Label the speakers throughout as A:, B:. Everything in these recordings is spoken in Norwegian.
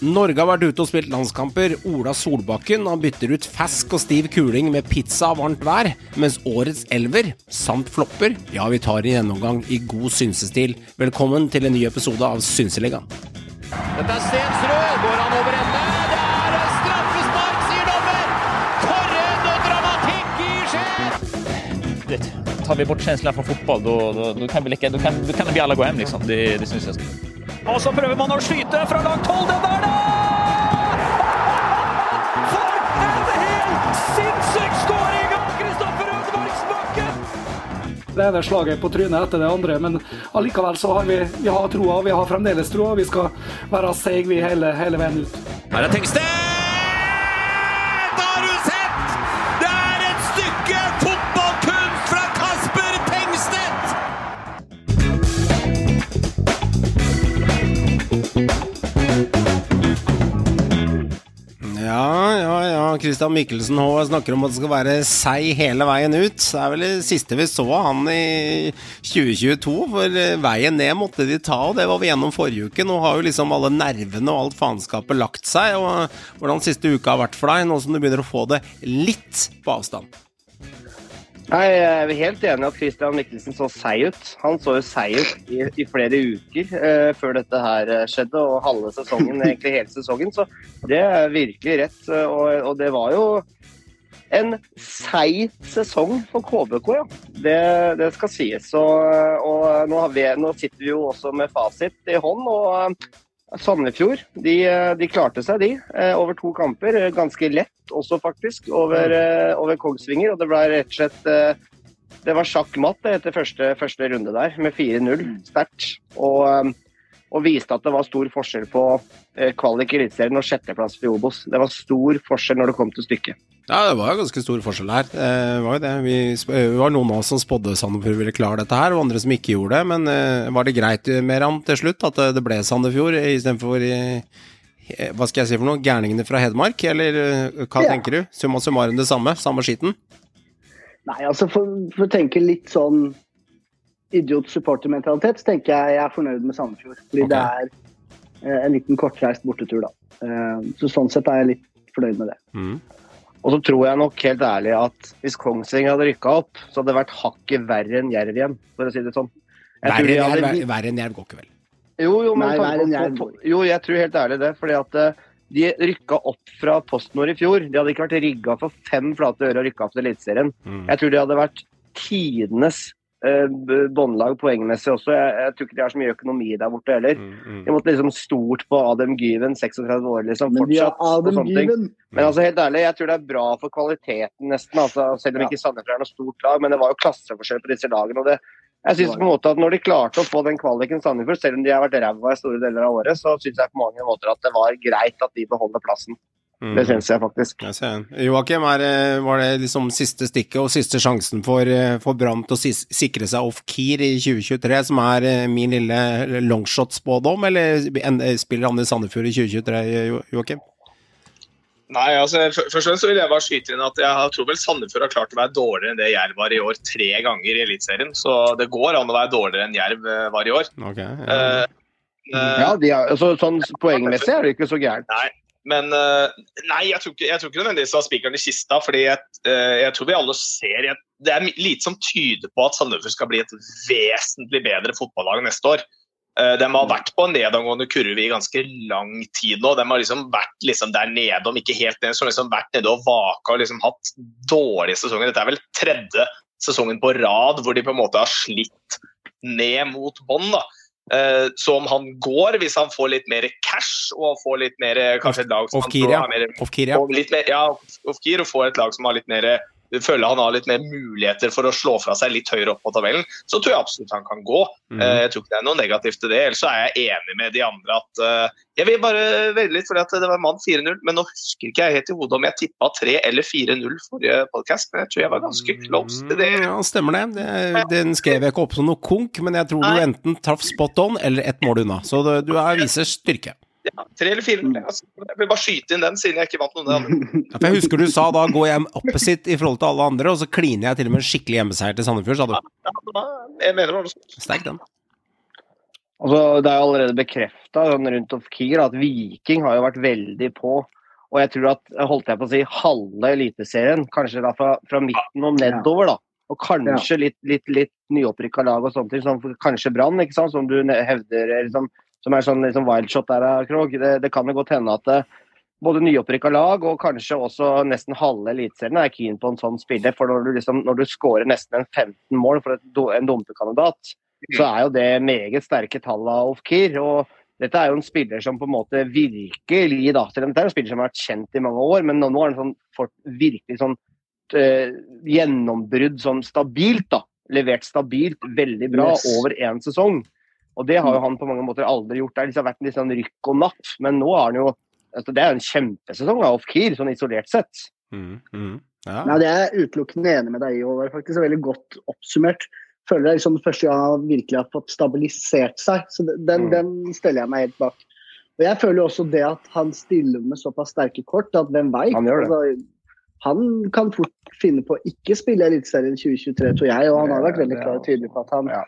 A: Norge har vært ute og spilt landskamper. Ola Solbakken han bytter ut fersk og stiv kuling med pizza og varmt vær, mens årets elver, samt flopper, ja, vi tar en gjennomgang i god synsestil. Velkommen til en ny episode av Synseligaen.
B: Dette er Stensrud. Går han over ende? Det er straffespark, sier dommer! For en dramatikk i
C: det, tar vi bort känslan for fotball, da då, då, kan vi alla gå hjem, liksom. Det, det syns jag.
B: Og så prøver man å skyte fra langt hold. Den der, da! For en helt sinnssyk skåring av Kristoffer Ødemarksbakken!
D: Det ene slaget på trynet etter det andre, men allikevel så har vi, vi har troa. Vi har fremdeles troa. Vi skal være seige vi hele, hele veien ut.
B: Her er Tengstedt!
A: Christian Mikkelsen H snakker om at det skal være seig hele veien ut. Det er vel det siste vi så av han i 2022. For eh, veien ned måtte de ta, og det var vi gjennom forrige uke. Nå har jo liksom alle nervene og alt faenskapet lagt seg. Og hvordan siste uka har vært for deg, nå som du begynner å få det litt på avstand?
E: Nei, Jeg er helt enig i at Christian Mikkelsen så seig ut. Han så jo seig ut i, i flere uker eh, før dette her eh, skjedde, og halve sesongen, egentlig hele sesongen. Så det er virkelig rett. eh, Og, og det var jo en seig sesong for KBK, ja. Det, det skal sies. Og, og nå, har vi, nå sitter vi jo også med fasit i hånd. og eh, Sandefjord de, eh, de klarte seg, de. eh, Over to kamper. eh, Ganske lett også, faktisk. Over, over Kongsvinger. Og det ble rett og slett Det var sjakk matt etter første, første runde der, med 4-0. Sterkt. Og, og viste at det var stor forskjell på eh, kvalik i Eliteserien og sjetteplass for Obos. Det var stor forskjell når det kom til stykket.
A: Ja, det var ganske stor forskjell her. Det var jo det. Vi, det var noen av oss som spådde Sandefjord ville klare dette her, og andre som ikke gjorde det. Men eh, var det greit med han til slutt, at det- ble Sandefjord istedenfor hva skal jeg si for noe, gærningene fra Hedmark? Eller eh, hva
F: Ja.
A: tenker du? Summa summarum det samme? Samme skitten?
F: Nei, altså for, for å tenke litt sånn idiot-supportermentalitet, så tenker jeg jeg er fornøyd med Sandefjord. Fordi
A: okay.
F: det er eh, en liten kortreist bortetur, da. Eh, så sånn sett er jeg litt fornøyd med det.
A: Mm.
E: Og så tror jeg nok helt ærlig at hvis Kongsvinger hadde rykka opp, så hadde det vært hakket verre enn Jerv igjen, for å si det sånn. Jeg
A: Verre enn
E: hadde-
A: Jerv- verre enn Jerv går ikke vel?
E: Jo, jo, men
F: Nei,
E: tanken
F: verre enn
E: på-
F: Jerv.
E: Jo, jeg tror helt ærlig det. fordi at eh, de rykka opp fra PostNord i fjor. De hadde ikke vært rigga for fem flate øre og rykka opp til Eliteserien.
A: Mm.
E: Jeg tror de hadde vært tidenes båndlag poengmessig også. Jeg, jeg tror ikke de har så mye økonomi der borte heller.
A: Mm, mm.
E: De måtte liksom stort på Adem Gyven, 36 år, liksom.
F: Men
E: Fortsatt. sånne ting. Men altså helt ærlig, jeg tror det er bra for kvaliteten, nesten. Altså, selv om
F: Ja.
E: ikke Sandefjord er noe stort lag, men det var jo klasseforskjell på disse lagene. og det jeg synes på en måte at Når de klarte å få den kvaliken Sandefjord, selv om de har vært ræva i store deler av året, så syns jeg på mange måter at det var greit at de beholder plassen.
A: Mm.
E: Det syns jeg faktisk.
A: Joakim, er, var det liksom siste stikket og siste sjansen for, eh, for Brann til å sikre seg off-keer i 2023, som er eh, min lille longshot-spådom, eller eh, spiller han i Sandefjord i 2023, Jo- Joakim?
G: Nei, altså, først og fremst vil jeg bare skyte inn at jeg tror vel Sandefjord har klart å være dårligere enn det Jerv var i år tre ganger i Eliteserien. Så det går an å være dårligere enn Jerv eh, var i år.
A: Ok, ja.
G: Eh, eh,
E: Ja, de har, altså, sånn Poengmessig er det ikke så gærent.
G: Men eh, nei, jeg tror ikke, jeg tror ikke nødvendigvis var spikeren i kista. fordi jeg, eh, jeg tror vi alle ser Det er lite som tyder på at Sandefjord skal bli et vesentlig bedre fotballag neste år. Eh, De har vært på en nedadgående kurve i ganske lang tid nå. De har liksom vært liksom der nede, om ikke helt nede, så liksom vært nede og vaka og liksom hatt dårlige sesonger. Dette er vel tredje sesongen på rad hvor de på en måte har slitt ned mot bånn. Eh, Så om han går, hvis han får litt mer cash og får litt mer kanskje et lag som han
A: Off-keer, ja. Off-keer, ja.
G: får mer, ja, og få et lag som har litt mer føler han har litt mer muligheter for å slå fra seg litt høyere opp på tabellen, så tror jeg absolutt han kan gå.
A: Mm.
G: Jeg tror ikke det er noe negativt til det. Ellers er jeg enig med de andre at eh, Jeg vil bare velge litt, fordi at det var mann 4-0, men nå husker ikke jeg helt i hodet om jeg tippa 3 eller 4-0 forrige podkast, men jeg tror jeg var ganske close til det.
A: Ja, stemmer det. det. Den skrev jeg ikke opp som noe konk, men jeg tror du enten traff spot on eller ett mål unna. Så du, du er viser styrke.
G: Ja, tre eller 4-0. Altså, jeg vil bare skyte inn den, siden jeg ikke vant noen av de andre.
A: Jeg husker du sa da går jeg opposite i forhold til alle andre, og så kliner jeg til og med en skikkelig hjemmeseier til Sandefjord, sa du.
G: Ja, jeg mener det var noe sånt.
A: Sterk den.
E: Altså, det er allerede bekrefta rundt Ofkir at Viking har jo vært veldig på. Og jeg tror at holdt jeg på å si, halve Eliteserien, kanskje da fra, fra midten og nedover, da. Og kanskje litt, litt, litt nyopprykka lag og sånne ting, som kanskje Brann, ikke sant, som du hevder liksom, som er sånn liksom wildshot der, eh, Krog. Det, det kan jo godt hende at det, både nyopprykka lag og kanskje også nesten halve eliteserien er keen på en sånn spiller. For når du, liksom, når du scorer nesten en 15 mål for et, en dumpekandidat, så er jo det meget sterke tall av Ofkir. Og dette er jo en spiller som på en måte virkelig da, Dette er en spiller som har vært kjent i mange år, men nå, nå er han sånn, fått virkelig sånn eh, gjennombrudd sånn stabilt. da, Levert stabilt, veldig bra,
F: Yes.
E: over én sesong. Og det har jo han på mange måter aldri gjort. Det har liksom vært en litt sånn rykk og napp, men nå har han jo altså Det er jo en kjempesesong av Ofkir, sånn isolert sett.
A: Mm, mm. Ja.
F: Nei, det er jeg utelukkende enig med deg i, Håvard. Faktisk veldig godt oppsummert. Føler det er liksom første gang han virkelig har fått stabilisert seg. Så den, den,
E: Mm.
F: den steller jeg meg helt bak. Og jeg føler jo også det at han stiller med såpass sterke kort at hvem veit?
E: Han.
F: Altså, han kan fort finne på å ikke spille Eliteserien 2023, tror jeg. Og han har vært veldig klar og tydelig på at han,
E: Ja.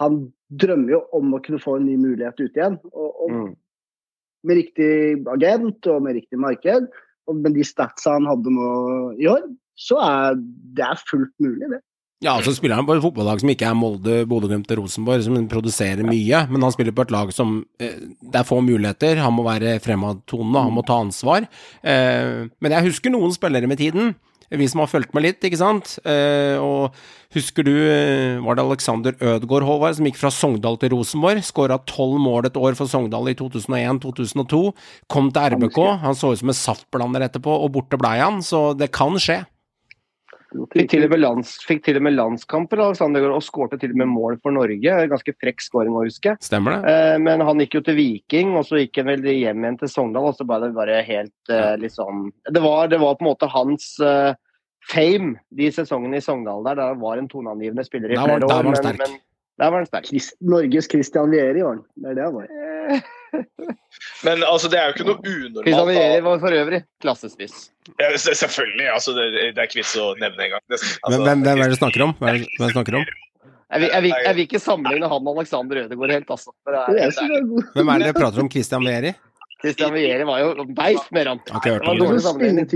F: Han drømmer jo om å kunne få en ny mulighet ute igjen. Og, og
E: Mm.
F: med riktig agent og med riktig marked, og med de statsa han hadde nå i år, så er det er fullt mulig, det.
A: Ja, så spiller han på et fotballag som ikke er Molde, Bodø-Glimt og Rosenborg, som produserer mye, men han spiller på et lag som eh, Det er få muligheter, han må være fremadtonende, han må ta ansvar. Eh, men jeg husker noen spillere med tiden, vi som har fulgt med litt, ikke sant. Eh, og husker du eh, Var det Alexander Ødgaard, Håvard, som gikk fra Sogndal til Rosenborg? Skåra tolv mål et år for Sogndal i 2001-2002. Kom til RBK, han så ut som en saftblander etterpå, og borte blei han, så det kan skje.
E: Fikk til, lands, fikk til og med landskamper Alexander og skårte til og med mål for Norge. Ganske frekk skåring å huske.
A: Stemmer det?
E: Eh, men han gikk jo til Viking, og så gikk han vel hjem igjen til Sogndal. og så ble det bare helt eh, sånn det var, det var på en måte hans eh, fame de sesongene i Sogndal der. Der var en toneangivende spiller i
A: Der var-
E: flere
A: der
E: år.
A: var han
E: men- men der var han sterk.
F: Christ, Norges Christian Vieri var han. Det er det han var.
G: Men altså, det er jo ikke noe unormalt.
E: Christian
G: Vieri
E: var for øvrig klassespiss.
G: Ja, Selvfølgelig. altså Det, det er ikke vits å nevne engang. Altså,
A: hvem, hvem er det du snakker om? Hvem er det hvem er det snakker om?
E: Jeg vil, jeg, vil, jeg vil ikke sammenligne han og Alexander Ødegaard helt, altså. Er-
F: er.
A: Hvem er det dere prater om? Christian Vieri?
E: Christian Vieri var jo beist mer han.
A: Har ikke hørt
E: Det var
A: om
E: dårlig
A: det.
E: Sammenligning.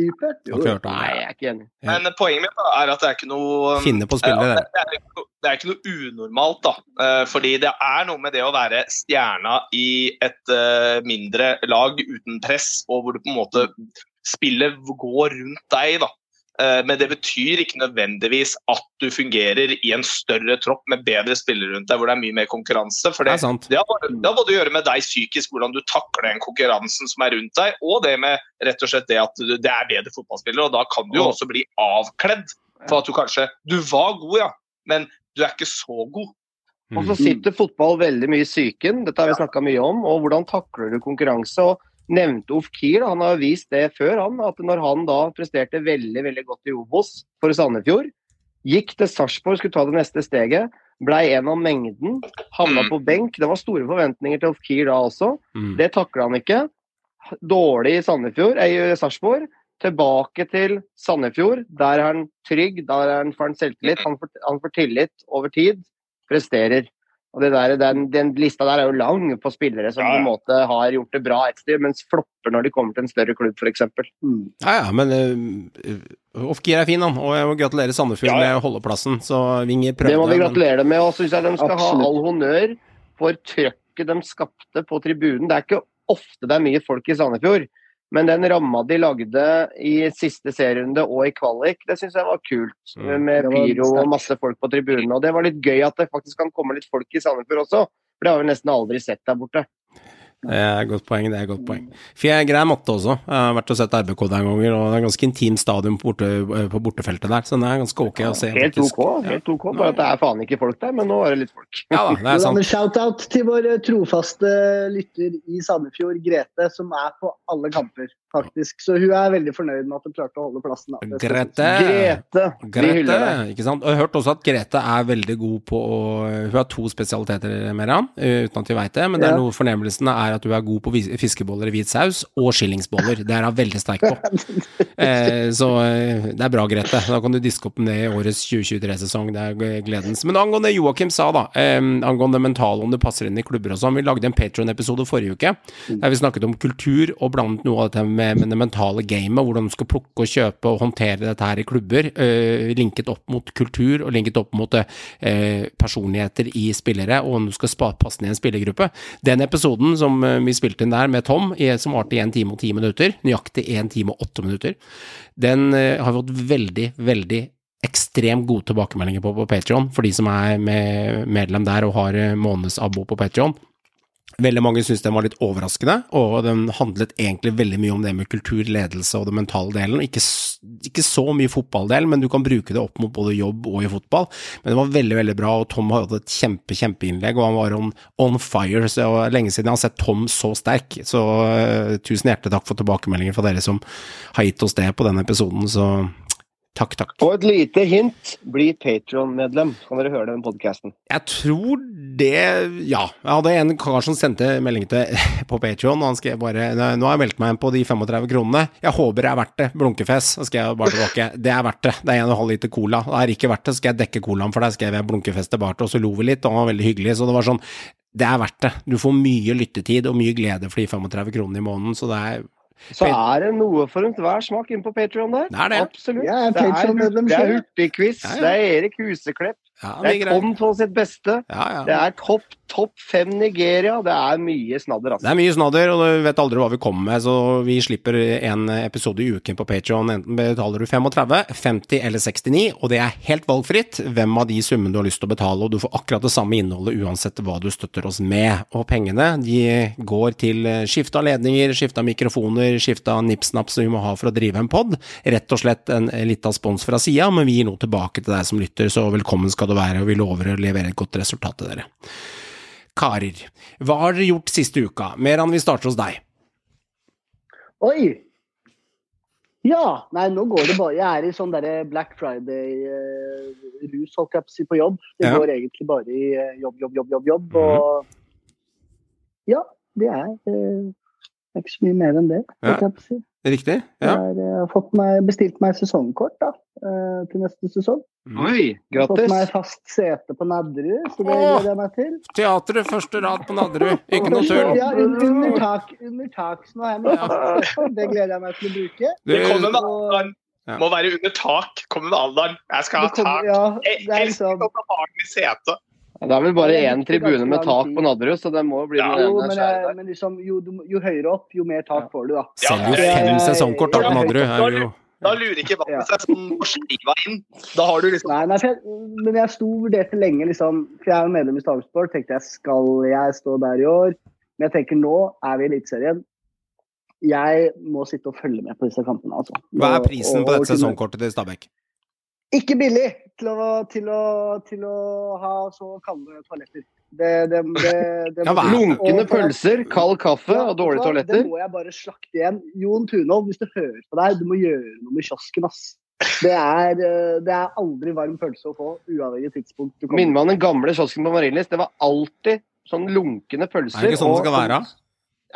E: Nei, jeg er ikke enig.
A: Ja.
G: Men poenget mitt da, er at det er ikke noe
A: Finne på spillet,
G: Ja,
A: dere.
G: det, er ikke det er ikke noe unormalt, da. Eh, fordi det er noe med det å være stjerna i et eh, mindre lag uten press, og hvor du på en måte spillet går rundt deg, da. Eh, men det betyr ikke nødvendigvis at du fungerer i en større tropp med bedre spillere rundt deg, hvor det er mye mer konkurranse. For
A: Det
G: det, har bare det har både å gjøre med deg psykisk, hvordan du takler den konkurransen som er rundt deg, og det med rett og slett det at du, det er bedre fotballspillere. Og da kan du jo også bli avkledd for at du kanskje Du var god, ja, men du er ikke så god.
E: Og så sitter fotball veldig mye i psyken, dette har vi snakka mye om. Og hvordan takler du konkurranse? og Nevnte Ofkir, Kiel, han har vist det før, han, at når han da presterte veldig veldig godt i Obos for Sandefjord, gikk til Sarpsborg, skulle ta det neste steget, blei en av mengden, havna
G: Mm.
E: på benk. Det var store forventninger til Ofkir da også.
A: Mm.
E: Det takla han ikke. Dårlig i Sandefjord, eh, Sarpsborg. Tilbake til Sandefjord. Der er han trygg, der er han får han selvtillit. Han får, han får tillit over tid. Presterer. Og det der, den, den lista der er jo lang på spillere som
G: Ja,
E: på en måte har gjort det bra et sted, mens flopper når de kommer til en større klubb, f.eks.
F: Mm.
A: Ja, ja, men uh, Ofkir er fin, han. Og jeg må gratulere Sandefjord
G: Ja, ja.
A: med holdeplassen. Så Vinger prøvde.
E: Det må vi gratulere dem med, og syns jeg de skal
F: Absolutt.
E: ha all honnør for trøkket de skapte på tribunen. Det er ikke ofte det er mye folk i Sandefjord, men den ramma de lagde i siste serierunde og i kvalik, det syns jeg var kult.
A: Mm.
E: Med pyro og masse folk på tribunene. Og det var litt gøy at det faktisk kan komme litt folk i Sandefjord også, for det har vi nesten aldri sett der borte.
A: Det er et godt poeng. det er et godt poeng. For jeg greier matte også. Jeg har vært og sett RBK der ganger, og det er ganske intimt stadion på, borte, på bortefeltet der, så det er ganske ok å se.
E: Helt. OK, helt ok, bare at det er faen ikke folk der, men nå er det litt folk.
A: Ja det er sant.
F: Shout-out til vår eh, trofaste lytter i Sandefjord, Grete, som er på alle kamper, faktisk. Så hun er veldig fornøyd med at hun klarte å holde plassen. Da.
A: Grete.
E: Grete,
A: Grete, ikke sant? Og jeg har hørt også at Grete er veldig god på å Hun har to spesialiteter, Merian, uten at vi veit det, men det er noe fornemmelsen er at du er god på fiskeboller i hvit saus og skillingsboller. Det er hun veldig sterk på. Eh, så eh, det er bra, Grete. Da kan du diske opp med det i årets 2023-sesong. Det er gledens. Men angående Joakim sa, da, eh, angående mentale, om det passer inn i klubber og sånn. Vi lagde en Patron-episode forrige uke der vi snakket om kultur og blandet noe av dette med, med det mentale gamet. Hvordan du skal plukke og kjøpe og håndtere dette her i klubber. Eh, linket opp mot kultur og linket opp mot eh, personligheter i spillere, og om du skal passe inn i en spillergruppe. Den episoden som eh, vi spilte inn der med Tom, som varte i 1 time og 10 minutter, nøyaktig 1 time og 8 minutter, den eh, har fått veldig, veldig ekstremt gode tilbakemeldinger på på Patreon for de som er med, medlem der og har eh, månedsabo på Patreon. Veldig mange syntes den var litt overraskende, og den handlet egentlig veldig mye om det med kultur, ledelse og den mentale delen. Ikke, ikke så mye fotballdel, men du kan bruke det opp mot både jobb og i fotball. Men det var veldig, veldig bra, og Tom hadde et kjempe, kjempeinnlegg, og han var on, on fire. Så det var lenge siden jeg har sett Tom så sterk. Så uh, tusen hjertelig takk for tilbakemeldinger fra dere som har gitt oss det på den episoden, så takk, takk.
E: Og et lite hint, bli Patron-medlem. Kan dere høre den podkasten?
A: Jeg tror det Ja. Jeg hadde en kar som sendte melding til på Patreon, og han skrev bare Nå har jeg meldt meg inn på de 35 kronene. Jeg håper det er verdt det. Blunkefjes. Så skrev jeg bare tilbake. Det er verdt det. Det er 1,5 liter cola. Det er ikke verdt det, så skal jeg dekke colaen for deg. Skrev jeg blunkefest tilbake, og så lo vi litt, og han var veldig hyggelig. Så det var sånn Det er verdt det. Du får mye lyttetid og mye glede for de 35 kronene i måneden, så det er
E: Så er det noe for enhver smak inn på Patrion der.
A: Det er det.
E: Absolutt.
F: Jeg er
E: Det er, er hurtigquiz,
A: Ja, ja.
E: det er Erik Huseklepp,
A: Ja,
E: det er. Tom på sitt beste.
A: Ja, ja.
E: Det er topp topp fem Nigeria. Det er mye snadder, altså.
A: Det er mye snadder, og du vet aldri hva vi kommer med, så vi slipper en episode i uken på Patreon. Enten betaler du 35, 50 eller 69, og det er helt valgfritt hvem av de summene du har lyst til å betale, og du får akkurat det samme innholdet uansett hva du støtter oss med. Og pengene de går til skifte av ledninger, skifte av mikrofoner, skifte av nips-naps vi må ha for å drive en pod. Rett og slett en lita spons fra sida, men vi gir noe tilbake til deg som lytter, så velkommen skal du være, og vi lover å levere et godt resultat til dere. Karer, hva har dere gjort siste uka? Meran, vi starter hos deg.
F: Oi! Ja. Nei, nå går det bare Jeg er i sånn derre Black Friday-rus, holdt jeg på å si, på jobb. Det
A: Ja.
F: går egentlig bare i eh, jobb, jobb, jobb, jobb, jobb. Og ja, det er eh, det er ikke så mye mer enn det, Ja. si.
A: Riktig? Ja.
F: Jeg har eh, fått meg, bestilt meg sesongkort da, eh, til neste sesong.
E: Oi,
F: Jeg har Fått meg fast sete på Nadderud, så det gleder jeg meg til.
A: Teatret, første rad på Nadderud. Ikke noe tull.
F: Ja, under tak, under tak. Så nå er jeg med fast sete. Det gleder jeg meg til å bruke.
G: Det kommer med alderen.
A: Ja.
G: Må være under tak. Kommer med alderen. Jeg skal ha
F: kommer-
G: tak.
F: ja,
G: Jeg
F: elsker
G: å
F: liksom
G: ha barn i setet.
E: Det er vel bare én tribune med tak på Nadderud, så det må bli
G: Ja,
E: den
F: Jo,
E: ene
F: men,
E: skjæret
F: jeg,
E: der.
F: men liksom, jo, jo høyere opp, jo mer tak får du, da.
A: selger jo fem sesongkort da på Nadderud. Er jo
G: Da lurer ikke
F: Ja.
G: vannet seg sånn på skiva inn. Da har du liksom
F: Nei, nei, jeg, men jeg sto og vurderte lenge, liksom, for jeg er jo medlem i Stavsport. Tenkte jeg, skal jeg stå der i år? Men jeg tenker nå er vi i Eliteserien. Jeg må sitte og følge med på disse kampene, altså.
A: Hva er prisen
F: og-
A: på dette sesongkortet til Stabæk?
F: Ikke billig til å, til å, til å ha så kalde toaletter. Det, det, det, det
A: Ja,
E: Lunkne
F: og
E: pølser, kald kaffe
F: Ja,
E: og dårlige
F: toaletter. Det må jeg bare slakte igjen. Jon Tunholm, hvis du hører på deg, du må gjøre noe med kiosken, ass. Det er, eh, det er aldri varm pølse å få, uavhengig tidspunkt du
E: Minner meg om den gamle kiosken på Marienlyst. Det var alltid sånn lunkne pølser.
A: Er det ikke sånn det skal
E: og-
A: være?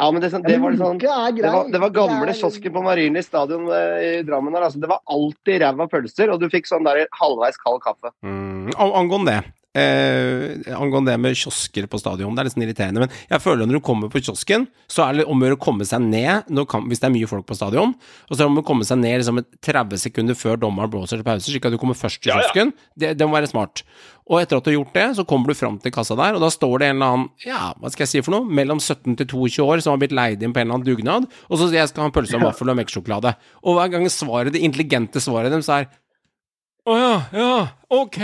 E: Ja, men det, det var sånn det var, det var gamle
F: kiosker er-
E: kiosken på Marienlyst stadion eh, i Drammen. Altså. Det var alltid ræva pølser, og du fikk sånn der halvveis kald kaffe.
A: Mm, angående det. Eh, angående det med kiosker på stadion, det er litt sånn irriterende. Men jeg føler at når du kommer på kiosken, så er det om å gjøre å komme seg ned kan, hvis det er mye folk på stadion. Og så er det om å komme seg ned liksom, 30 sekunder før dommeren blåser til pause, slik at du kommer først til
G: Ja, ja.
A: kiosken. Det, det må være smart. Og etter at du har gjort det, så kommer du fram til kassa der, og da står det en eller annen, ja, hva skal jeg si for noe, mellom 17 til 22 år som har blitt leid inn på en eller annen dugnad, og så sier jeg skal ha en pølse og vaffel og melkesjokolade. Og hver gang svaret, det intelligente svaret deres er å ja, ja, ok.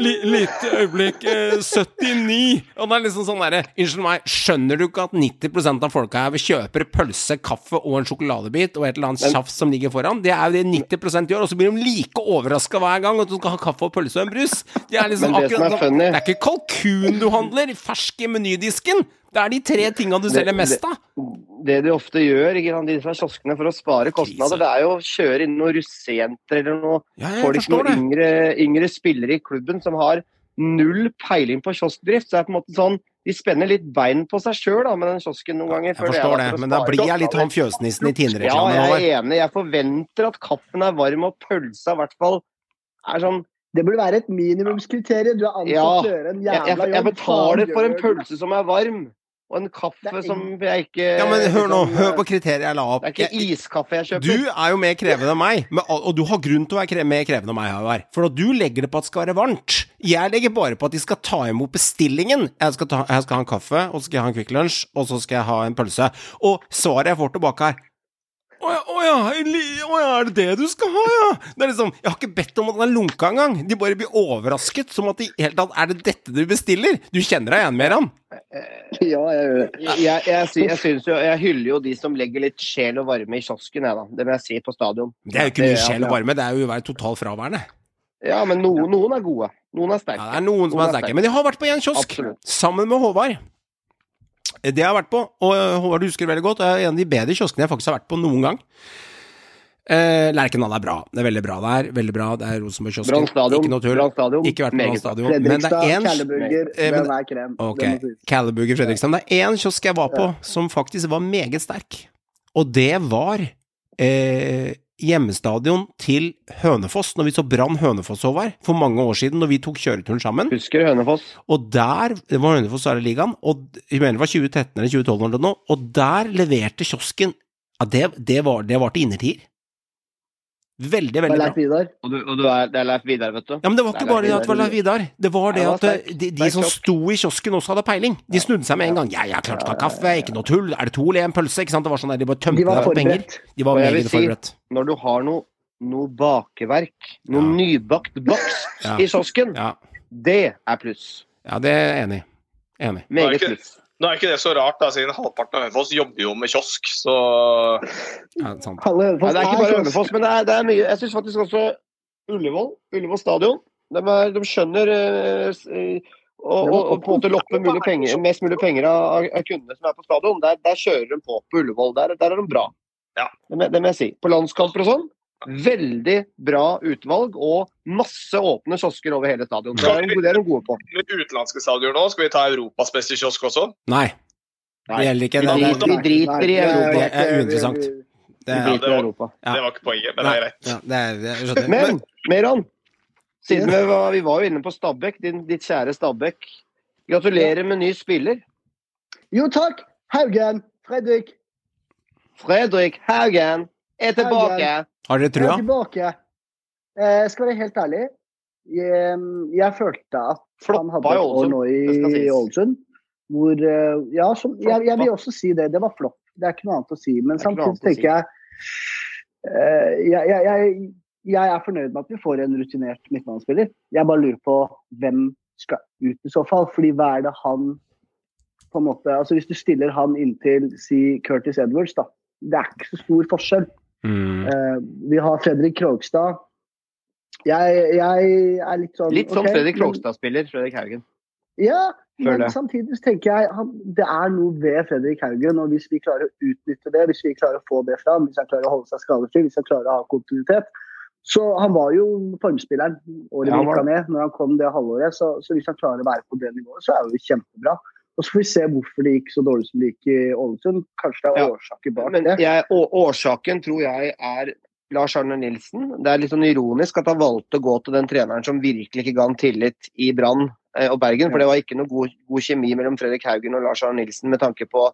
A: Litt lite øyeblikk. Eh, 79. Og det er liksom sånn derre Unnskyld meg, skjønner du ikke at 90% av folka her kjøper pølse, kaffe og en sjokoladebit og et eller annet tjafs som ligger foran? Det er jo det 90 gjør, og så blir de like overraska hver gang at du skal ha kaffe og pølse og en brus. Det er liksom
E: det
A: akkurat
E: funny-
A: Det er ikke kalkun du handler, fersk i menydisken. Det er de tre tinga du selger mest av.
E: Det de ofte gjør, ikke sant, er kioskene for å spare kostnader, det er jo å kjøre inn noen russejenter eller noe
A: Ja, jeg
E: folk, noen yngre, yngre spillere i klubben som har null peiling på kioskdrift. Så det er på en måte sånn de spenner litt bein på seg sjøl med den kiosken noen ganger.
A: Jeg forstår det,
E: for
A: men da blir jeg litt han fjøsnissen i
E: Ja,
A: Tine-reklamen.
E: jeg er enig. Jeg forventer at kaffen er varm og pølsa i hvert fall er sånn
F: Det burde være et minimumskriterium. Du er ansatt
E: Ja,
F: til å gjøre en
E: jævla
F: jævla
E: jeg, jeg
F: jeg
E: betaler for en pølse som er varm, og en kaffe som jeg ikke
A: Ja, men hør nå,
E: liksom,
A: hør på kriteriet jeg la opp.
E: Det er ikke iskaffe jeg kjøper.
A: Du er jo mer krevende enn meg, og du har grunn til å være mer krevende enn meg, Her. For du legger det på at det skal være varmt. Jeg legger bare på at de skal ta imot bestillingen. Jeg skal, ta, jeg skal ha en kaffe, og så skal jeg ha en Kvikk Lunsj, og så skal jeg ha en pølse. Og svaret jeg får tilbake her å ja, å ja, å ja, er det det du skal ha, ja? Det er liksom, Jeg har ikke bedt om at den er lunka engang. De bare blir overrasket, som at de helt tatt Er det dette du bestiller? Du kjenner deg igjen, Meran?
F: Ja, jeg gjør det.
E: Jeg, jeg, jeg, sy- jeg, synes jo, jeg hyller jo de som legger litt sjel og varme i kiosken, jeg, da. Det må jeg si på stadion.
A: Det er jo ikke mye sjel og varme, det er jo å være totalt fraværende.
E: Ja, men noen, noen er gode. Noen er sterke.
A: Ja, det er noen som er sterke. Men de har vært på én kiosk
E: Absolutt.
A: sammen med Håvard. Det jeg har vært på, og øh, Håvard du husker det veldig godt. Det er en av de bedre kioskene jeg faktisk har vært på noen gang. Eh, Lerkendal er bra. Det er veldig bra der. Veldig bra. Det er Rosenborg-kiosken. Ikke noe tull. Ikke vært på Brann stadion. Men det er én
F: Kælleburger,
A: Eh,
F: den er krem.
A: Fredrikstad. Men det er én kiosk jeg var på som faktisk var meget sterk, og det var eh, hjemmestadion til Hønefoss, når vi så Brann Hønefoss over for mange år siden, når vi tok kjøreturen sammen.
E: Husker Hønefoss?
A: Og der Det var Hønefoss er i ligaen, og jeg mener det var 2013 eller 2012 eller noe, og der leverte kiosken Ja, det, det, var, det var til innertier. Veldig, veldig
F: Leif
A: bra.
F: Vidar.
E: Og, du, og du er, det er Leif Vidar, vet du.
A: Ja, men det var ikke
E: det
A: bare det at det var Leif Vidar. Det var det at
E: det var
A: eh, de, de som sto i kiosken også hadde peiling. De snudde seg med en gang. Ja, jeg klarte å ta kaffe, ikke noe tull. Er det to eller en pølse? Ikke sant? Det var sånn der, de bare tømte
F: De
A: deg for penger. De var
E: Og jeg vil
A: meget
E: si-
A: forberedt.
E: Når du har noe, noe bakeverk, noe
A: Ja.
E: nybakt boks
A: Ja.
E: i kiosken,
A: Ja,
E: det er pluss.
A: ja det er jeg enig i. Enig.
E: Meget pluss.
G: Nå er ikke det så rart, da, siden halvparten av Hønefoss jobber jo med kiosk. Så
A: Ja, sant.
F: Alle
E: Nei, det er ikke
F: er
E: bare. Hønefoss, men det er, det er mye. Jeg syns faktisk også Ullevål, Ullevål stadion, de, er, de skjønner eh, eh, å å- å på en måte loppe mulig penger, mest mulig penger av, av kundene som er på stadion. Der, der kjører de på på Ullevål. Der, der er de bra.
G: Ja.
E: Det, det må jeg si. På landskamper og sånn, veldig bra utvalg og masse åpne kiosker over hele stadion. Det er, de- det de gode på.
G: med utenlandske stadioner nå, skal vi ta Europas beste kiosk også?
A: Nei. Det gjelder ikke.
E: Vi driter, vi driter i Europa.
A: Det er uinteressant. det,
E: Vi
A: er-
E: driter i Europa.
A: Ja.
G: Det var ikke poenget, men det er greit.
A: ja, det er.
E: Men Meron, siden vi var, vi var jo inne på Stabæk, din, ditt kjære Stabæk. Gratulerer med ny spiller.
F: Jo takk! Haugen! Fredrik!
E: Fredrik Haugen er tilbake.
F: Haugen.
A: Har dere
F: Jeg er tilbake. Eh, Jeg skal være helt ærlig. Jeg, jeg følte at han hadde
E: Floppa
F: et år nå i. Ålesund. Hvor eh, Ja, som, jeg, jeg vil også si det. Det var flopp. Det er ikke noe annet å si. Men samtidig tenker jeg eh, jeg, jeg, jeg jeg er fornøyd med at vi får en rutinert midtbanespiller. Jeg bare lurer på hvem skal ut i så fall. Fordi hva er det han på en måte, altså Hvis du stiller han inntil si Curtis Edwards, da. Det er ikke så stor forskjell.
A: Mm.
F: Eh, vi har Fredrik Krogstad. Jeg, jeg er litt sånn
E: Litt sånn
F: okay,
E: Fredrik Krogstad-spiller, Fredrik Haugen.
F: Ja, men samtidig tenker jeg han, det er noe ved Fredrik Haugen. og Hvis vi klarer å utnytte det, hvis vi klarer å få det fram, hvis han klarer å holde seg skadefri, hvis han klarer å ha kontinuitet så Han var jo formspilleren året
E: Ja,
F: vi gikk ned, når han kom det halvåret. Så, så hvis han klarer å være på det nivået, så er det jo kjempebra. Og Så får vi se hvorfor det gikk så dårlig som det gikk i Ålesund. Kanskje det er
E: Ja.
F: årsaker bak
E: Men
F: det.
E: jeg, å, årsaken tror jeg er Lars Arne Nilsen. Det er litt sånn ironisk at han valgte å gå til den treneren som virkelig ikke ga han tillit i Brann eh, og Bergen. For det var ikke noe god, god kjemi mellom Fredrik Haugen og Lars Arne Nilsen med tanke på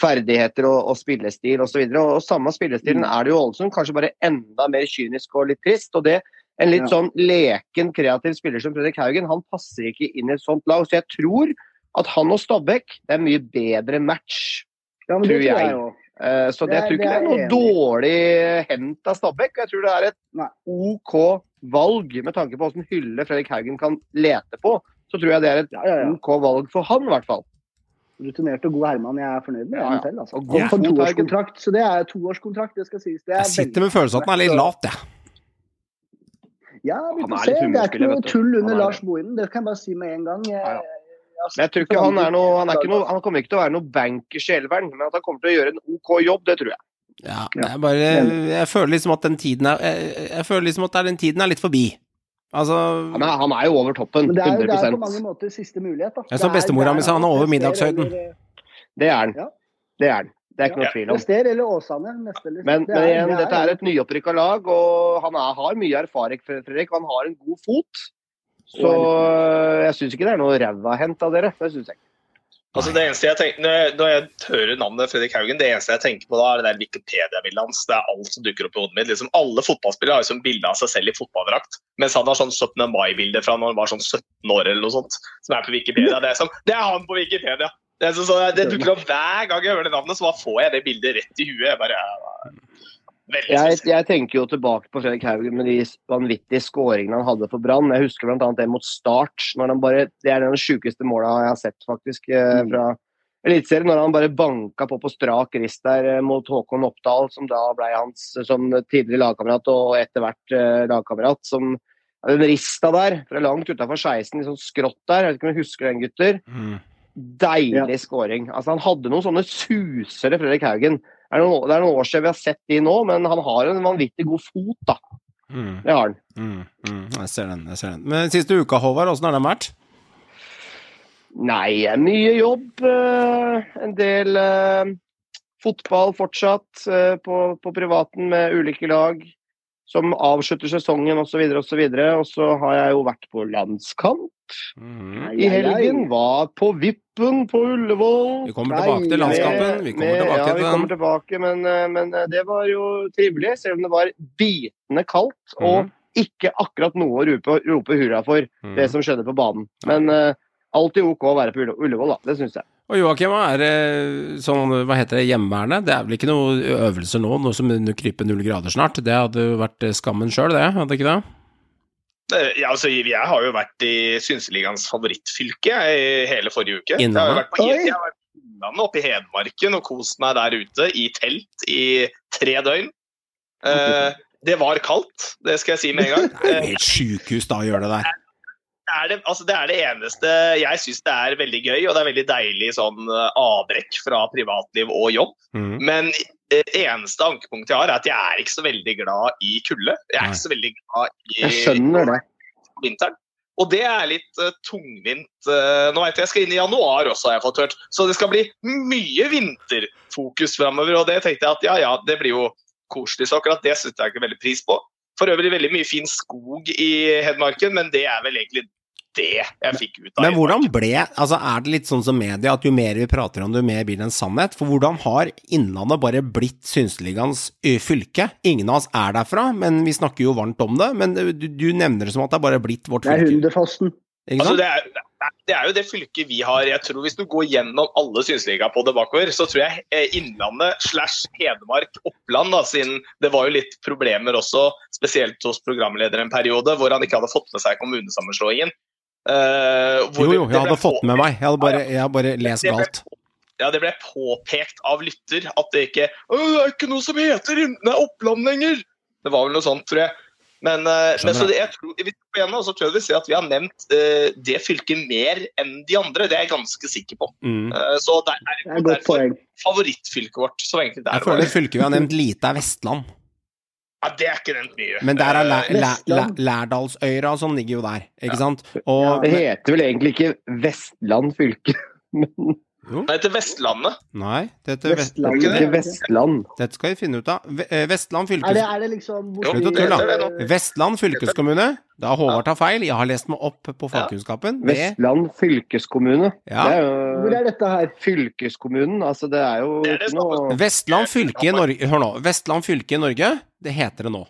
E: ferdigheter og, og spillestil osv. Og, og, og samme spillestilen er det jo Ålesund, kanskje bare enda mer kynisk og litt trist. og det en litt
F: Ja.
E: sånn leken, kreativ spiller som Fredrik Haugen, han passer ikke inn i et sånt lag. Så jeg tror at han og Stabæk det er en mye bedre match.
F: Ja,
E: tror
F: tror
E: jeg.
F: jeg.
E: Eh, Så
F: Det
E: det,
F: er-
E: jeg tror ikke
F: det
E: det
F: er
E: er noe
F: enig
E: dårlig hent av Stabæk. Jeg tror det er et
F: Nei.
E: OK valg med tanke på hvilken hylle Fredrik Haugen kan lete på. Så tror jeg det er et
F: Ja, ja, ja.
E: OK valg for han, i hvert fall.
F: rutinert og god Herman. Jeg er fornøyd med
E: Ja,
F: selv. Altså.
E: Og
F: en toårskontrakt, så det er toårskontrakt, det skal sies. Det er
A: Jeg sitter med følelsen at den er litt lat, jeg.
F: Ja, vi får
E: er
F: se. Det er ikke noe tull under
E: er
F: Lars. Bohinen. Det kan jeg bare si med en gang. Jeg,
E: Ja, ja.
F: jeg,
E: Men jeg tror ikke han er noe Han, er ikke noe, han kommer ikke til å være noe bankers i elveren, men at han kommer til å gjøre en OK jobb, det tror jeg.
A: Ja, det er bare Jeg føler liksom at den tiden er Jeg, jeg føler liksom at den tiden er litt forbi. Altså
E: Han er, han er jo over toppen.
F: Men det er, det er på mange måter siste mulighet. da.
A: Det er som bestemora mi sa, han er over middagshøyden.
E: Det er han. Det er han. Det er ikke noe tvil om.
F: Prester eller Åsane. Neste, liksom.
E: Men, men igjen,
F: det
E: dette er et nyopprykka lag, og han er, har mye erfaring, Fredrik. Han har en god fot. Så øh, jeg syns ikke det er noe ræva hent av dere. Det syns jeg ikke.
G: Altså det eneste jeg tenker, når jeg, når jeg hører navnet Fredrik Haugen, det eneste jeg tenker på da, er det der Wikipedia-bildet hans. Det er alt som dukker opp i hodet mitt. Liksom, alle fotballspillere har jo sånn bilde av seg selv i fotballdrakt, mens han har sånn 17. mai-bilde fra når han var sånn 17 år eller noe sånt, som er på Wikipedia. Det er, sånn, det er han på Wikipedia! Det, så, så, det dukker opp hver gang jeg hører det navnet, så da får jeg det bildet rett i huet. Jeg bare, veldig
E: Jeg, jeg tenker jo tilbake på Fredrik Haugen med de vanvittige skåringene han hadde for Brann. Jeg husker bl.a. det mot Start. Når han bare, det er den sjukeste måla jeg har sett faktisk eh, fra Eliteserien. Når han bare banka på på strak rist der eh, mot Håkon Oppdal, som da ble hans som tidligere lagkamerat og etter hvert eh, lagkamerat. som Den rista der, fra langt utafor 16, litt sånn skrått der. Jeg vet ikke om du husker den, gutter?
A: mm.
E: Deilig scoring. Altså, han hadde noen sånne susere, Fredrik Haugen. Er, noen, det er noen år siden vi har sett de nå, men han har en vanvittig god fot, da.
A: Mm.
E: Det har han.
A: Mm. Mm. Jeg ser den. jeg ser den Men siste uka, Håvard, åssen har den vært?
E: Nei, mye jobb. eh, En del eh, fotball fortsatt eh, på, på privaten med ulike lag som avslutter sesongen osv. videre, Og så har jeg jo vært på landskamp
A: Mm.
E: i helgen. Var på Vippen på Ullevål.
A: Vi kommer tilbake til landskampen. Vi kommer
E: Med-
A: tilbake
E: ja,
A: til
E: vi
A: den.
E: kommer tilbake, men, eh, men eh, det var jo trivelig. Selv om det var bitende kaldt og
A: Mhm.
E: ikke akkurat noe å rope, rope hurra for,
A: Mm.
E: det som skjedde på banen. Men uh, alltid OK å være på Ulle- Ullevål, da. Det syns jeg.
A: Og Joakim, er det sånn, hva heter det, hjemmeværende? Det er vel ikke noe øvelser nå, noe som kryper null grader snart? Det hadde jo vært skammen sjøl, det, hadde ikke det?
G: Eh, Ja, altså, jeg har jo vært i Synseligaens favorittfylke i hele forrige uke. Jeg har vært på jeg har vært på Innlandet, oppe i Hedmarken, og kost meg der ute i telt i tre døgn. Eh, det var kaldt, det skal jeg si med en gang.
A: Det er jo helt sjukehus da å gjøre det der.
G: Det er det, altså det er det eneste Jeg syns det er veldig gøy, og det er veldig deilig sånn eh, avbrekk fra privatliv og jobb.
A: Mm.
G: Men det eneste ankepunktet jeg har, er at jeg er ikke så veldig glad i kulde. Jeg er ikke så veldig glad i
E: Jeg skjønner det.
G: vinteren. Og det er litt uh, tungvint. Uh, nå vet jeg jeg skal inn i januar også, har jeg fått hørt. Så det skal bli mye vinterfokus framover. Og det tenkte jeg at ja, ja, det blir jo koselig. Så akkurat det setter jeg ikke veldig pris på. For øvrig veldig mye fin skog i Hedmarken, men det er vel egentlig det jeg fikk ut av
A: Men hvordan ble Altså, er det litt sånn som media, at jo mer vi prater om det, jo mer blir det en sannhet? For hvordan har Innlandet bare blitt Synseligaens fylke? Ingen av oss er derfra, men vi snakker jo varmt om det. Men du, du nevner det som at det er bare blitt vårt
F: Det er
A: fylke.
F: Hunderfossen.
G: Altså, det, er, det er jo det fylket vi har Jeg tror Hvis du går gjennom alle synsliga på det bakover, så tror jeg eh, Innlandet slash Hedmark, Oppland, da, siden det var jo litt problemer også, spesielt hos programlederen en periode, hvor han ikke hadde fått med seg kommunesammenslåingen. Eh, hvor
A: Jo, jo, jeg hadde fått med meg. Jeg hadde bare, jeg hadde bare lest
G: Det ble
A: galt.
G: Ja, det ble påpekt av lytter at det ikke Det er ikke noe som heter nei, Oppland lenger! Det var vel noe sånt, tror jeg. Men,
A: uh,
G: men så
A: det.
G: det, jeg tror, vi går så tror jeg vi ser at vi har nevnt uh, det fylket mer enn de andre. Det er jeg ganske sikker på.
A: Mm.
G: Eh, så der,
F: Det er
G: er,
F: et godt
G: derfor favorittfylket vårt. Så egentlig der,
A: Jeg føler det fylket vi har nevnt lite, er Vestland.
G: Ja, det er ikke den nye.
A: Men der er
G: Eh.
A: Lærdalsøyra og sånn ligger jo der, ikke
G: Ja.
A: sant? Og
E: Det heter vel egentlig ikke Vestland fylke.
G: det heter Vestlandet.
A: Nei, det heter
F: Vestland.
G: ikke
E: Det Vestland.
A: dette skal vi finne ut av. Vestland fylkes...
F: Er det, er det liksom
G: Jo,
A: Slutt å
G: det
A: tulle,
G: det
A: Vestland fylkeskommune. Da Håvard tar feil. Jeg har lest meg opp på fagkunnskapen. Ja.
E: Vestland fylkeskommune.
A: Ja.
E: Det er
F: Hvor er dette her?
E: fylkeskommunen. Altså, det er jo
G: Det er det
E: noe
A: Vestland fylke i Norge Hør nå. Vestland fylke i Norge, det heter det nå.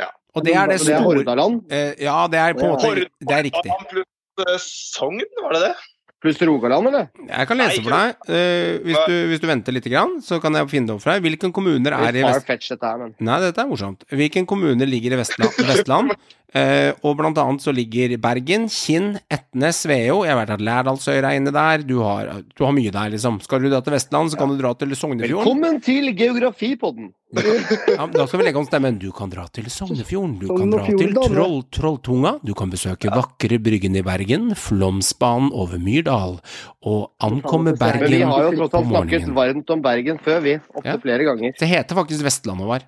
G: Ja.
A: Og det er det
E: Det er
A: store
E: Hordaland
A: eh, Ja, det er på en måte Det er riktig.
G: Hordaland pluss eh, Sogn, var det det?
E: Pluss Rogaland, eller?
A: Jeg kan lese for deg. Uh, hvis, du, hvis du venter litt, grann, så kan jeg finne det opp for deg. Hvilken kommuner er
E: Det
A: i Vest...
E: dette her, men
A: Nei, dette er morsomt. Hvilken kommuner ligger i Vestland? Vestland? Eh, og blant annet så ligger Bergen, Kinn, Etne, Sveio. Jeg vet at Lærdalsøyra er inne der. Du har, du har mye der, liksom. Skal du dra til Vestland, så kan du dra til Sognefjorden.
E: Velkommen til Geografipodden!
A: Ja, da skal vi legge om stemmen. Du kan dra til Sognefjorden. Du kan dra til Troll, Trolltunga. Du kan besøke vakre Bryggen i Bergen. Flåmsbanen over Myrdal. Og ankomme
F: Men
E: Men vi har jo tross alt snakket varmt om Bergen før, vi. Opptil
A: Ja.
E: flere ganger.
A: Det heter faktisk Vestland, Håvard.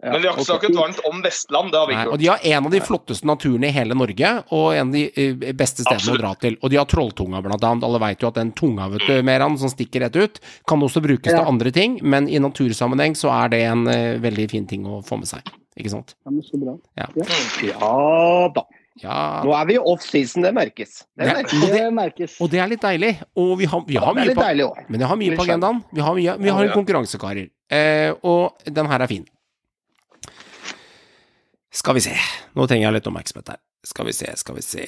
F: Ja,
G: Men vi har ikke snakket varmt om Vestland. Det har vi
A: Nei,
G: ikke
A: og de har en av de flotteste naturene i hele Norge, og en av de eh, beste stedene
G: Absolutt.
A: å dra til. Og de har Trolltunga, blant annet. Alle vet jo at den tunga, vet du, Meran, som stikker rett ut, kan også brukes
F: Ja.
A: til andre ting, men i natursammenheng så er det en uh, veldig fin ting å få med seg. Ikke sant?
F: Ja.
E: Ja da.
A: Ja,
E: Nå er vi off season, det merkes. Det
A: Ja.
E: merkes.
A: Og det-
F: Det merkes.
A: og det er litt deilig. Og vi har, vi har mye på
E: deilig.
A: Men jeg har mye på agendaen. Vi har, mye, vi har en konkurransekarer. uh, og den her er fin. Skal vi se. Nå trenger jeg litt oppmerksomhet her. Skal vi se, skal vi se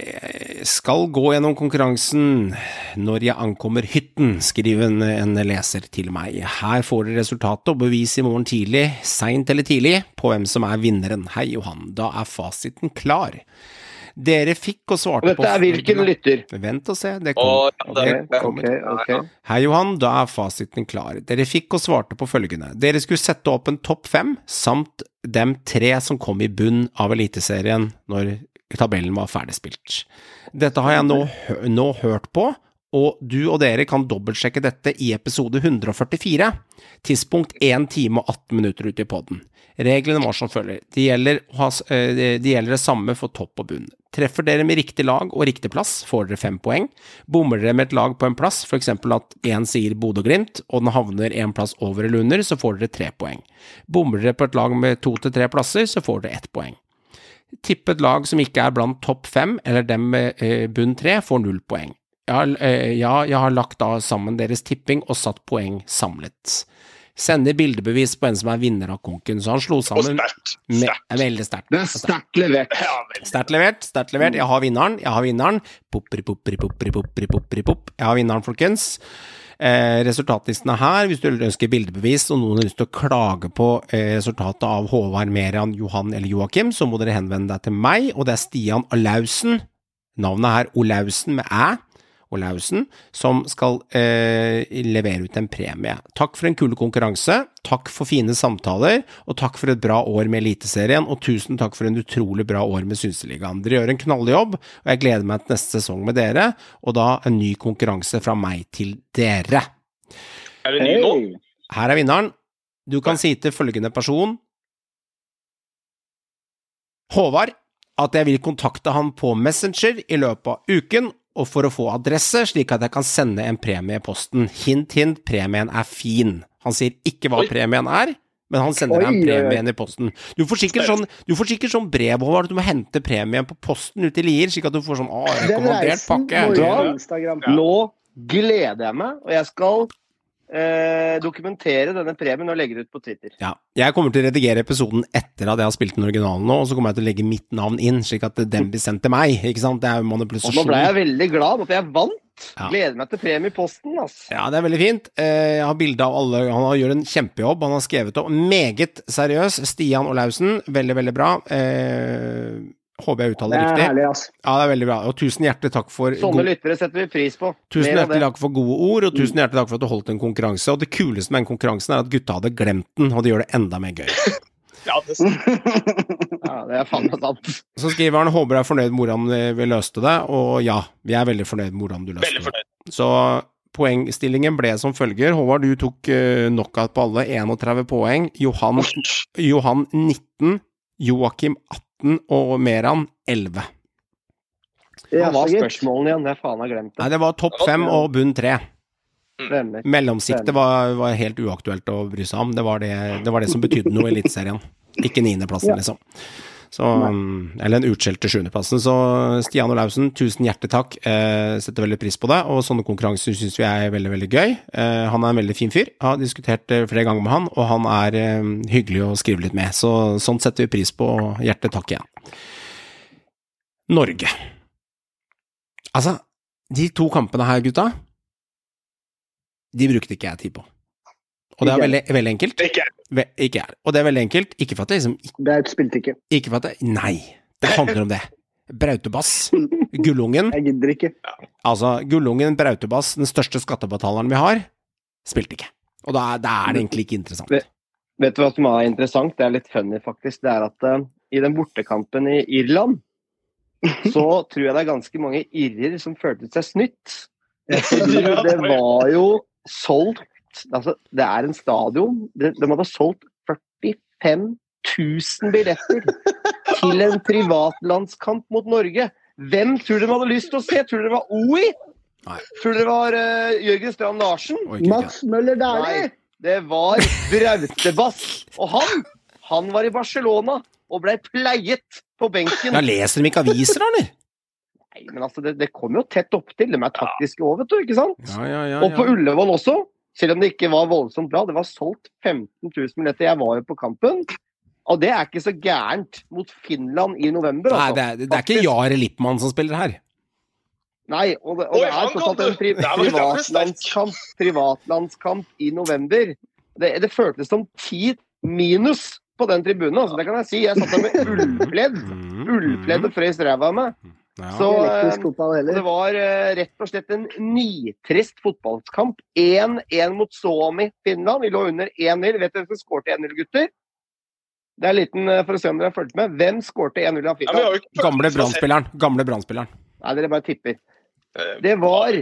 A: Skal gå gjennom konkurransen når jeg ankommer hytten, skriver en, leser til meg. Her får dere resultatet og bevis i morgen tidlig, seint eller tidlig, på hvem som er vinneren. Hei, Johan. Da er fasiten klar. Dere fikk og svarte på
E: Dette er hvilken lytter?
A: Vent og se. Det
G: kommer.
A: kommer.
G: ja, det-
A: det kommer.
E: Okay, okay.
A: Hei Johan, da er fasiten klar. Dere fikk og svarte på følgende. Dere skulle sette opp en topp fem, samt dem tre som kom i bunn av Eliteserien når tabellen var ferdigspilt. Dette har jeg nå, nå hørt på, og du og dere kan dobbeltsjekke dette i episode 144. Tidspunkt 1 time og 18 minutter ute i podden. Reglene var som følger. de gjelder, eh, det gjelder det samme for topp og bunn. Treffer dere med riktig lag og riktig plass, får dere fem poeng. Bommer dere med et lag på en plass, f.eks. at én sier Bodø-Glimt, og den havner en plass over eller under, så får dere tre poeng. Bommer dere på et lag med to til tre plasser, så får dere ett poeng. Tippet et lag som ikke er blant topp fem, eller dem med eh, bunn tre, får null poeng. Jeg har, eh, ja, jeg har lagt da sammen deres tipping og satt poeng samlet. Sender bildebevis på en som er vinner av konken, så han slo sammen Og
G: Sterkt.
A: er Veldig sterkt.
E: Det er sterkt levert.
A: Sterkt levert, sterkt levert. Jeg har vinneren, jeg har vinneren. Popri, popri, popri, popri, popri, pop. Jeg har vinneren, folkens. Eh, resultatlisten er her. Hvis du ønsker bildebevis og noen har lyst til å klage på eh, resultatet av Håvard, Meran, Johan eller Joakim, så må dere henvende deg til meg, og det er Stian Alausen. Navnet er Olausen med æ. Olaussen, som skal eh, levere ut en premie. Takk for en kul konkurranse, takk for fine samtaler, og takk for et bra år med Eliteserien, og tusen takk for en utrolig bra år med Synseligaen. Dere gjør en knalljobb, og jeg gleder meg til neste sesong med dere, og da en ny konkurranse fra meg til dere.
G: Er det ny nå?
A: Her er vinneren. Du kan si til følgende person Håvard at jeg vil kontakte han på Messenger i løpet av uken, og for å få adresse, slik at jeg kan sende en premie i posten. Hint, hint, premien er fin. Han sier ikke hva
G: Oi.
A: premien er, men han sender deg en premie i posten. Du får sikkert sånn, du får sikkert sånn brev over at du må hente premien på posten ute i Lier, slik at du får sånn å, rekommandert pakke.
E: Nå gleder jeg meg, og jeg skal eh, dokumentere denne premien og legge det ut på Twitter.
A: Ja, jeg kommer til å redigere episoden etter at jeg har spilt den originalen nå, og så kommer jeg til å legge mitt navn inn, slik at den blir sendt til meg, ikke sant? Det er jo
E: Og nå ble jeg veldig glad at jeg vant.
A: Ja.
E: Gleder meg til premie i posten, ass.
A: Ja, det er veldig fint. Eh, Jeg har bilde av alle, han har- gjør en kjempejobb, han har skrevet opp meget seriøs. Stian Olaussen, veldig, veldig bra. Håper jeg
F: Det
A: uttaler
F: er
A: riktig.
F: herlig, ass.
A: Ja, det er veldig bra. Og tusen hjertelig takk for
E: Sånne lyttere setter vi pris på.
A: Tusen
E: Mer
A: hjertelig takk for gode ord, og tusen hjertelig takk for at du holdt en konkurranse. Og det kuleste med den konkurransen er at gutta hadde glemt den, og det gjør det enda mer gøy.
G: Ja, det,
E: Ja, det er faen meg sant.
A: Så skriver han håper du er fornøyd med hvordan eh, vi løste det, og ja, vi er veldig fornøyd med hvordan du løste
G: veldig
A: det. Så poengstillingen ble som følger. Håvard, du tok uh, knockout på alle, 31 poeng. Johan, Johan 19, Joakim 18 og Meran 11.
E: Hva var spørsmålene igjen? Jeg faen har glemt
A: Nei,
E: det.
A: det var topp fem og bunn tre. Mellomsiktet var, var helt uaktuelt å bry seg om. Det var det, det, var det som betydde noe i Eliteserien. Ikke niendeplassen,
F: Ja.
A: liksom. Så, um, eller den utskjelte sjuendeplassen. Så Stian Olaussen, tusen hjertelig takk. Eh, setter veldig pris på det. Og sånne konkurranser syns vi er veldig, veldig gøy. Eh, han er en veldig fin fyr. Jeg har diskutert eh, flere ganger med han, og han er eh, hyggelig å skrive litt med. Så sånn setter vi pris på. og Hjertelig takk igjen. Norge. Altså, de to kampene her, gutta, de brukte ikke jeg tid på. Og det er veldig, veldig enkelt.
G: Ikke
A: Ve ikke er. Og det er veldig enkelt. Ikke for at det liksom
F: Det spilte ikke.
A: Ikke for at det Nei, det handler om det. Brautebass. Gullungen.
F: Jeg gidder ikke.
A: Altså, Gullungen, Brautebass, den største skattebetaleren vi har, spilte ikke. Og da, da er det egentlig ikke interessant.
E: Vet, Vet du hva som er interessant? Det er litt funny, faktisk. Det er at uh, i den bortekampen i Irland, så tror jeg det er ganske mange irrer som følte seg snytt. Det var jo solgt Altså, det er en stadion. De, de hadde solgt 45 000 billetter til en privatlandskamp mot Norge. Hvem tror dere de hadde lyst til å se? Tror dere det var OI?
A: Nei.
E: Tror dere det var uh, Jørgen Strand Larsen?
A: Oi.
F: Mats Møller Dæhlie!
E: Det var Brautebass. Og han, han var i Barcelona og ble pleiet på benken.
A: Da leser de ikke aviser, eller?
E: Nei, men altså, det, det kom jo tett opptil. De er taktiske òg, vet du. ikke sant?
A: Ja, ja, ja.
E: Og på. Ullevål også, selv om det ikke var voldsomt bra. Det var solgt 15 000 billetter. Jeg var jo på kampen. Og det er ikke så gærent mot Finland i november.
A: Nei,
E: Altså.
A: det er, det er ikke Jare Lippmann som spiller her.
E: Nei, og det, og
G: Oi,
E: det er tross alt en pri privatlandskamp, privatlandskamp i november. Det, det føltes som ti minus på den tribunen. Altså, det kan jeg si. Jeg satt der med ullpledd.
A: Mm,
E: Ullpledd og frøs ræva av meg.
A: Ja.
E: Så
F: Ikke
E: eh, det var eh, rett og slett en nitrist fotballkamp. 1-1 mot Suomi, Finland. Vi lå under 1-0. Vet dere hvem som skåret 1-0, gutter? Det er en liten eh, for å se om dere har fulgt med. Hvem skårte 1-0 av Finland?
A: Gamle Brann-spilleren. Gamle Brann-spilleren.
E: Nei, dere bare tipper. Det var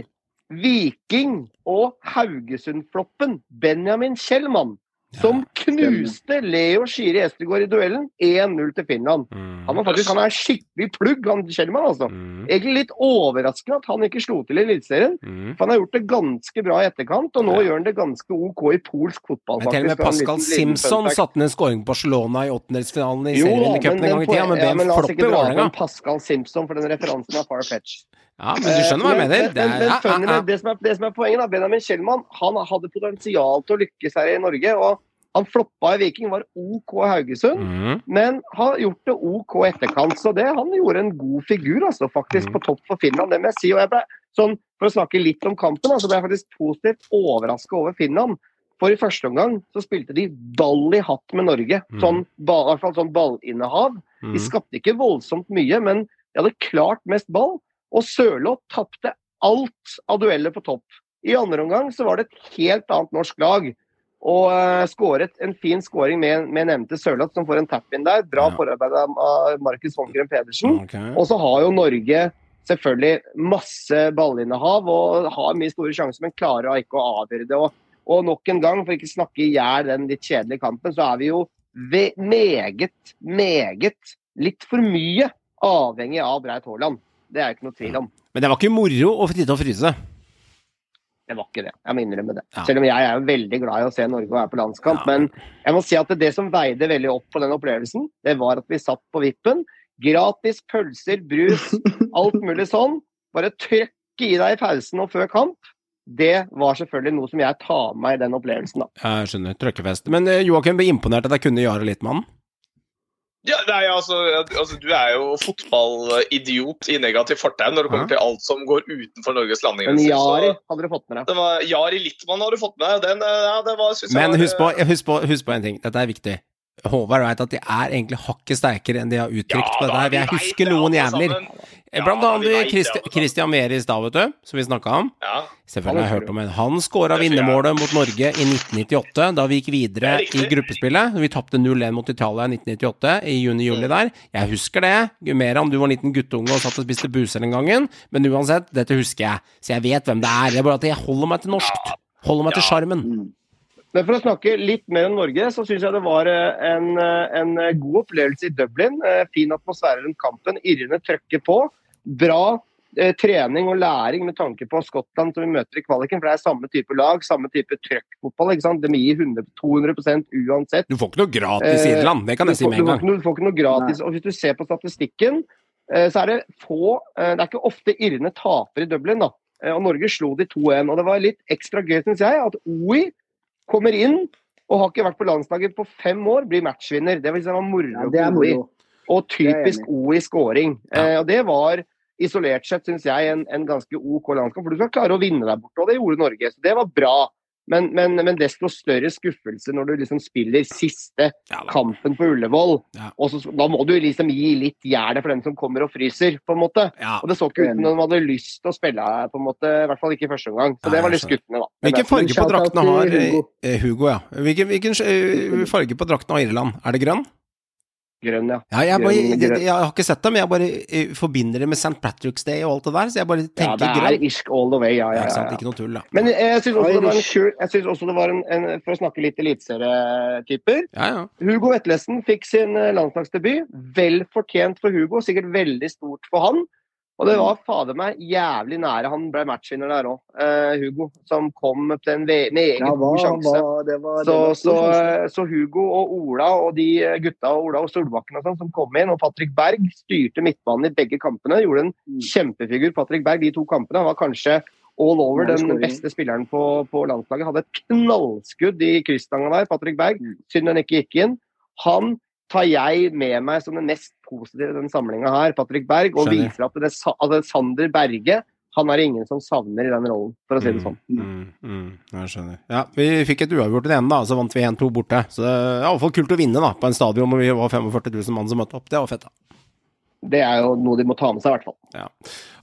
E: Viking og Haugesund-floppen Benjamin Kjellmann som knuste Leo Skiri Estegård i duellen 1-0 til Finland.
A: Mm.
E: Han var faktisk han er skikkelig plugg, han Kjellmann. altså.
A: Mm.
E: Egentlig litt overraskende at han ikke slo til i Eliteserien.
A: Mm.
E: For han har gjort det ganske bra i etterkant, og nå
A: Ja.
E: gjør han det ganske OK i polsk fotball.
A: Men til og med
E: en
A: Pascal Simpson satte ned en skåring på Barcelona i åttendelsfinalen i serien i cupen en gang i tida, men
E: ja,
A: ble en
E: men la oss
A: flopp
E: ikke
A: i
E: dra
A: Vålerenga.
E: fram Pascal Simpson, for den referansen er far-fetch.
A: Ja, men du skjønner hva jeg mener. Det
E: Men,
A: er,
E: men, funny
A: ja,
E: det, som er, det som er poenget, da, Benjamin Kjellmann han hadde potensial til å lykkes her i Norge. og Han floppa i Viking, var OK i Haugesund,
A: Mm.
E: men har gjort det OK i etterkant. Så det, han gjorde en god figur, altså, faktisk,
A: Mm.
E: på topp for Finland. Det må jeg si. og jeg ble, sånn, For å snakke litt om kampen, så ble jeg faktisk positivt overraska over Finland. For i første omgang så spilte de ball i hatt med Norge.
A: Mm.
E: Sånn, ball, i hvert fall sånn ballinnehav.
A: Mm.
E: De skapte ikke voldsomt mye, men de hadde klart mest ball. Og Sørloth tapte alt av dueller på topp. I andre omgang så var det et helt annet norsk lag. Og uh, skåret en fin skåring med, med nevnte Sørloth, som får en tap-in der. Bra
A: Ja.
E: forarbeid av Markus Holmgren Pedersen.
A: Okay.
E: Og så har jo Norge selvfølgelig masse ballinnehav og har mye store sjanser, men klarer ikke å avgjøre det. Og, og nok en gang, for ikke snakke i hjel den litt kjedelige kampen, så er vi jo meget, meget litt for mye avhengig av Breit Haaland. Det er ikke noe tvil om.
A: Men det var ikke moro å sitte og fryse.
E: Det var ikke det. Jeg må innrømme det.
A: Ja.
E: Selv om jeg er veldig glad i å se Norge og være på landskamp.
A: Ja.
E: Men jeg må si at det som veide veldig opp på den opplevelsen, det var at vi satt på vippen. Gratis pølser, brus, alt mulig sånn. Bare trøkke i deg i pausen og før kamp. Det var selvfølgelig noe som jeg tar med meg i den opplevelsen. da.
A: Jeg skjønner. Trøkkefest. Men eh, Joakim ble imponert at jeg kunne Jare Littmann.
G: Ja, nei, altså, altså, Du er jo fotballidiot i negativ fortegn når det kommer til alt som går utenfor Norges
E: Men
G: landegrenser.
E: Jari hadde du fått med deg.
G: Det var Jari Littmann hadde du fått med deg. Eh, ja,
A: Men husk på,
G: eh,
A: husk, på, husk på en ting. Dette er viktig. Håvard veit at de er egentlig hakket sterkere enn de har uttrykt
G: Ja,
A: på
G: dette.
A: her.
G: vi
A: Jeg husker noen jævler.
G: Sammen.
A: Blant
G: Ja,
A: annet Christi- Christian Mehre i stad, vet du, som vi snakka om.
G: Ja,
A: Selvfølgelig har jeg hørt om en. Han skåra
G: er
A: vinnermålet mot Norge i 1998, da vi gikk videre
G: er
A: i gruppespillet. Vi tapte 0-1 mot Italia i 1998, i juni-juli der. Jeg husker det. Gumeran, du var en liten guttunge og satt og spiste buser den gangen. Men uansett, dette husker jeg. Så jeg vet hvem det er. Det er bare at jeg holder meg til norskt. Holder meg til
G: Ja.
A: sjarmen.
E: Men for å snakke litt mer om Norge, så syns jeg det var eh, en, eh, en god opplevelse i Dublin. Eh, Fin atmosfære rundt kampen. Irrene trøkker på. Bra eh, trening og læring med tanke på Skottland som vi møter i kvaliken. For det er samme type lag, samme type trøkkfotball. ikke sant? De gir 100, 200% uansett.
A: Du får ikke noe gratis i
E: Eh,
A: Irland, det kan jeg si med en gang.
E: Du får ikke noe gratis. Og hvis du ser på statistikken, eh, så er det få eh, Det er ikke ofte Irene taper i Dublin, da. Eh, Og Norge slo de 2-1. Og det var litt ekstra gøy, syns jeg, at OI kommer inn og har ikke vært på landslaget på fem år, blir matchvinner. Det, vil si det var moro
F: Ja, det er moro.
E: Og
F: typisk O i
E: typisk OI-scoring. Eh, og det var isolert sett, syns jeg, en, en ganske OK landskamp. For du skal klare å vinne der borte, og det gjorde Norge. Så det var bra. Men, men, men desto større skuffelse når du liksom spiller siste
A: Ja,
E: kampen på Ullevål.
A: Ja.
E: Og så, da må du liksom gi litt jernet for den som kommer og fryser, på en måte.
A: Ja.
E: Og det så ikke ut som de hadde lyst til å spille, på en måte, i hvert fall ikke i første omgang. Så
A: Nei,
E: det var litt skuffende, da.
A: Hvilken farge på draktene har
F: Hugo.
A: eh, Hugo, ja. Hvilken, hvilken eh, farge på draktene har Irland? Er det grønn?
E: Grønn, ja.
A: Ja, jeg, bare,
E: Grønn, grønn.
A: jeg har ikke sett det, men jeg bare eh, forbinder det med St. Patrick's Day og alt det der, så jeg bare tenker grønn.
E: Ja, det er irsk all the way, ja.
A: Ja,
E: ja, ja,
A: sant? Ikke noe tull, da.
E: Men jeg syns også, også det var en, en For å snakke litt eliteserietyper.
A: Ja, ja.
E: Hugo Vetlesen fikk sin eh, landslagsdebut. Vel fortjent for Hugo, sikkert veldig stort for han. Og det var fader meg jævlig nære han ble matchvinner der òg, Hugo. Som kom til en med egen
F: Ja,
E: var, sjanse.
F: Var, det var,
E: Så,
F: det
E: så,
F: stor sjanse.
E: så Hugo og Ola og de gutta og Ola og Solbakken og sånn som kom inn, og Patrick Berg styrte midtbanen i begge kampene. Gjorde en
F: Mm.
E: kjempefigur. Patrick Berg de to kampene. Han var kanskje all over den beste spilleren på, på landslaget. Hadde et knallskudd i krysstanga der, Patrick Berg.
F: Mm.
E: Synd den ikke gikk inn. Han tar jeg med meg som det mest positive i denne samlinga her, Patrick Berg, og
A: Skjønner.
E: viser at det, at Sander Berge han er det ingen som savner i den rollen, for å si det sånn.
A: Mm, mm, jeg skjønner. Ja, vi fikk et uavgjort i den da, så vant vi 1-2 borte. Så det er iallfall kult å vinne da, på en stadion hvor vi var 45 000 mann som møtte opp. Det var fett, da.
E: Det er jo noe de må ta med seg, i hvert fall.
A: Ja.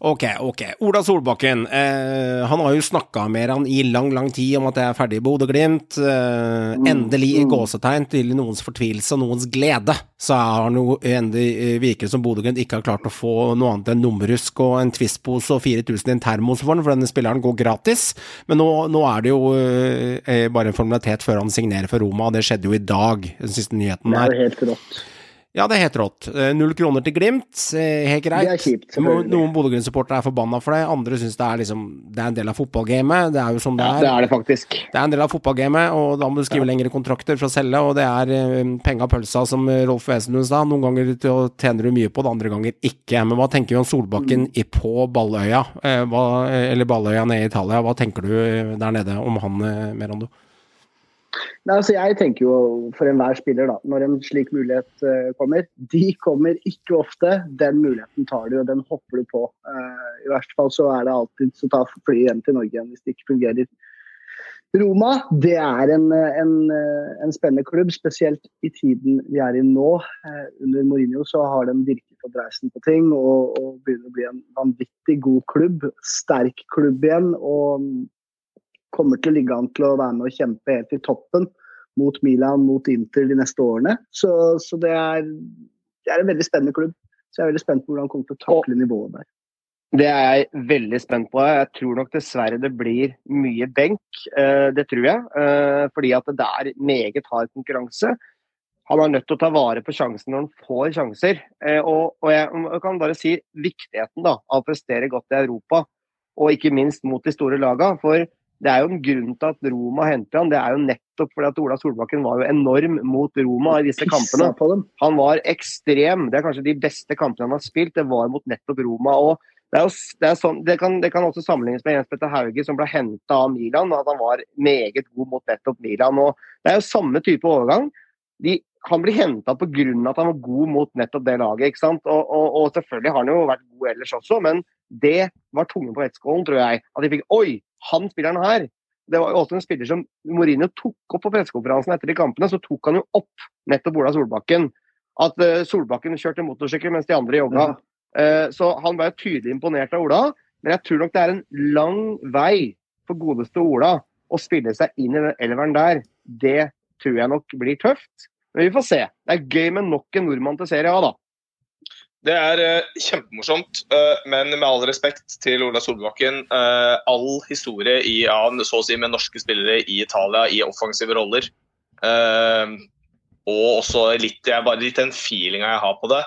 A: Ok, ok. Ola Solbakken. Eh, han har jo snakka med han i lang, lang tid om at jeg er ferdig i Bodø-Glimt. Eh, endelig, i
F: mm.
A: gåsetegn, til noens fortvilelse og noens glede, så har han jo endelig eh, virker som Bodø-Glimt ikke har klart å få noe annet enn nummerusk og en Twist-pose og 4000 i en termos for den, for denne spilleren går gratis. Men nå, nå er det jo eh, bare en formalitet før han signerer for Roma, og det skjedde jo i dag, den siste nyheten
F: Det
A: her.
F: er jo helt rått.
A: Ja, det er helt rått. Eh, Null kroner til Glimt, eh, helt greit.
F: Det er kjipt,
A: Noen Bodø-Glimt-supportere er forbanna for det, andre syns det er liksom Det er en del av fotballgamet. Det er jo som det
E: Ja,
A: er.
E: det er det faktisk.
A: Det er en del av fotballgamet, og da må du skrive lengre kontrakter for å selge, og det er eh, penga pølsa, som Rolf Wesenlund sa. Noen ganger tjener du mye på det, andre ganger ikke. Men hva tenker vi om Solbakken i på Balløya, hva, eller Balløya nede i Italia? Hva tenker du der nede om han, Merando?
F: Nei, altså jeg tenker jo for enhver spiller, da, når en slik mulighet uh, kommer De kommer ikke ofte. Den muligheten tar du, og den hopper du på. Uh, I verste fall så er det alltid så ta flyet hjem til Norge igjen hvis det ikke fungerer. Roma det er en, en, eh, en spennende klubb, spesielt i tiden vi er i nå. Under Mourinho så har de virkelig fått reisen på ting og, og begynner å bli en vanvittig god klubb. Sterk klubb igjen. og kommer til å ligge an til å være med og kjempe helt i toppen mot Milan, mot Inter de neste årene. Så, så det, er, det er en veldig spennende klubb. Så jeg er veldig spent på hvordan han kommer til å takle nivået der.
E: Det er jeg veldig spent på. Jeg tror nok dessverre det blir mye benk. Eh, Det tror jeg. Eh, Fordi at det er meget hard konkurranse. Han er nødt til å ta vare på sjansen når han får sjanser. Eh, Og, jeg kan bare si viktigheten da, av å prestere godt i Europa, og ikke minst mot de store lagene. For det er jo en grunn til at Roma henter han. Det er jo nettopp fordi at Ola Solbakken var jo enorm mot Roma i disse kampene. Han var ekstrem. Det er kanskje de beste kampene han har spilt. Det var mot nettopp Roma. og det, jo, det, sånn, det, kan, det kan også sammenlignes med Jens Petter Hauge, som ble henta av Milan. og At han var meget god mot nettopp Milan. og Det er jo samme type overgang. De, han blir henta pga. at han var god mot nettopp det laget. ikke sant? Og, og, og selvfølgelig har han jo vært god ellers også, men det var tungen på vektskålen, tror jeg. At de fikk Oi, han spilleren her! Det var jo også en spiller som Mourinho tok opp på pressekonferansen etter de kampene. Så tok han jo opp nettopp Ola Solbakken. At eh, Solbakken kjørte motorsykkel mens de andre jogga.
F: Ja.
E: Eh, Så han ble tydelig imponert av Ola. Men jeg tror nok det er en lang vei for godeste Ola å spille seg inn i den elveren der. Det tror jeg nok blir tøft. Men vi får se. Det er gøy med nok en nordmann til Serie A, da.
G: Det er eh, kjempemorsomt, eh, men med all respekt til Ola Solbakken eh, All historie i, ja, så å si med norske spillere i Italia i offensive roller. og også litt, jeg, bare litt den feelinga jeg har på det.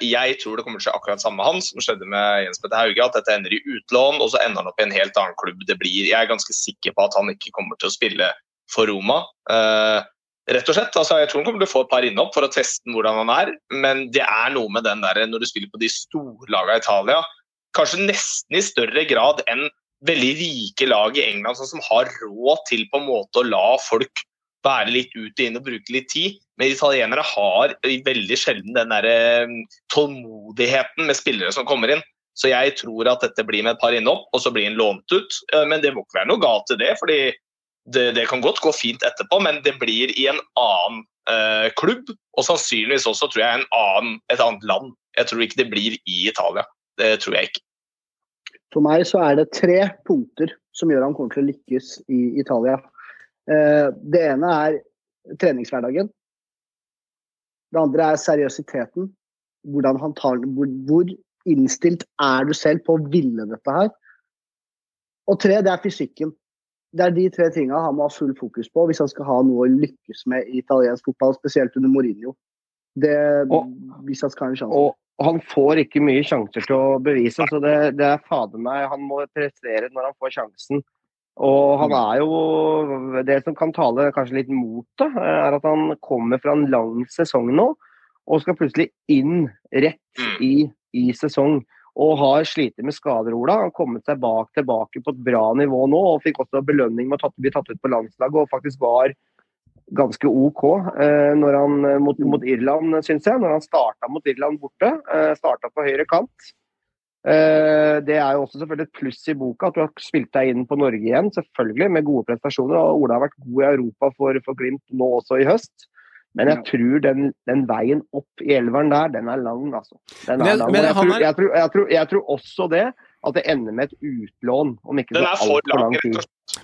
G: Jeg tror det kommer til å skje akkurat samme med han som skjedde med Jens Petter Hauge. At dette ender i utlån, og så ender han opp i en helt annen klubb. Det blir, jeg er ganske sikker på at han ikke kommer til å spille for Roma. Eh, rett og slett, altså Jeg tror han kommer til å få et par innhopp for å teste hvordan han er. Men det er noe med den der når du spiller på de storlagene i Italia, kanskje nesten i større grad enn veldig rike lag i England sånn som har råd til på en måte å la folk være litt ut og inn og bruke litt tid. Men italienere har veldig sjelden den der eh, tålmodigheten med spillere som kommer inn. Så jeg tror at dette blir med et par innhopp, og så blir han lånt ut. Eh, Men det må ikke være noe galt i det, fordi det, det kan godt gå fint etterpå, men det blir i en annen eh, klubb. Og sannsynligvis også tror jeg en annen, et annet land. Jeg tror ikke det blir i Italia. Det tror jeg ikke.
F: For meg så er det tre punkter som gjør han kommer til å lykkes i Italia. Eh, Det ene er treningshverdagen. Det andre er seriøsiteten. Tar. Hvor, hvor innstilt er du selv på å ville dette her? Og tre, det er fysikken. Det er de tre tinga han må ha full fokus på hvis han skal ha noe å lykkes med i italiensk fotball, spesielt under Mourinho. Det,
E: Og-
F: hvis han skal ha en sjanse.
E: Og han får ikke mye sjanser til å bevise, så det, det er fader meg Han må prestere når han får sjansen. Og han er jo Det som kan tale kanskje litt mot det, er at han kommer fra en lang sesong nå, og skal plutselig inn rett
G: Mm.
E: i, i sesong. Og har slitt med skader, Ola. Han kommet seg bak tilbake på et bra nivå nå, og fikk også belønning med å bli tatt ut på landslaget, og faktisk var ganske OK eh, han, eh, mot, mot Irland, syns jeg. Når han starta mot Irland borte. Eh, starta på høyre kant. Eh, det er jo også selvfølgelig et pluss i boka at du har spilt deg inn på Norge igjen, selvfølgelig med gode prestasjoner. og Ola har vært god i Europa for, for Glimt nå også i høst. Men jeg tror den, den veien opp i elveren der, den er lang, altså. Den
A: Men-
E: er lang.
A: men
E: jeg, tror, jeg, tror, jeg, tror, jeg tror også det, at det ender med et utlån om ikke så
G: for
E: altfor lang tid.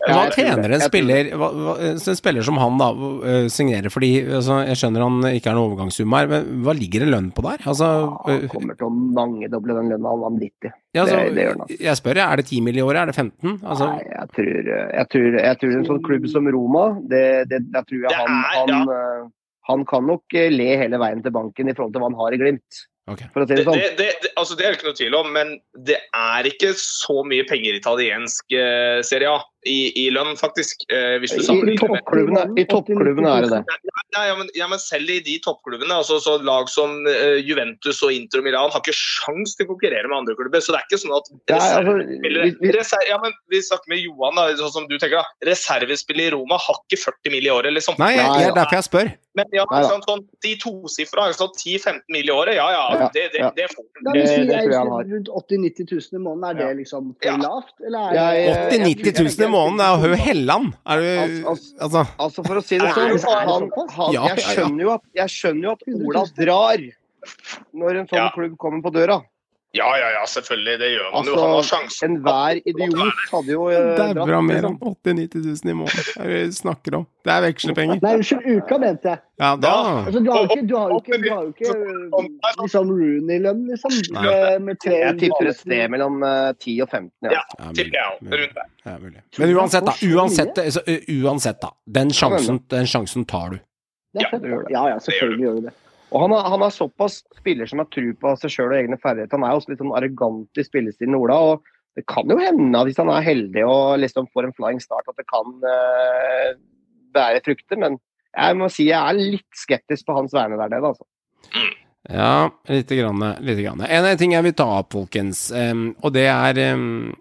E: Ja,
A: Hva
E: jeg
A: tjener en spiller, hva, hva, en spiller som han da eh, signerer? Fordi altså, Jeg skjønner han ikke er noen overgangssum her, men hva ligger det lønn på der? Altså,
E: Han
A: eh,
E: kommer til å mangedoble den lønna vanvittig.
A: ja, altså,
E: det- det gjør han, altså.
A: jeg spør, er det 10 mill. i året? Er det 15? Altså,
E: Nei, jeg tror, jeg, tror, jeg tror en sånn klubb som Roma, det, det, der tror jeg han, han, eh, han kan nok eh, le hele veien til banken i forhold til hva han har i Glimt.
A: Okay.
E: For å si
G: Det,
E: sånn.
G: det, det, det, altså det er det ikke noe tvil om, men det er ikke så mye penger i italiensk eh, Serie A i, i lønn, faktisk. Eh, hvis du
E: I, i toppklubbene, i toppklubbene er det det.
G: Nei, ja, men, ja, men selv i de toppklubbene, altså så lag som eh, Juventus og Inter og Milan har ikke sjans til å konkurrere med andre klubber. Så det er ikke sånn at
E: Ja, altså, vi-
G: ja, men Vi snakker med Johan, da, sånn som du tenker. da, Reservespillere i Roma har ikke 40 mill. i året, liksom.
A: Nei, det
E: er
A: derfor jeg spør.
G: Men ja,
E: Nei
G: sånn, sånn, de tosifra, altså 10-15 mill. i året, ja ja, det, det,
E: ja.
G: det får du.
E: Det- det.
F: Rundt 80 000-90 000 i måneden, er det liksom for lavt? Eller er
E: Jeg-
F: det
A: 80 000-90 000 i måneden, det er jo Hø Helland! Er du
E: Altså, altså-
A: Altså
E: For å si det sånn, han, han, jeg, skjønner jo at, jeg skjønner jo at Ola drar når en sånn klubb kommer på døra.
G: Ja ja ja, selvfølgelig. Det gjør man jo.
E: Altså,
G: Han har sjansen.
E: Enhver idiot hadde jo eh,
A: Det er bra mer
E: liksom.
A: enn 80 000-90 000 i måneden. Det vi snakker om? Det er vekslepenger.
F: Nei, unnskyld, uka mente jeg.
A: Ja, da
F: Altså, du har jo ikke, du har jo ikke, du har jo ikke liksom Rooney-lønn, liksom. Med, med tre
E: Jeg tipper et sted mellom eh, 10 og 15. Ja.
G: Tipper jeg òg. Rundt der.
A: Men uansett, da. Uansett, altså, uh, uansett da. Den sjansen, den sjansen tar du.
G: Ja,
F: fett.
E: gjør det.
F: Ja, ja, selvfølgelig gjør du det.
E: Og han er, han er såpass spiller som har tro på seg sjøl og egne ferdigheter. Han er også litt sånn arrogant i spillestilen, Ola. og Det kan jo hende hvis han er heldig og liksom får en flying start, at det kan uh, bære frukter. Men jeg må si jeg er litt skeptisk på hans vegne der nede, altså.
A: Ja, lite grann. Lite grann. En ting jeg vil ta opp, folkens, um, og det er um,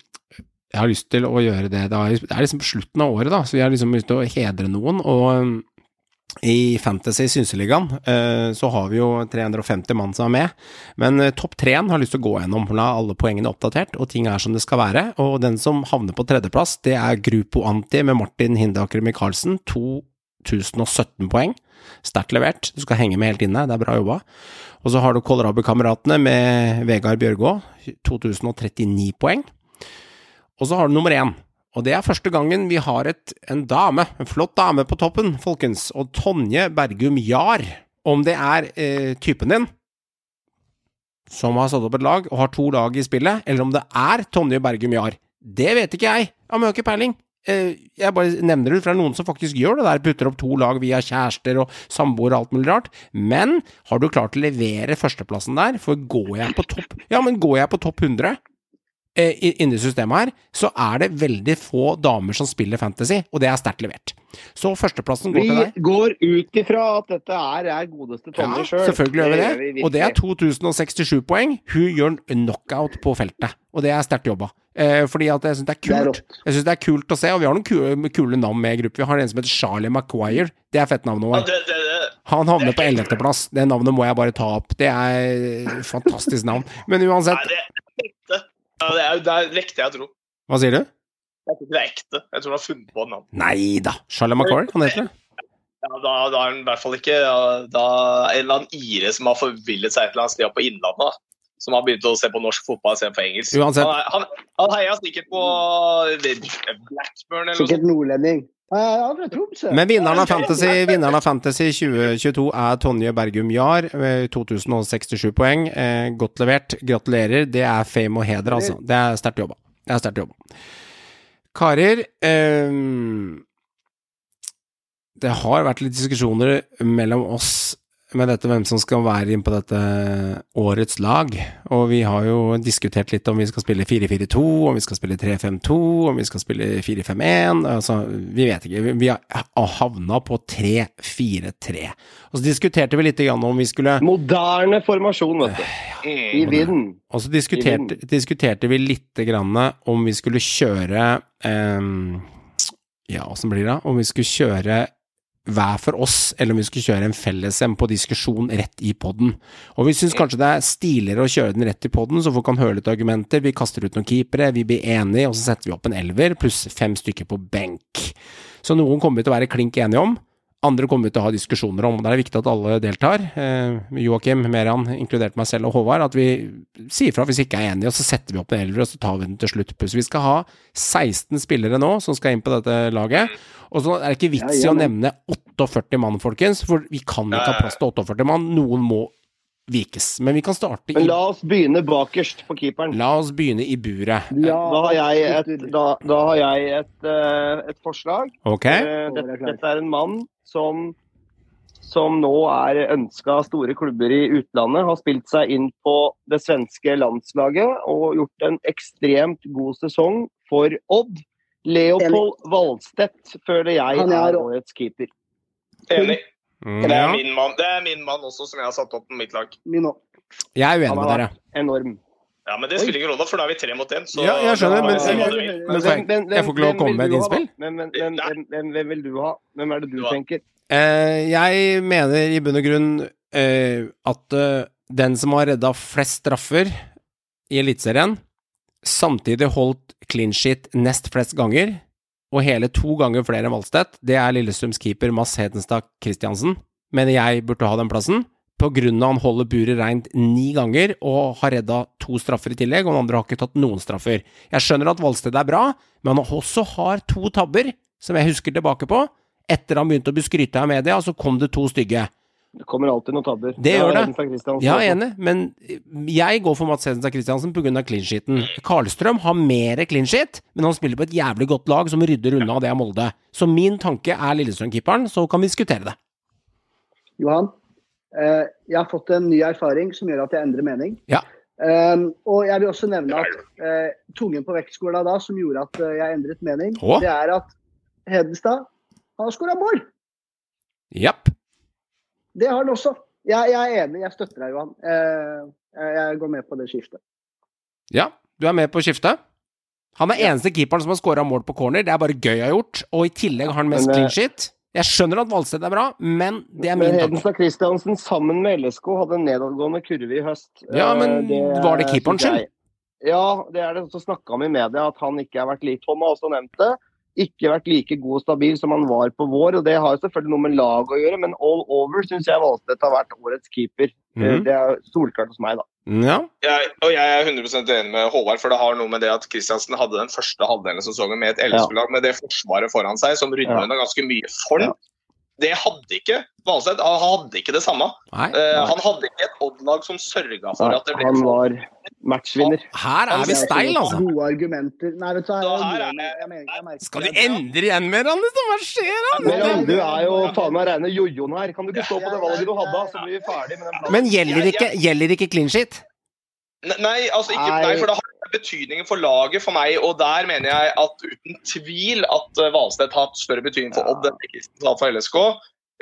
A: Jeg har lyst til å gjøre det. Det er, det liksom på slutten av året, da, så vi har liksom lyst til å hedre noen. og i Fantasy Synseligaen eh, så har vi jo 350 mann som er med, men topp topp treen har lyst til å gå gjennom, la alle poengene oppdatert, og ting er som det skal være. Og den som havner på tredjeplass, det er Grupo Anti med Martin Hindaker Michaelsen, 2017 poeng. Sterkt levert, du skal henge med helt inne, det er bra jobba. Og så har du Kålrabi-kameratene med Vegard Bjørgaa. 2039 poeng. Og så har du nummer én, og det er første gangen vi har et, en dame, en flott dame på toppen, folkens. Og Tonje Bergum Jahr. Om det er eh, typen din som har satt opp et lag og har to lag i spillet, eller om det er Tonje Bergum Jahr, det vet ikke jeg. Jeg har ikke peiling. Eh, jeg bare nevner det ut fra noen som faktisk gjør det der, putter opp to lag via kjærester og samboere og alt mulig rart. Men har du klart å levere førsteplassen der, for går jeg på topp Ja, men går jeg på topp 100 eh, i- inni systemet her, så er det veldig få damer som spiller fantasy, og det er sterkt levert. Så førsteplassen går
E: Vi
A: til deg.
E: Vi går ut ifra at dette er, er godeste
A: Ja,
E: Tonje sjøl.
A: selvfølgelig gjør vi det. Og det er 2067 poeng. Hun gjør en knockout på feltet, og det er sterkt jobba. Eh, fordi at jeg syns det er
F: Det
A: kult. Jeg synes det er kult å se, og vi har noen kule, kule navn med i gruppa. Vi har en som heter Charlie Maguire. Det er fett navn.
G: Ja, det, det, det.
A: Han havner på ellevteplass. Det navnet må jeg bare ta opp. Det er et fantastisk navn. Men uansett,
G: Nei, det er det er, det er lekte jeg tror.
A: hva sier du?
G: Jeg tror det er ekte. Jeg tror han har funnet på et navn.
A: Nei da. Charlie Maguire, han heter det.
G: Ja, da, da er han i hvert fall ikke ja, da, En eller annen ire som har forvillet seg et eller annet sted på Innlandet. Som har begynt å se på norsk fotball istedenfor engelsk.
A: Uansett.
G: Han, han, han heia sikkert på Blackburn eller noe
F: Sikkert nordlending. Eh.
A: Men vinneren av Fantasy, vinneren av Fantasy 2022 er Tonje Bergum Jahr, 2067 poeng. Eh, godt levert. Gratulerer. Det er fame og heder, altså. Det er sterkt jobba. Det er sterkt jobba. Karer eh, Det har vært litt diskusjoner mellom oss med dette hvem som skal være inn på dette årets lag. Og vi har jo diskutert litt om vi skal spille 4-4-2, om vi skal spille 3-5-2, om vi skal spille 4-5-1. Altså, vi vet ikke. Vi har havna på 3-4-3. Og så diskuterte vi litt om vi skulle
E: Moderne formasjon, vet du. I vinden.
A: Og så diskuterte, diskuterte vi litt grann om vi skulle kjøre um, Ja, åssen blir det? Om vi skulle kjøre hver for oss, eller om vi skulle kjøre en felles-en på diskusjon rett i poden. Og vi syns kanskje det er stiligere å kjøre den rett i poden, så folk kan høre litt argumenter. Vi kaster ut noen keepere, vi blir enige, og så setter vi opp en elver pluss fem stykker på benk. Så noen kommer vi til å være klink enige om. Andre kommer vi til å ha diskusjoner om. og Det er viktig at alle deltar. Eh, Joakim, Meran, inkludert meg selv og Håvard. At vi sier fra hvis vi ikke er enige, og så setter vi opp en elver, og så tar vi den til slutt. Så vi skal ha 16 spillere nå som skal inn på dette laget. Og så er det ikke vits i
F: Ja,
A: å nevne 48 mann, folkens, for vi kan ikke ha plass til 48 mann. Noen må vikes. Men vi kan starte i Men
E: la oss begynne bakerst på keeperen.
A: La oss begynne i buret.
F: Ja,
E: Da har jeg et, da, da har jeg et, uh, et forslag.
A: Ok?
E: Uh, Dette, dette er en mann som, som nå er ønska av store klubber i utlandet. Har spilt seg inn på det svenske landslaget og gjort en ekstremt god sesong for Odd. Leopold Valstedt føler jeg
F: Han er-
E: årets keeper.
G: Enig.
A: Mm,
G: Det er
A: ja.
G: min mann Det er min mann også, som jeg har satt opp på mitt lag.
F: Min òg.
A: Jeg er uenig med dere.
E: enorm.
G: Ja, Men det spiller ikke rolle, for da er vi tre mot én.
A: Ja, jeg skjønner, men- jeg- får ikke lov å komme med
E: du
A: et innspill?
E: Men, men, men,
G: Nei.
E: hvem, vil du ha? Hvem er det du
G: Du
E: tenker?
A: Eh, jeg mener i bunn og grunn eh, at uh, den som har redda flest straffer i Eliteserien, samtidig holdt clean shit nest flest ganger, og hele to ganger flere enn Valstedt, det er Lillestrøms keeper Mads Hedenstad Christiansen. Mener jeg burde ha den plassen. På grunn av han holder buret reint ni ganger og har redda to straffer i tillegg, og den andre har ikke tatt noen straffer. Jeg skjønner at Valstedt er bra, men han også har to tabber, som jeg husker tilbake på. Etter han begynte å bli skryta av media, så kom det to stygge.
E: Det kommer alltid noen tabber.
A: Det gjør det. Ja, enig, men jeg går for Mats Hedenstad Christiansen pga. clean sheeten. Karlstrøm har mer clean sheet, men han spiller på et jævlig godt lag som rydder unna det av Molde. Så min tanke er Lillestrøm-keeperen, så kan vi diskutere det.
F: Johan, eh, jeg har fått en ny erfaring som gjør at jeg endrer mening.
A: Ja.
F: Um, og jeg vil også nevne at eh, tungen på vektskåla da, som gjorde at eh, jeg endret mening,
A: Hå?
F: det er at Hedenstad har skåra mål!
A: Japp.
F: Det har han også. Jeg, jeg er enig, jeg støtter deg, Johan. Eh, jeg- jeg går med på det skiftet.
A: Ja, du er med på skiftet? Han er eneste keeperen som har skåra mål på corner. Det er bare gøy å ha gjort. Og i tillegg har han mest
E: Men, eh,
A: clean shit. Jeg skjønner at Valsted er bra, men det er min.
E: Hedenstad Christiansen sammen med LSK hadde en nedadgående kurve i høst.
A: Ja, men
E: det,
A: var det keeperens
E: synes
A: skyld?
E: Ja, det er det. som snakka om i media at han ikke har vært like Tom har også nevnt det. Ikke vært like god og stabil som han var på vår. og Det har jo selvfølgelig noe med lag å gjøre, men all over syns jeg Valstedt har vært årets keeper.
A: Mhm.
E: Det er solklart hos meg, da.
A: Ja.
G: Jeg, og jeg er 100% enig med Håvard, for det har noe med det at Kristiansen hadde den første halvdelen av sesongen med et LSK-lag med det forsvaret foran seg som rydda
E: Ja.
G: unna ganske mye folk.
E: Ja.
G: Det hadde ikke Valstedt. Han hadde ikke det samme.
A: Nei.
G: Uh, han hadde ikke et Odd-lag som sørga for
E: Nei,
G: at det ble
E: han var matchvinner.
A: Her er vi steil, altså.
F: Gode argumenter. Nei, vet du.
G: Her er
F: jeg, jeg, mener- jeg
A: Skal du endre igjen med han, liksom? Hva skjer?
E: Men du er jo faen meg reine jojoen her. Kan du ikke stå på det valget du hadde, så blir vi ferdig med den planen?
A: Men gjelder ikke, gjelder ikke clean shit?
G: Nei, altså ikke,
E: Nei.
G: for det har betydning for laget for meg, og der mener jeg at uten tvil at eh, Valstedt har hatt større betydning for Odd enn det Kristiansen har for LSK.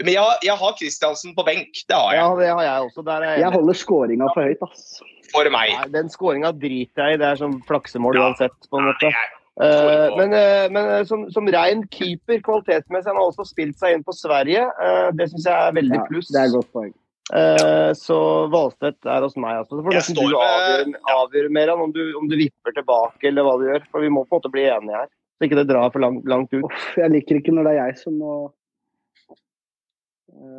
G: Men jeg, jeg har Kristiansen på benk, det har jeg,
E: Ja, det har jeg også. Der er jeg
F: Jeg holder skåringa for høyt, ass.
G: For meg.
E: Nei, den skåringa driter jeg i. Det er som flaksemål
G: Ja.
E: uansett, på en måte.
G: Nei,
E: Eh, men uh, men eh, som, som rein keeper kvalitetsmessig, han har også spilt seg inn på Sverige. Uh, det syns jeg er veldig
F: Ja,
E: pluss.
F: det er godt poeng.
E: Ja. så Valstedt er hos meg. Altså. Så får
G: Jeg står
E: du avgjøre,
G: med-
E: avgjøre mer om du, om du vipper tilbake eller hva du gjør. For vi må på en måte bli enige her. Så ikke det drar for langt, langt ut.
F: Uff, jeg liker ikke når det er jeg som må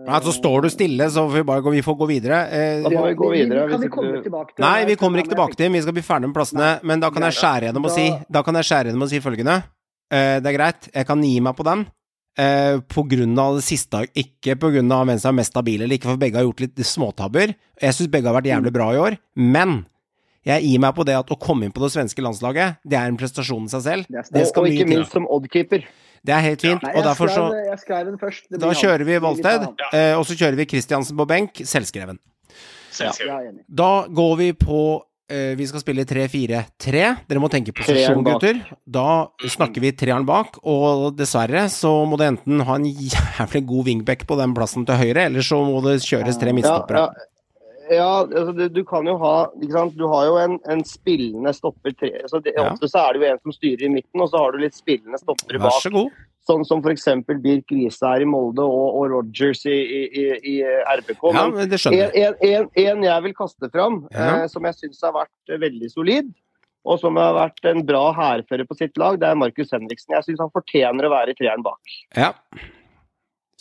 A: Nei, så står du stille, så får vi bare gå, vi får gå videre. Eh,
E: Da må vi gå videre.
F: Kan
E: hvis
F: vi komme
E: du-
F: tilbake til
A: Nei, vi kommer ikke tilbake til dem. Vi skal bli ferdig med plassene. Men da kan jeg skjære gjennom og si Da kan jeg skjære gjennom og si følgende. Eh, det er greit, jeg kan gi meg på den. Eh, på grunn av det siste, ikke på grunn av hvem som er mest stabile eller ikke, for begge har gjort litt småtabber. Jeg syns begge har vært jævlig bra i år, men jeg gir meg på det at å komme inn på det svenske landslaget, det er en prestasjon i seg selv.
F: Det.
A: Det
E: Og,
A: skal
E: og
A: mye
E: ikke minst som oddkeeper.
A: Det er helt fint,
F: Nei,
A: og derfor så
F: skrev, jeg skrev den først. Det
A: Da
F: blir han.
A: kjører vi Valsted,
F: han.
A: eh, og så kjører vi Kristiansen på benk, selvskreven.
G: selvskreven.
F: Ja.
A: Da går vi på eh, Vi skal spille 3-4-3. Dere må tenke posisjon, gutter. Da snakker vi treeren bak, og dessverre så må det enten ha en jævlig god wingback på den plassen til høyre, eller så må det kjøres tre
E: Ja,
A: midtstoppere.
E: ja. Ja, altså du, du kan jo ha ikke sant? Du har jo en, en spillende stopper tre, så det,
A: Ja.
E: Ofte så er det jo en som styrer i midten, og så har du litt spillende stoppere
A: Vær
E: bak.
A: så god.
E: Sånn som f.eks. Birk Riise er i Molde og, og Rogers i, i, i, i RBK.
A: Ja,
E: Men
A: men det skjønner jeg.
E: en, en, en jeg vil kaste fram,
A: Ja.
E: eh, som jeg syns har vært eh, veldig solid, og som har vært en bra hærfører på sitt lag, det er Markus Henriksen. Jeg syns han fortjener å være i treeren bak.
A: Ja.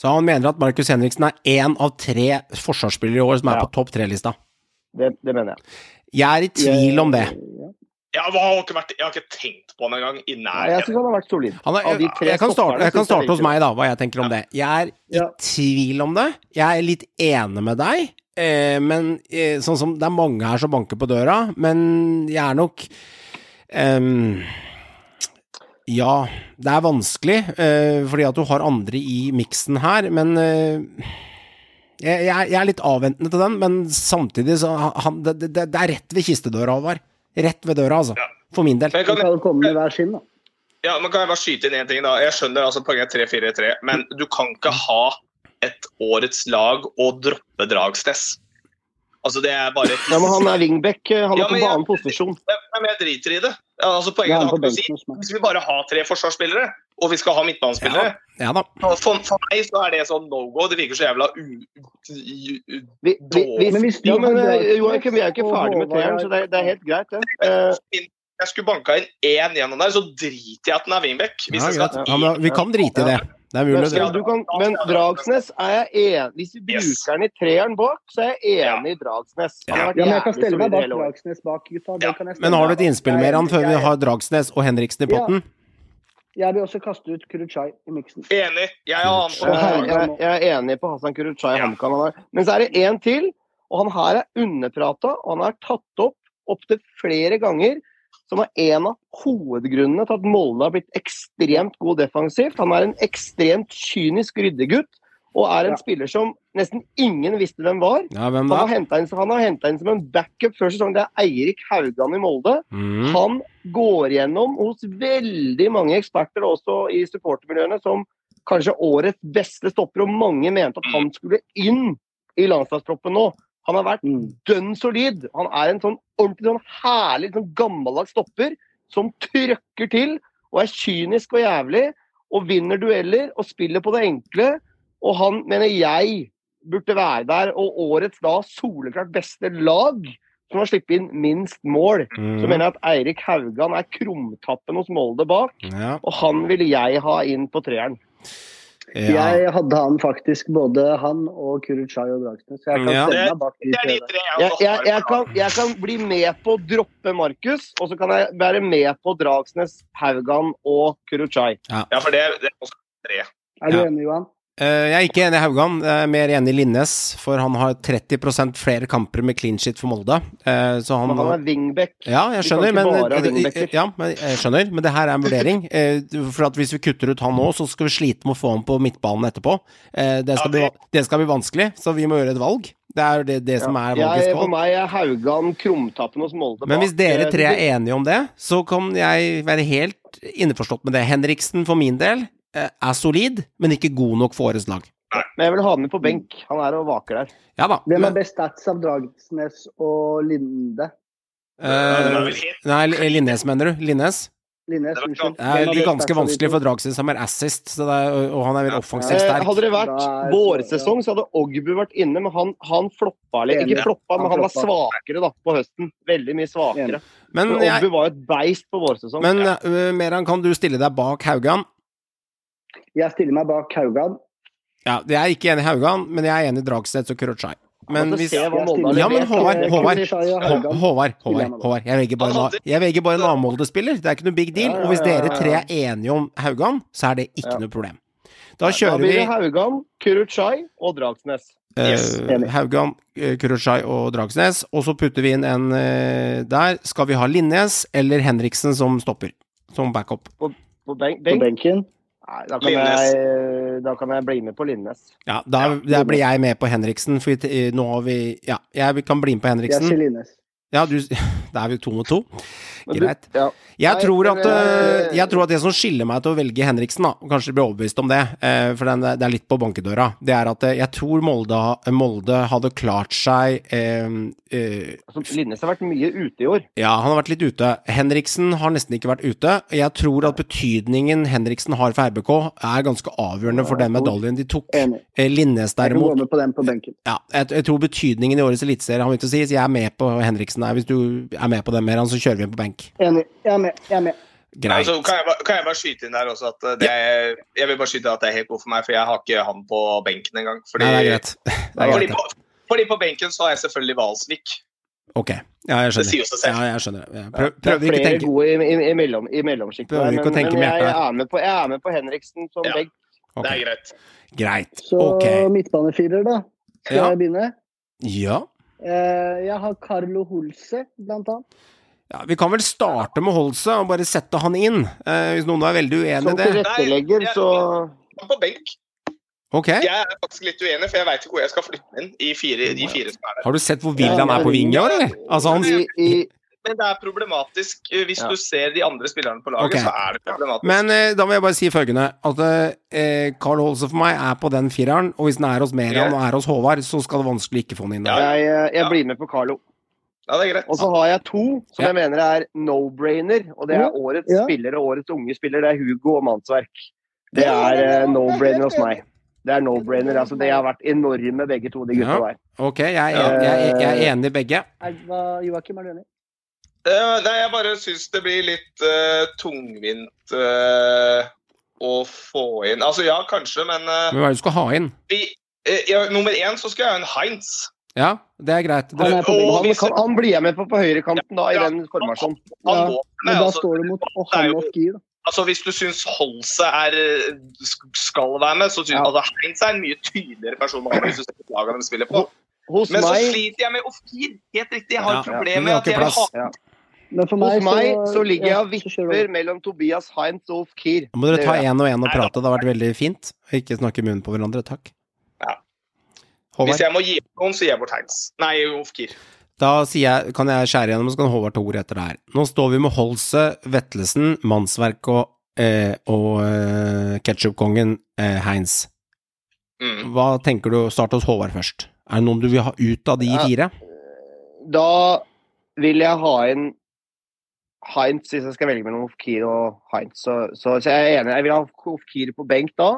A: Så han mener at Markus Henriksen er én av tre forsvarsspillere i år som er
E: Ja.
A: på topp tre-lista.
E: Det, det mener jeg.
A: Jeg er i tvil om det.
E: Ja.
G: jeg, har ikke vært, jeg har ikke tenkt på han engang, i
E: nærheten. jeg syns han har vært solid.
A: Han er,
E: jeg,
A: jeg, kan starte, jeg kan starte hos meg, da, hva jeg tenker om det. Jeg er i
F: Ja.
A: tvil om det. Jeg er litt enig med deg, eh, men eh, sånn som det er mange her som banker på døra, men jeg er nok ehm, Ja, det er vanskelig, eh, fordi at du har andre i miksen her, men eh, jeg, jeg, er litt avventende til den, men samtidig så han, det, det, det er rett ved kistedøra, Håvard. Rett ved døra, altså.
G: Ja.
A: For min del.
G: Men kan,
F: kan komme med hver sin, da.
G: ja, men kan jeg bare skyte inn én ting, da? Jeg skjønner altså poenget er 3-4-3, men du kan ikke ha et årets lag og droppe Dragsnes. Altså, det er bare
E: Ja, men han er wingback. Han er
G: Ja,
E: på
G: en
E: annen posisjon.
G: Nei, men jeg driter i det. Ja, altså, poenget
F: han er
G: si. Hvis vi bare har tre forsvarsspillere, og vi skal ha midtbanespillere
A: Ja ja
G: for, for meg så er det sånn no go. Det virker så jævla u...
E: Vi, vi, vi,
F: Men hvis
E: ja, men eh, Joakim, vi er jo ikke ferdig med treeren,
F: er-
E: så det, det er helt greit, det. Eh,
G: jeg skulle banka inn én gjennom der, så driter jeg at den er wingback. Hvis
A: Ja,
G: jeg skal
A: greit. Ja, men vi kan drite i det. Det er
E: men,
A: mulig. det.
E: men, du kan, men Dragsnes er jeg enig Hvis vi bruker den i treeren bak, så er jeg enig i Dragsnes.
F: Ja, men jeg kan stelle meg bak. Dragsnes bak, gutta.
G: Ja.
A: Men har du et innspill mer han før vi har Dragsnes og Henriksen i
F: Ja.
A: potten?
F: Jeg vil også kaste ut Kuruchai i miksen.
G: Enig. Jeg er,
E: Jeg,
F: Ja.
E: jeg, jeg er enig på Hassan Kuruchai
G: Ja.
E: Men så er det én til, og han her er underprata, og han er tatt opp opptil flere ganger som er en av hovedgrunnene til at Molde har blitt ekstremt god defensivt. Han er en ekstremt kynisk ryddegutt, og er en
F: Ja.
E: spiller som nesten ingen visste hvem var.
A: Ja, hvem
E: Han har henta inn, hentet inn som en backup før sesongen. Det er Eirik Haugan i Molde.
A: Mm.
E: Han går gjennom hos veldig mange eksperter, også i supportermiljøene, som kanskje årets beste stopper, og mange mente at han skulle inn i landslagstroppen nå. Han har vært
F: Mm.
E: dønn solid. Han er en sånn ordentlig sånn herlig sånn gammeldags stopper som trøkker til og er kynisk og jævlig og vinner dueller og spiller på det enkle. Og han mener jeg burde være der, og årets da soleklart beste lag som har sluppet inn minst mål. Så
A: Mm.
E: mener jeg at Eirik Haugan er krumtappen hos Molde bak,
A: Ja.
E: og han ville jeg ha inn på treeren.
A: Ja.
F: Jeg hadde han faktisk, både han og Kuruchai og Dragsnes. Så jeg kan
A: Ja.
F: stelle meg bak de tre
G: jeg
E: Jeg, jeg, kan, jeg kan bli med på å droppe Markus, og så kan jeg være med på Dragsnes, Haugan og Kuruchai.
G: Ja, for det, er- det er også tre.
F: Er du
A: Ja.
F: enig, Johan?
A: Eh, Jeg er ikke enig i Haugan, jeg er mer enig i Linnes, for han har 30% flere kamper med clean shit for Molde. Eh, Så han,
E: Men han er wingback.
A: Ja, jeg skjønner, men, eh, ja, men jeg skjønner, men det her er en vurdering. For at hvis vi kutter ut han nå, så skal vi slite med å få han på midtbanen etterpå. Eh, Det skal,
G: Ja,
A: bli, det skal bli vanskelig, så vi må gjøre et valg. Det er det, det som er valgets
E: Jeg, for
A: valg.
E: meg er Haugan krumtappen hos Molde.
A: Men hvis dere tre er enige om det, så kan jeg være helt innforstått med det. Henriksen for min del er solid, men ikke god nok for årets lag.
E: Men jeg vil ha den med på benk. Han er og vaker der.
A: Ja da.
F: Hvem er best stats av Dragsnes og Linde?
A: Eh,
G: helt
A: nei, Linnes, mener du? Linnes?
F: Linnes, unnskyld.
A: Det er
F: er
A: ganske
F: de
A: vanskelig for Dragsnes, som er assist, så det er, og han er vel offensivt
E: Eh,
A: sterk.
E: hadde det vært vårsesong, så hadde Ogbu vært inne, men han, han floppa litt. Ikke floppa, men
F: Han
E: var svakere da på høsten. Veldig mye svakere.
A: Men,
E: Ogbu var jo et beist på vårsesong.
A: men uh, Meran, kan du stille deg bak Haugan?
F: Jeg stiller meg bak Haugan.
A: Ja, jeg er ikke enig i Haugan, men jeg er enig i Dragsnes og Kurochai. Men hvis Ja, men. Håvard, Håvard. Håvard,
F: jeg
A: Håvard. Jeg velger bare, jeg velger bare en annen Molde-spiller. Det er ikke noe big deal. Og hvis dere tre er enige om Haugan, så er det ikke noe problem. Da
E: Da
A: kjører
E: blir
A: vi
E: det Haugan, Kurochai og Dragsnes.
G: Yes.
A: eh, Haugan, Kurochai og Dragsnes, og så putter vi inn en eh, der. Skal vi ha Linnes eller Henriksen som stopper? Som backup.
E: På benk,
F: På
E: benk.
F: benken.
E: Nei, da, kan jeg, da kan jeg bli med på Linnes.
A: Ja, da, da blir jeg med på Henriksen, for eh, nå har vi Ja, jeg kan bli med på Henriksen.
F: Jeg sier Linnes.
A: Ja, du Da er vi to mot to. Greit. Jeg tror, at, eh,
E: eh,
A: jeg tror at det som skiller meg til å velge Henriksen, da, og kanskje bli overbevist om det, eh, for det er litt på bankedøra, det er at jeg tror Molde, Molde hadde klart seg eh, eh,
E: Altså, Linnes har vært mye ute i år.
A: Ja, han har vært litt ute. Henriksen har nesten ikke vært ute. Jeg tror at betydningen Henriksen har for RBK, er ganske avgjørende for den medaljen de tok.
F: Enig.
A: Linnes derimot
F: med på på
A: ja, jeg, jeg tror betydningen i årets eliteserie har mye å si, så jeg er med på Henriksen her. Hvis du er med på det, mer, så kjører vi på benk.
F: Enig. Jeg er med. Jeg er med.
A: Greit.
G: Altså, kan, jeg, bare- kan jeg bare skyte inn der også at uh, det er, Jeg vil bare skyte at det er helt god for meg, for jeg har ikke han på benken engang. Fordi,
A: Nei, det er greit. Det er
G: fordi,
A: greit.
G: på, fordi på benken så har jeg selvfølgelig Valsvik.
A: Ok. Ja, jeg
G: Det sier jo seg selv.
A: Ja, jeg skjønner. Jeg prøv,
E: Det
A: prøv ikke å tenke
E: gode i, i, i, mellom, i mellomsjiktet.
A: Prøver ikke å tenke
E: men
A: med
E: jeg,
A: hjertet
E: er med på, jeg er med på Henriksen som
G: Ja.
E: benk.
A: Okay.
G: Det er greit.
A: Greit.
F: Så
A: midtbanefiler
F: midtbanefirer, da. Skal
A: Ja.
F: jeg begynne?
A: Ja.
F: Eh, jeg har Carlo Holse, blant annet.
A: ja. Vi kan vel starte med Holse og bare sette han inn, eh, hvis noen er veldig uenig
E: Som
A: i det.
E: tilrettelegger,
G: Nei, jeg-
E: så
G: Han På benk.
A: Okay.
G: Jeg er faktisk litt uenig, for jeg veit ikke hvor jeg skal flytte inn i fire, de fire som er der.
A: Har du sett hvor vill han er på vinga, eller? Altså, han
E: i, i,
G: Men det er problematisk. Uh, Hvis
E: Ja.
G: du ser de andre spillerne på laget,
A: okay.
G: så er det problematisk.
A: Men eh, da må jeg bare si følgende At eh, Carl Holse for meg er på den fireren, og hvis den er hos Meran og er hos Håvard, så skal det vanskelig ikke få den inn der.
E: jeg, jeg
G: Ja.
E: blir med på Carlo.
G: ja, det er greit.
E: Og så har jeg to som
A: Ja.
E: jeg mener er no-brainer. Og det er årets
F: Ja.
E: spiller og årets unge spiller. Det er Hugo og Mannsverk. Det er eh, no-brainer hos meg. Det er no-brainer. altså De har vært enorme, begge to, de gutta
A: Ja.
E: der.
A: Ok, jeg er, en, jeg, er- jeg er enig i begge.
F: Joakim, er du enig?
G: Eh, nei, jeg bare syns det blir litt uh, tungvint uh, å få inn Altså ja, kanskje, men
A: Men hva er det du skal ha inn?
G: vi, eh, ja, Nummer én så skal jeg ha en Heinz.
A: Ja, det er greit.
F: Han
A: Det,
F: er på
G: Og.
E: Han, kan, han blir jeg med på på høyrekanten da, i
G: Ja.
E: den formasjonen.
F: Ja, Men da
G: altså,
F: står du mot
G: er
F: han og Ski, da.
G: altså, Hvis du syns Holse er, skal være med, så syns
E: Ja.
G: altså, Heinz er en mye tydeligere person hvis du ser lagene de spiller på.
E: Hos
G: Men så sliter jeg med Ofkir. Helt riktig. Jeg har
A: Ja,
G: et
A: ja,
G: problem
A: men vi
G: med
A: har
G: at jeg vil ha
E: ja.
F: Men for
E: hos
F: meg,
E: så, så ligger jeg og vipper mellom Tobias Heinz og Ofkir.
A: Da må dere ta én og én og prate. Det har vært veldig fint. Ikke snakke i munnen på hverandre. Takk.
G: Ja.
A: Håvard?
G: Hvis jeg må gi noen, så gir jeg bort Heinz. Nei, Ofkir.
A: da sier jeg, kan jeg skjære gjennom, så kan Håvard ta ordet etter det her. Nå står vi med Holse, Vetlesen, Mannsverk og, eh, og eh, ketsjupkongen eh, Heinz.
G: Mm.
A: Hva tenker du? Start hos Håvard først. Er det noen du vil ha ut av de
E: Ja.
A: fire?
E: Da vil jeg ha inn Heinz hvis jeg skal velge mellom Ofkir og Heinz. Så, så, så jeg er enig. Jeg vil ha Ofkir på benk da,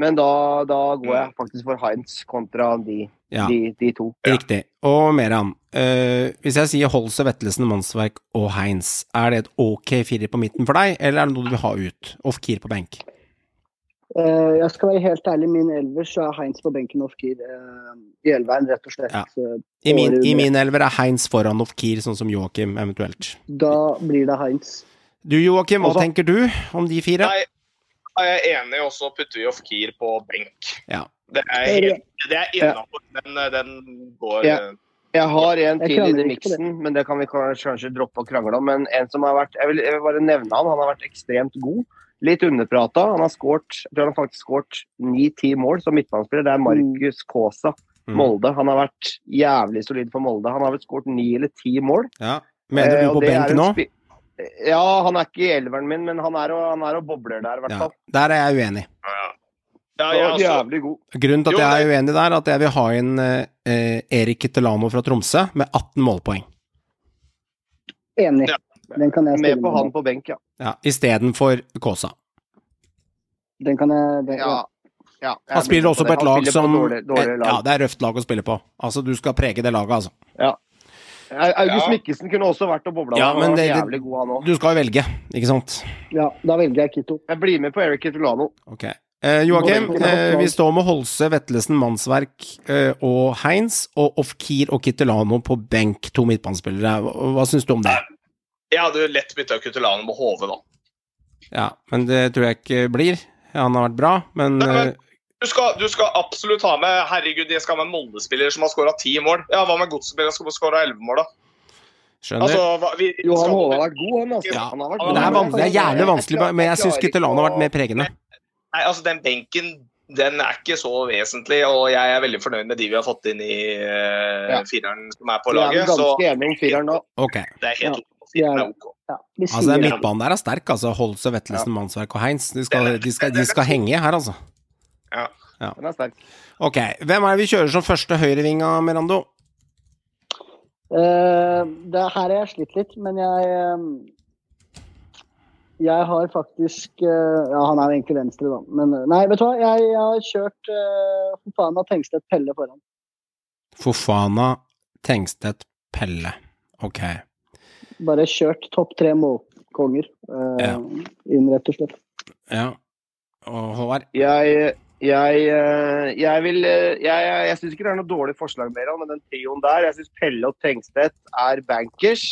E: men da, da går jeg faktisk for Heinz kontra de,
A: Ja.
E: de, de to.
G: Ja.
A: Riktig. Og Meran, eh, hvis jeg sier Holse, Vettelsen, Mannsverk og Heinz, er det et ok firer på midten for deg, eller er det noe du vil ha ut? Off-keer på benk?
F: Eh, jeg skal være helt ærlig, min elver så er Heinz på benken og Gir uh, i elveren, rett og slett.
A: Ja. I min, i min elver er Heinz foran off-keer, sånn som Joakim eventuelt.
F: Da blir det Heinz.
A: Du Joakim, hva
E: også,
A: tenker du om de fire?
G: Nei, jeg er enig, og så putter vi Ofkir på benk.
A: Ja.
G: Det er, helt, det er innafor. Den, den går
E: Ja.
G: eh,
E: Jeg har en til i miksen, men det kan vi kanskje droppe å krangle om. Men en som har vært Jeg vil, jeg vil bare nevne han. Han har vært ekstremt god. Litt underprata. Han har skåret jeg tror han faktisk skåret ni-ti mål som midtbanespiller. Det er Markus Kaasa,
A: Mm.
E: Molde. Han har vært jævlig solid for Molde. Han har vel skåret ni eller ti mål.
A: Ja. Mener
E: Eh,
A: du på
E: det er
A: benk nå?
E: Ja, han er ikke i elveren min, men han er og, han er og bobler der, i hvert
A: Ja. Der er jeg uenig.
G: ja. Ja, jeg
E: var jævlig god.
A: Grunnen til at
G: Jo,
A: jeg er uenig der, er at jeg vil ha inn eh, eh, Erik Kittelano fra Tromsø med 18 målpoeng.
F: Enig.
G: Ja.
F: Den kan jeg
E: Med på han på benk, ja.
A: Ja, Istedenfor Kaasa.
F: Den kan jeg den,
E: ja. ja jeg
A: Han spiller også på et lag
E: på
A: som
E: dårlig, dårlig lag.
A: Ja, det er røft lag å spille på. Altså, du skal prege det laget, altså. Ja.
E: August
G: Ja.
E: Mikkelsen kunne også vært og bobla.
A: Ja, men det- det-
E: god, han.
A: Du skal jo velge, ikke sant?
F: ja, da velger jeg Kitto.
E: Jeg blir med på Eric Kitolano.
A: Ok. Eh, Joakim, eh, vi står med Holse, Vetlesen, Mannsverk eh, og Heinz, og Ofkir og Kittelano på benk, to midtbanespillere. Hva, hva syns du om det?
G: Jeg hadde lett bytta Kutelano med HV, da.
A: Ja, men det tror jeg ikke blir. Han har vært bra, men
G: Nei, men-
A: eh,
G: Du skal, du skal absolutt ha med Herregud, jeg skal ha med en Molde-spiller som har skåra ti mål. Ja, Hva med Godset-spiller som har skåra elleve mål, da?
A: skjønner.
G: Altså, hva, vi,
E: jo,
G: han
E: Håvard har vært god, han. Altså.
A: Ja,
E: Han har vært
A: Men det er,
E: god.
A: vanskelig, det er gjerne vanskelig, men jeg syns Kyttelano har vært mer pregende.
G: Nei, altså Den benken den er ikke så vesentlig, og jeg er veldig fornøyd med de vi har fått inn i
E: uh,
G: fireren som er på
E: Vi er
G: laget. Så
E: ganske enige om fireren nå.
A: Okay.
G: det er helt
F: Ja.
G: Ok. Fireren er ok.
F: Ja,
A: Altså,
F: sier
A: midtbanen der er sterk, altså. Holse, Vetlesen, Mannsverk og Heinz. De skal, de skal, de skal henge her, altså.
E: Ja, Den er sterk.
A: Ok. Hvem er det vi kjører som første høyrevinga, Merando?
F: Uh, det er her jeg har slitt litt, men jeg eh, Jeg har faktisk eh, Ja, han er jo egentlig venstre, da. Men eh, nei, vet du hva. Jeg, jeg har kjørt uh, Fofana Tengstedt Pelle foran.
A: Fofana, Tengstedt, Pelle. Ok.
F: Bare kjørt topp tre målkonger uh,
A: Ja.
F: inn, rett og slett.
A: Ja. Og Håvard?
E: Jeg, jeg, eh, jeg vil eh, Jeg, jeg, jeg syns ikke det er noe dårlig forslag mer, men den trioen der Jeg syns Pelle og Tengstedt er bankers.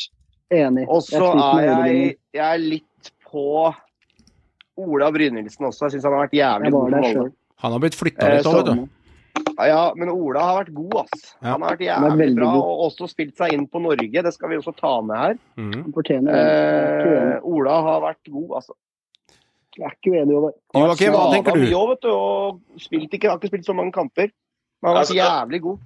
F: Enig.
E: Og så er jeg, jeg er litt på Ola Brynildsen også. Jeg syns han har vært jævlig god.
A: Han har blitt flytta litt òg, vet du.
E: Ja, men Ola har vært god, ass.
A: Ja.
E: Han har vært jævlig bra,
F: god.
E: og også spilt seg inn på Norge. Det skal vi også ta med her.
F: Mm. Fortjener er
E: Eh. Ola har vært god, altså.
F: Jeg er ikke uenig, i
E: det. har
A: Joakim, hva tenker du?
E: mye vet du, og spilt ikke, har ikke spilt så mange kamper. Men han har vært
G: Altså,
E: jævlig god.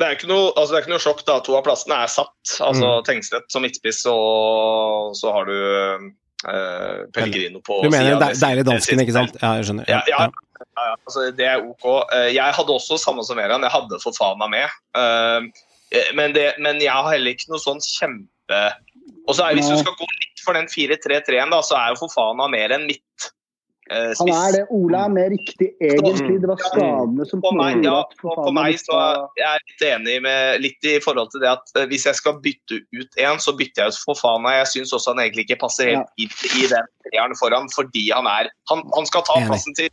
G: Det er ikke noe, altså det er ikke noe sjokk, da. To av plassene er satt. Altså Tengstedt som midtspiss, og så har du eh, Pellegrino på
A: Du mener
G: siden.
A: de- deilig dansken, ikke sant? Ja, jeg skjønner.
G: Ja, ja.
A: Ja.
G: Altså, det er OK. Eh, Jeg hadde også samme som Eran, jeg hadde Fofana med. Eh, Men, det, men jeg har heller ikke noe sånn kjempe Og så er, Hvis du skal gå litt for den 4-3-3-en, så er jo Fofana mer enn midt. Eh,
F: Han er det. Ola er mer riktig, egentlig. Det var skadene som
G: For meg, ja, for, for meg så er jeg litt enig med litt i forhold til det at uh, hvis jeg skal bytte ut en, så bytter jeg ut Fofana. Jeg syns også han egentlig ikke passer helt inn i den treeren foran, fordi han er Han, han skal ta
A: Enig.
G: plassen til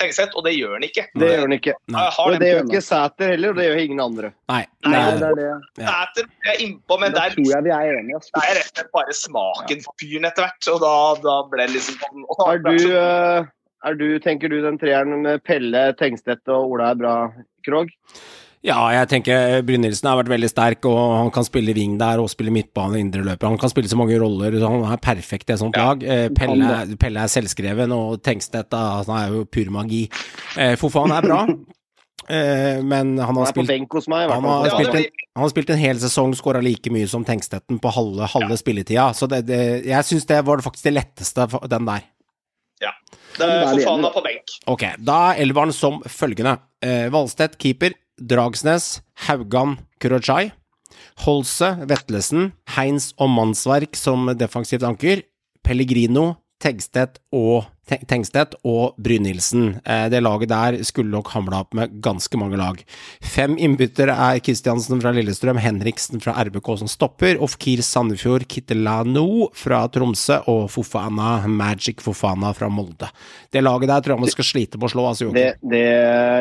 G: Tengseth, og det gjør han ikke.
E: Det gjør han ikke.
G: Jeg
E: Og det gjør ikke Sæter heller, og det gjør ingen andre.
A: Nei.
F: Nei,
A: det
F: det
A: er-
F: det.
G: Sæter er innpå, men
F: Da
G: der
F: tror jeg vi er enige.
G: det er rett og slett bare smaken på fyren etter hvert. Og da, da ble det liksom sånn har
E: Er du, eh, er du, tenker du den treeren med Pelle, Tengstedt og Ola er bra, Krog?
A: Ja, jeg tenker Brynildsen har vært veldig sterk, og han kan spille wing der og spille midtbane og indreløper. Han kan spille så mange roller, så han er perfekt i et sånt
G: Ja,
A: lag. Eh, Pelle, Pelle er selvskreven, og Tengstedt da, han er jo pur magi. Eh, Fofan er bra, eh, men han har spilt
E: meg.
A: han har, spilt en, han har spilt en hel sesong, skåra like mye som Tengstedten på halve, halve spilletida. Så det, det, jeg syns det var faktisk det letteste, den der.
G: Det
F: Fofan er
G: Fofana på benk.
A: Ok, da er elveren som følgende. Eh, Valstedt keeper, Dragsnes, Haugan, Kurochai. Holse, Vetlesen, Heins og Mannsverk som defensivt anker. Pellegrino, Tegstedt og, Tengstedt og Brynildsen. Eh, det laget der skulle nok hamla opp med ganske mange lag. Fem innbyttere er Kristiansen fra Lillestrøm, Henriksen fra RBK som stopper, Ofkir Sandefjord, Kittelano fra Tromsø og Fofana, Magic Fofana fra Molde. Det laget der tror jeg man skal slite med å slå, altså,
E: Det, det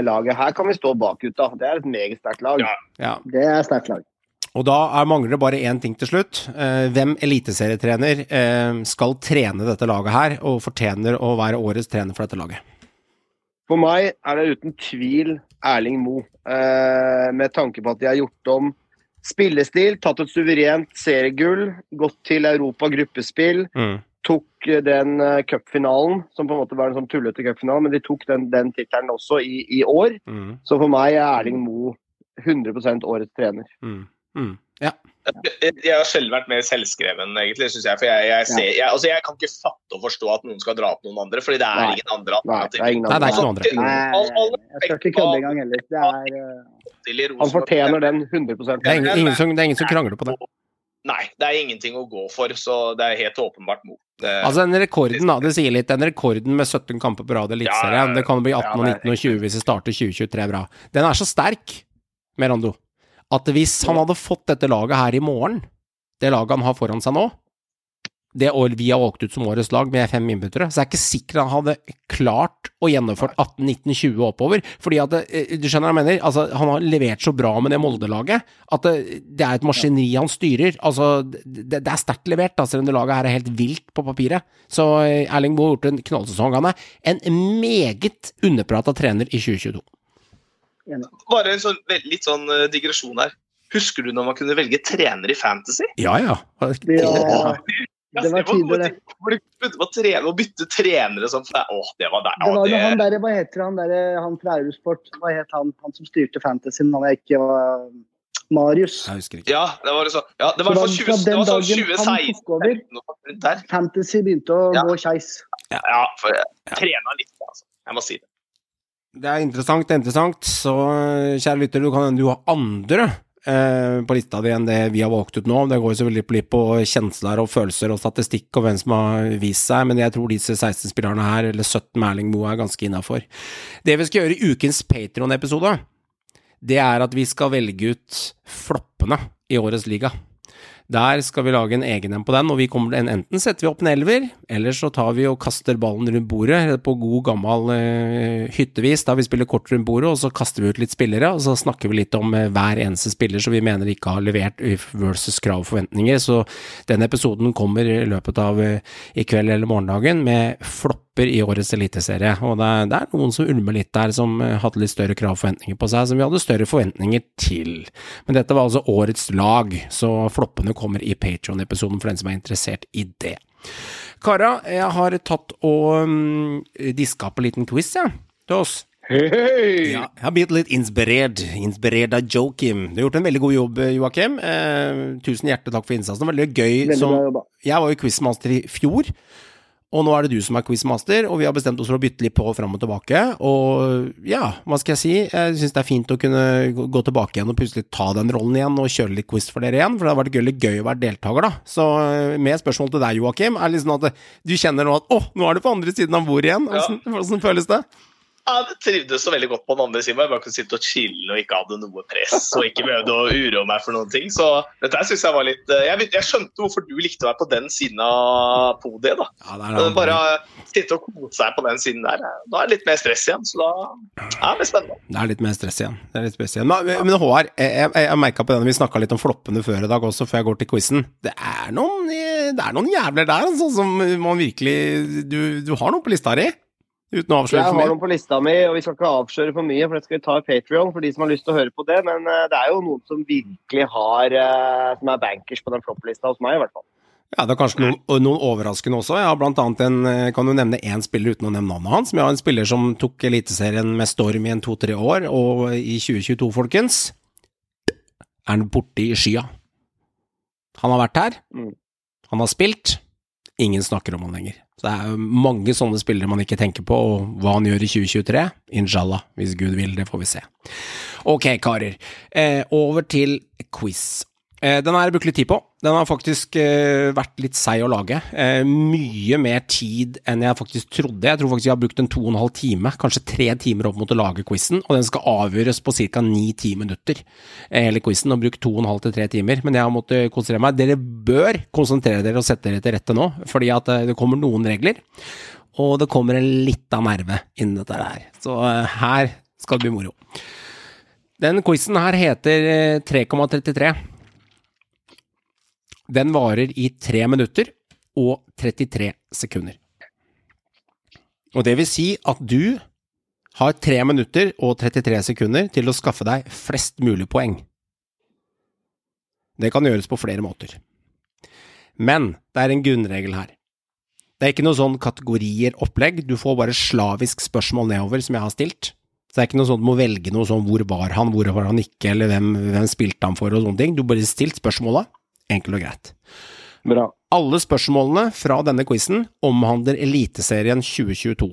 E: laget her kan vi stå bak, gutta. Det er et meget sterkt lag.
G: Ja.
A: Ja.
F: Det er et sterkt lag.
A: Og da er, mangler det bare én ting til slutt. Eh, hvem eliteserietrener eh, skal trene dette laget her, og fortjener å være årets trener for dette laget?
E: For meg er det uten tvil Erling Moe. Eh, med tanke på at de har gjort om spillestil, tatt et suverent seriegull, gått til Europa gruppespill.
A: Mm.
E: Tok den cupfinalen, som på en måte var en sånn tullete cupfinale, men de tok den, den tittelen også i, i år.
A: Mm.
E: Så for meg er Erling Moe 100% årets trener.
A: Mm. Mm. Ja.
G: Jeg har sjelden vært mer selvskreven, egentlig, syns jeg. For jeg, jeg, ser, jeg, altså, jeg kan ikke fatte og forstå at noen skal dra opp noen andre, fordi det er
E: Nei.
G: ingen andre
E: Nei, det er ingen
A: Nei, det er ikke noen andre.
F: Nei, jeg skal ikke kødde engang heller. Det er
G: uh,
E: Han fortjener den 100
A: Det, er ingen, ingen som, det er ingen som krangler på det.
G: Nei, det er ingenting å gå for, så det er helt åpenbart mot. Det,
A: Altså den rekorden, da, det sier litt. Den rekorden med 17 kamper på rad i Eliteserien,
G: Ja,
A: det kan bli 18 og
E: ja,
A: 19 og 20 hvis det starter 2023 bra. Den er så sterk, Merando, at hvis han hadde fått dette laget her i morgen, det laget han har foran seg nå, det vi har valgt ut som årets lag med fem innbyttere, så er jeg ikke sikker han hadde klart å gjennomføre 18, 19, 20 oppover. Fordi at eh, Du skjønner hva jeg mener? Altså, han har levert så bra med det Molde-laget at det, det er et maskineri han styrer. Altså, det, det er sterkt levert, da, selv om det laget her er helt vilt på papiret. Så eh, Erling Boe har gjort en knallsesong. Han er en meget underprata trener i 2022.
G: Bare en sånn, litt sånn eh, digresjon her. Husker du når man kunne velge trener i Fantasy?
A: Ja, ja.
F: Ja, det var tider, det.
G: Hvor du begynte å trene og bytte trenere sånn. for det- Åh, det var der.
F: Det var jo han der, hva heter han der, han fra Eurosport, hva het han, han som styrte fantasyen, han jeg ikke var Marius.
A: Jeg husker ikke.
G: ja, det var sånn Ja, det var,
F: så, så
G: sånn 20,
F: fra
G: det
F: den
G: var sånn
F: dagen han tok over.
G: Der.
F: Fantasy begynte å
G: Ja.
F: gå skeis.
G: Ja, for jeg trena litt, altså. Jeg må si det.
A: Det er interessant, det er interessant. Så kjære lytter, du kan hende du har andre eh, på lista di enn det vi har valgt ut nå. Det går jo selvfølgelig på kjensler og følelser og statistikk og hvem som har vist seg, men jeg tror disse 16 spillerne her, eller 17 med Erling Moe, er ganske innafor. Det vi skal gjøre i ukens Patron-episode, det er at vi skal velge ut floppene i årets liga. Der skal vi lage en egen en på den, og kommer, enten setter vi opp en elver, eller så tar vi og kaster ballen rundt bordet på god gammel uh, hyttevis, da vi spiller kort rundt bordet, og så kaster vi ut litt spillere, og så snakker vi litt om uh, hver eneste spiller som vi mener ikke har levert versus krav og forventninger. Så den episoden kommer i løpet av uh, i kveld eller morgendagen med flopper i årets eliteserie. Og det er, det er noen som ulmer litt der, som eh, hadde litt større krav og forventninger på seg, som vi hadde større forventninger til. Men dette var altså årets lag, så floppene kommer i Patron-episoden for den som er interessert i det. Kara, jeg har tatt og um, diska opp en liten quiz, jeg, ja, til oss. Hei, Ja, jeg har blitt litt inspirert. Inspirert av Joakim. Du har gjort en veldig god jobb, Joakim. Eh, tusen hjertelig takk for innsatsen. Veldig gøy.
F: Veldig
A: som, jeg var jo quizmaster i fjor. Og nå er det du som er quizmaster, og vi har bestemt oss for å bytte litt på fram og tilbake. Og ja, hva skal jeg si? Jeg syns det er fint å kunne gå- tilbake igjen og plutselig ta den rollen igjen, og kjøre litt quiz for dere igjen. For det har vært gøy, gøy å være deltaker, da. Så eh, med spørsmål til deg, Joakim, er liksom at du kjenner nå at å, nå er du på andre siden av bordet igjen. Åssen hvordan føles det?
G: Ja, det trivdes så veldig godt på den andre siden. Jeg bare kunne sitte og chille og ikke hadde noe press. Og ikke behøvde å uroe meg for noen ting. Så dette synes jeg var litt eh, jeg, jeg skjønte hvorfor du likte å være på den siden av podiet. da.
A: Ja, det er det.
G: Bare sitte og kose seg på den siden der. Da er det litt mer stress igjen. Så da ja, det er spennende.
A: Det er litt mer stress igjen. Det er litt stress igjen. Men, men HR, jeg, jeg, jeg merka på det vi snakka litt om floppene før i dag også, før jeg går til quizen. Det er noen, det er noen jævler der, altså, som man virkelig du, du har noe på lista di? Uten å avsløre
E: Jeg har noen på lista mi, og vi skal ikke avsløre for mye, for det skal vi ta i Patrion for de som har lyst til å høre på det. Men eh, det er jo noen som virkelig har eh, Som er bankers på den flopplista hos meg, i hvert fall.
A: Ja, det er kanskje noen, noen overraskende også. Jeg har blant annet en, eh, kan jo nevne én spiller uten å nevne navnet hans. Men jeg har en spiller som tok Eliteserien med storm i en to-tre år, og i 2022, folkens, er han borte i skya. Han har vært her,
E: Mm.
A: han har spilt, ingen snakker om han lenger. Så det er jo mange sånne spillere man ikke tenker på, og hva han gjør i 2023, inshallah, hvis Gud vil, det får vi se. Ok, karer. Eh, over til quiz. Eh, den har jeg brukt litt tid på. Den har faktisk eh, vært litt seig å lage. Eh, mye mer tid enn jeg faktisk trodde. Jeg tror faktisk jeg har brukt en to og en halv time, kanskje tre timer opp mot å lage quizen, og den skal avgjøres på ca. ni-ti minutter, hele quizen, og brukt to og en halv til tre timer. Men jeg har måttet konsentrere meg. Dere bør konsentrere dere og sette dere til rette nå, fordi at det kommer noen regler, og det kommer en lita nerve innen dette her. Så her skal det bli moro. Den quizen her heter eh, 3,33. Den varer i 3 minutter og 33 sekunder. Og det vil si at du har 3 minutter og 33 sekunder til å skaffe deg flest mulig poeng. Det kan gjøres på flere måter. Men det er en grunnregel her. Det er ikke noe sånn kategorier opplegg, du får bare slavisk spørsmål nedover som jeg har stilt. Så det er ikke noe sånn du må velge noe sånn hvor var han, hvor var han ikke, eller hvem, hvem spilte han for og sånne ting. Du bare stilt spørsmåla, enkelt og greit.
E: Bra.
A: Alle spørsmålene fra denne quizen omhandler Eliteserien 2022.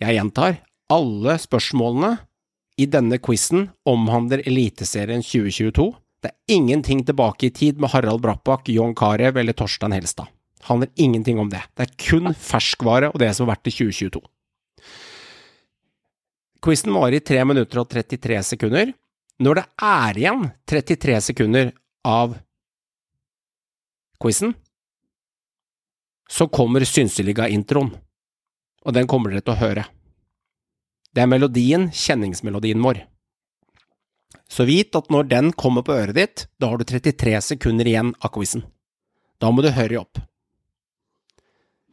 A: Jeg gjentar, alle spørsmålene i denne quizen omhandler Eliteserien 2022. Det er ingenting tilbake i tid med Harald Brattbakk, John Carew eller Torstein Helstad. Det handler ingenting om det. Det er kun ferskvare og det som har vært i 2022. Quizen varer i 3 minutter og 33 sekunder. Når det er igjen 33 sekunder av quizen, så kommer Synseliga-introen. Og den kommer dere til å høre. Det er melodien, kjenningsmelodien vår. Så vit at når den kommer på øret ditt, da har du 33 sekunder igjen av quizen. Da må du hurry opp.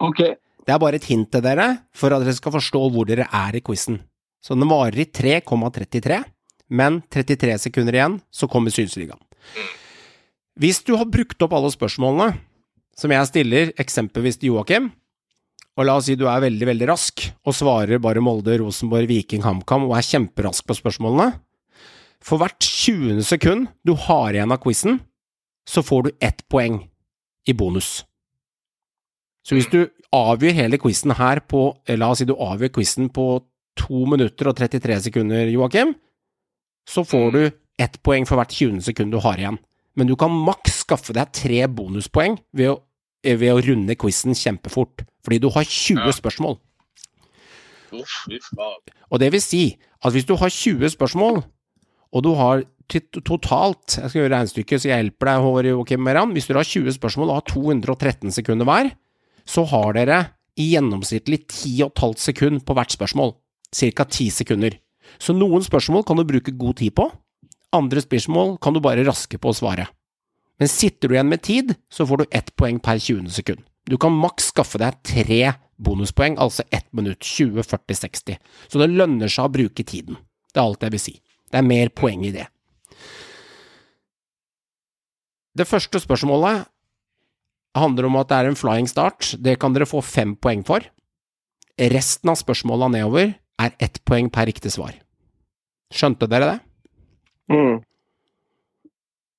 D: OK.
A: Det er bare et hint til dere for at dere skal forstå hvor dere er i quizen. Så den varer i 3,33, men 33 sekunder igjen, så kommer Synsligaen. Hvis du har brukt opp alle spørsmålene som jeg stiller, eksempelvis til Joakim, og la oss si du er veldig, veldig rask, og svarer bare Molde, Rosenborg, Viking, HamKam, og er kjemperask på spørsmålene, for hvert 20. sekund du har igjen av quizen, så får du ett poeng i bonus. Så hvis du avgjør hele quizen her på La oss si du avgjør quizen på 2 minutter og 33 sekunder, Joakim, så får du ett poeng for hvert 20. sekund du har igjen. Men du kan maks skaffe deg tre bonuspoeng ved å, ved å runde quizen kjempefort, fordi du har 20
G: Ja.
A: spørsmål. Og det vil si at hvis du har 20 spørsmål, og du har totalt Jeg skal gjøre regnestykket, så jeg hjelper deg, Håvard Joakim Meran. Hvis dere har 20 spørsmål og har 213 sekunder hver, så har dere i gjennomsnittlig 10,5 sekunder på hvert spørsmål. Cirka 10 sekunder. Så noen spørsmål kan du bruke god tid på, andre spørsmål kan du bare raske på å svare. Men sitter du igjen med tid, så får du ett poeng per 20. sekund. Du kan maks skaffe deg tre bonuspoeng, altså ett minutt, 20, 40, 60. Så det lønner seg å bruke tiden. Det er alt jeg vil si. Det er mer poeng i det. Det første spørsmålet handler om at det er en flying start. Det kan dere få fem poeng for. Resten av spørsmåla nedover er ett poeng per riktig svar. Skjønte dere det?
E: Mm.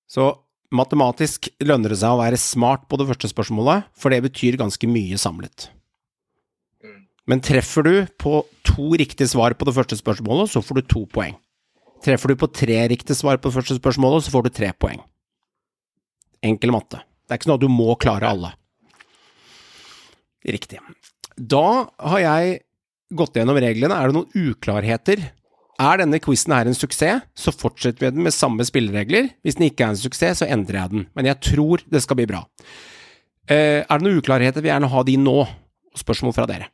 A: Så matematisk lønner det seg å være smart på det første spørsmålet, for det betyr ganske mye samlet.
G: Mm.
A: Men treffer du på to riktige svar på det første spørsmålet, så får du to poeng. Treffer du på tre riktige svar på det første spørsmålet, så får du tre poeng. Enkel matte. Det er ikke sånn at du må klare alle. Riktig. Da har jeg gått gjennom reglene. Er det noen uklarheter? Er denne quizen her en suksess, så fortsetter vi den med samme spilleregler. Hvis den ikke er en suksess, så endrer jeg den. Men jeg tror det skal bli bra. Eh, er det noen uklarheter? Vil gjerne ha de nå. Spørsmål fra dere.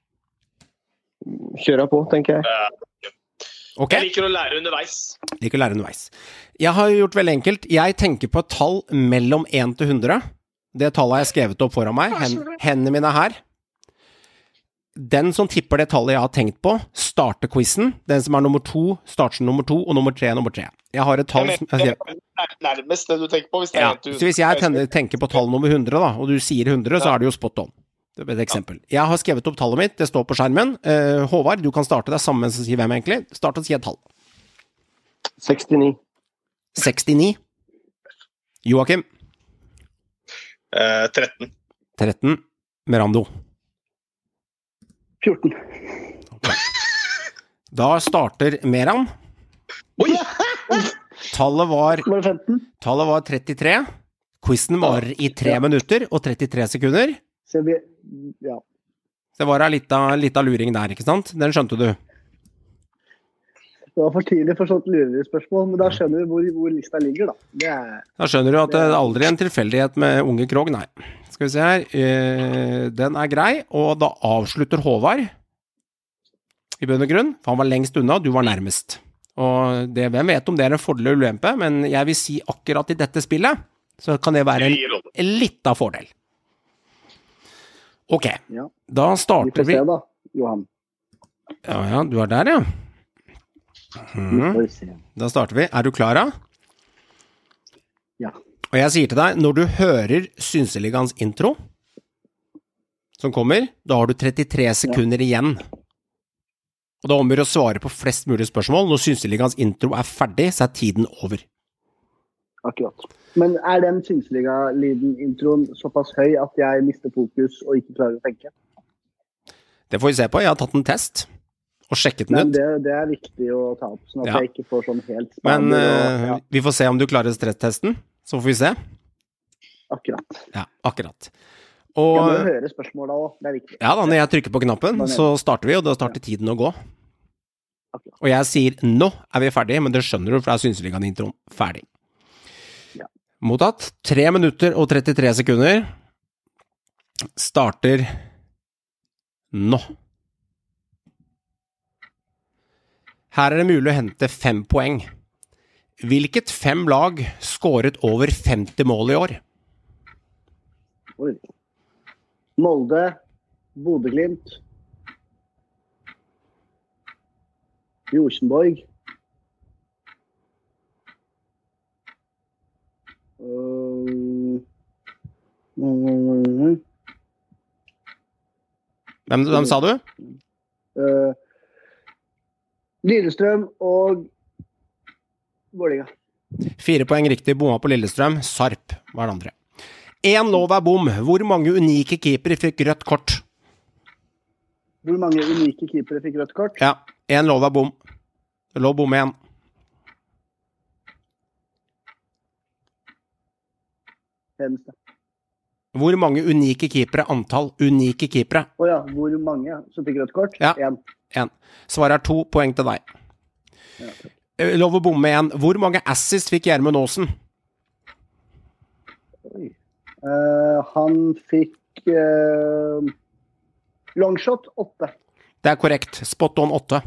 E: Kjøra på, tenker jeg.
A: Okay.
G: Jeg liker å lære underveis.
A: Liker å lære underveis. Jeg har gjort veldig enkelt. Jeg tenker på et tall mellom 1 til 100. Det tallet har jeg skrevet opp foran meg. Hendene mine er her. Den som tipper det tallet jeg har tenkt på, starter quizen. Den som er nummer to, starter som nummer to, og nummer tre nummer tre. Jeg har et tall som jeg sier,
G: Nærmest det du tenker på. Hvis det
A: ja.
G: er en
A: Så hvis jeg tenner, tenker på tall nummer 100, da, og du sier 100, så er det jo spot on. Det er et eksempel. Jeg har skrevet opp tallet mitt, det står på skjermen. Uh, Håvard, du kan starte. Det er samme som sier hvem, egentlig. Start og si et tall.
E: 69.
A: 69. Joakim.
G: Eh, 13.
A: 13. Merando.
F: 14.
A: Da starter Meran.
G: Oi!
A: Tallet var,
F: Var det 15?
A: tallet var 33. Quizen varer i 3 minutter og 33 sekunder.
F: Så vi, ja.
A: Det var ei lita luring der, ikke sant? Den skjønte du.
F: Det var for tidlig for sånt lurespørsmål, men da skjønner du hvor, hvor lista ligger, da. Det er,
A: Da skjønner du at det er aldri en tilfeldighet med unge Krog, nei. Skal vi se her. Eh, den er grei, og da avslutter Håvard. I bunn og grunn, for han var lengst unna, du var nærmest. Og det, hvem vet om det er en fordel eller ulempe, men jeg vil si akkurat i dette spillet, så kan det være en en lita fordel. Ok,
F: Ja.
A: da
F: vi
A: starter
F: får
A: vi
F: se, da, Johan.
A: Ja, ja, du er der, ja.
F: Se.
A: Da starter vi. Er du klar, da?
F: Ja.
A: Og jeg sier til deg, når du hører Synseligaens intro, som kommer, da har du 33 sekunder igjen. Og da omgjør det å svare på flest mulig spørsmål. Når Synseligaens intro er ferdig, så er tiden over.
F: Akkurat. Men er den Synseliga-lyden-introen såpass høy at jeg mister fokus og ikke klarer å tenke?
A: Det får vi se på. Jeg har tatt en test og sjekket den
F: Men
A: ut.
F: det, det er viktig å ta opp, sånn at
A: Ja.
F: jeg ikke får sånn helt
A: Men eh,
F: og, ja,
A: vi får se om du klarer stresstesten. Så får vi se.
F: akkurat.
A: Ja, akkurat.
F: Jeg må
A: Og
F: høre spørsmåla òg, det er viktig.
A: Ja da, når jeg trykker på knappen, så starter vi, og da starter tiden å gå. Og jeg sier 'nå er vi ferdig', men det skjønner du, for da er Synseligaen-introen ferdig.
F: Ja.
A: Mottatt. 3 minutter og 33 sekunder. starter nå. Her er det mulig å hente fem poeng. Hvilket fem lag skåret over 50 mål i år?
F: Oi. Molde, Bodø-Glimt, Rosenborg
A: Hvem, hvem sa du?
F: øh, Lillestrøm og Vålerenga.
A: Fire poeng riktig, bomma på Lillestrøm. Sarp var det andre. Én lov er bom. Hvor mange unike keepere fikk rødt kort?
F: Hvor mange unike keepere fikk rødt kort?
A: Ja, én lov er bom. Det lå bom igjen.
F: Eneste.
A: Hvor mange unike keepere? Antall unike keepere?
F: Å ja, hvor mange som fikk rødt kort?
A: Ja.
F: Én.
A: Svaret er to poeng til deg. Ja. Lov å bomme igjen. Hvor mange assist fikk Gjermund Aasen?
F: Eh, han fikk uh, longshot åtte.
A: Det er korrekt. Spot on åtte.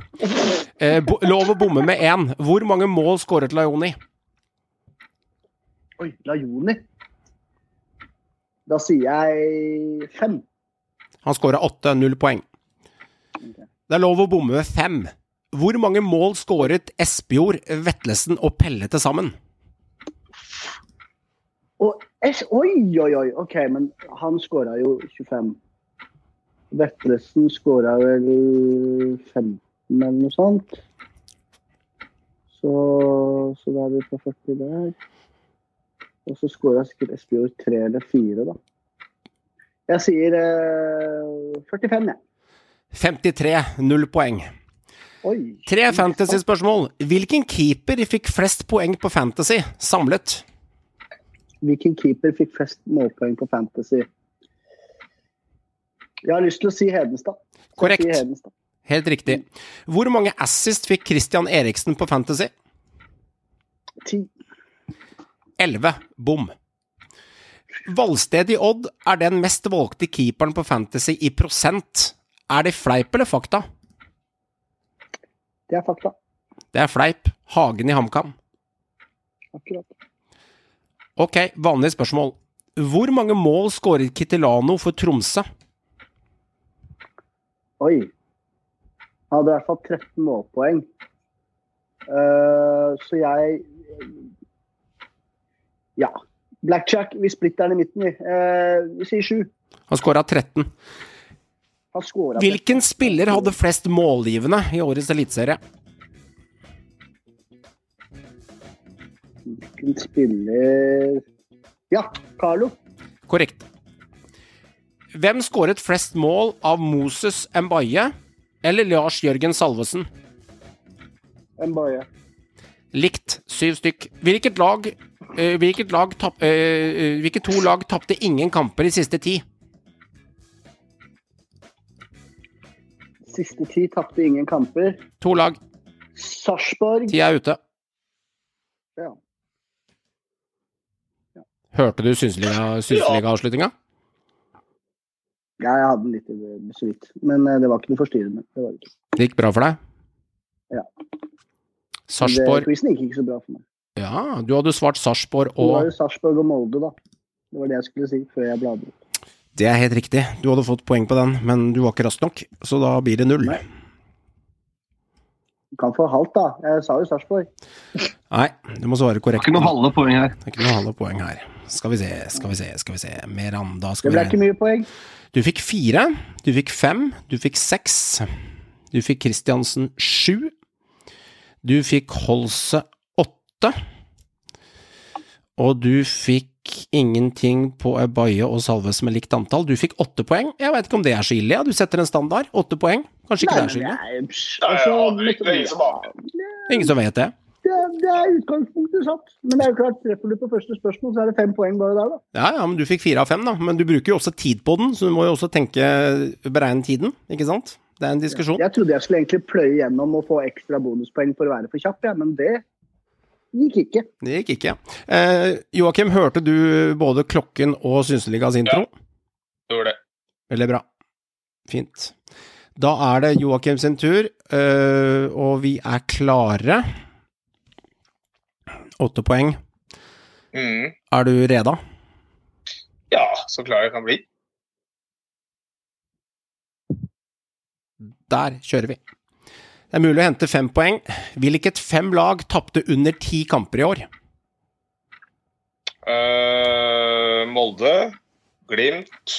A: Uh, lov å bomme med én. Hvor mange mål skåret Laioni?
F: Oi, Lajoni. Da sier jeg fem.
A: Han skåra åtte, null poeng. Det er lov å bomme med fem. Hvor mange mål skåret Espejord, Vetlesen og Pelle til sammen?
F: Og es, oi, oi, oi. OK, men han skåra jo 25. Vetlesen skåra vel 15 eller noe sånt. Så, så da er vi på 40 der. Og så skåra sikkert Espejord 3 eller 4, da. Jeg sier eh, 45, jeg.
A: 53, null poeng.
F: Oi.
A: Tre fantasy-spørsmål. Hvilken keeper fikk flest poeng på Fantasy samlet?
F: Hvilken keeper fikk flest målpoeng på Fantasy? Jeg har lyst til å si Hedenstad.
A: Korrekt.
F: Si Hedenstad.
A: Helt riktig. Hvor mange assist fikk Christian Eriksen på Fantasy?
F: Ti.
A: 11. Bom. Valsted i Odd er den mest valgte keeperen på Fantasy i prosent. Er det fleip eller fakta?
F: Det er fakta.
A: Det er fleip. Hagen i HamKam.
F: Akkurat.
A: Ok, vanlig spørsmål. Hvor mange mål skåret Kittilano for Tromsø?
F: Oi. Han hadde i hvert fall 13 målpoeng. Uh, så jeg Ja. Blackjack, vi splitter den i midten, vi. Eh, vi sier sju.
A: Han skåra 13.
F: Han.
A: Hvilken spiller hadde flest målgivende i årets eliteserie?
F: Hvilken spiller Ja, Carlo.
A: Korrekt. Hvem skåret flest mål av Moses Mbaye eller Lars Jørgen Salvesen?
F: Mbaye.
A: Likt. Syv stykk. Hvilket lag hvilket, lag tapp, eh, eh, hvilke to lag tapte ingen kamper i siste ti?
F: Siste ti tapte ingen kamper.
A: To lag.
F: Sarpsborg.
A: Ti er ute.
F: Ja.
A: Hørte du synseliga-avslutninga?
F: Ja, jeg hadde den litt så vidt. Men eh, det var ikke noe forstyrrende. Det var det.
A: Det gikk bra for deg?
F: Ja.
A: Sarpsborg
F: Det- Quizen gikk ikke så bra for meg.
A: Ja, du hadde svart Sarpsborg
F: Det var
A: og
F: jo Sarpsborg og Molde, da. Det var det jeg skulle si før jeg bladde.
A: Det er helt riktig. Du hadde fått poeng på den, men du var ikke rask nok, så da blir det null.
F: Nei. Du kan få halvt, da. Jeg sa jo Sarpsborg.
A: Nei, du må svare korrekt.
H: Ikke noe halve poeng her.
A: Det er ikke noe halve poeng her. Skal vi se, skal vi se, skal vi se. Miranda
F: Det ble
A: vi
F: ikke mye poeng.
A: Du fikk fire, du fikk fem, du fikk seks. Du fikk Kristiansen sju. Du fikk Holse åtte. Og du fikk ingenting på Ebaye og Salves med likt antall. Du fikk åtte poeng. Jeg veit ikke om det er så ille, ja. Du setter en standard. Åtte poeng. Kanskje ikke det er så ille.
F: Nei, altså,
G: ja, det er ingen som.
A: Ingen som vet det.
F: det, det er utgangspunktet satt. Men det er jo klart, treffer du på første spørsmål, så er det fem poeng bare der, da.
A: Ja, ja, men du fikk fire av fem, da. Men du bruker jo også tid på den, så du må jo også tenke beregne tiden, ikke sant? Det er en diskusjon.
F: Jeg trodde jeg skulle egentlig pløye gjennom og få ekstra bonuspoeng for å være for kjapp, ja, men det gikk ikke.
A: Det gikk ikke. Eh, Joakim, hørte du både klokken og Synseligas intro?
G: Gjorde det.
A: Veldig bra. Fint. Da er det Joakim sin tur, eh, og vi er klare. Åtte poeng.
G: Mm.
A: Er du reda?
G: Ja, så klar jeg kan bli.
A: Der kjører vi. Det er mulig å hente fem poeng. Hvilket fem lag tapte under ti kamper i år?
G: Uh, Molde, Glimt,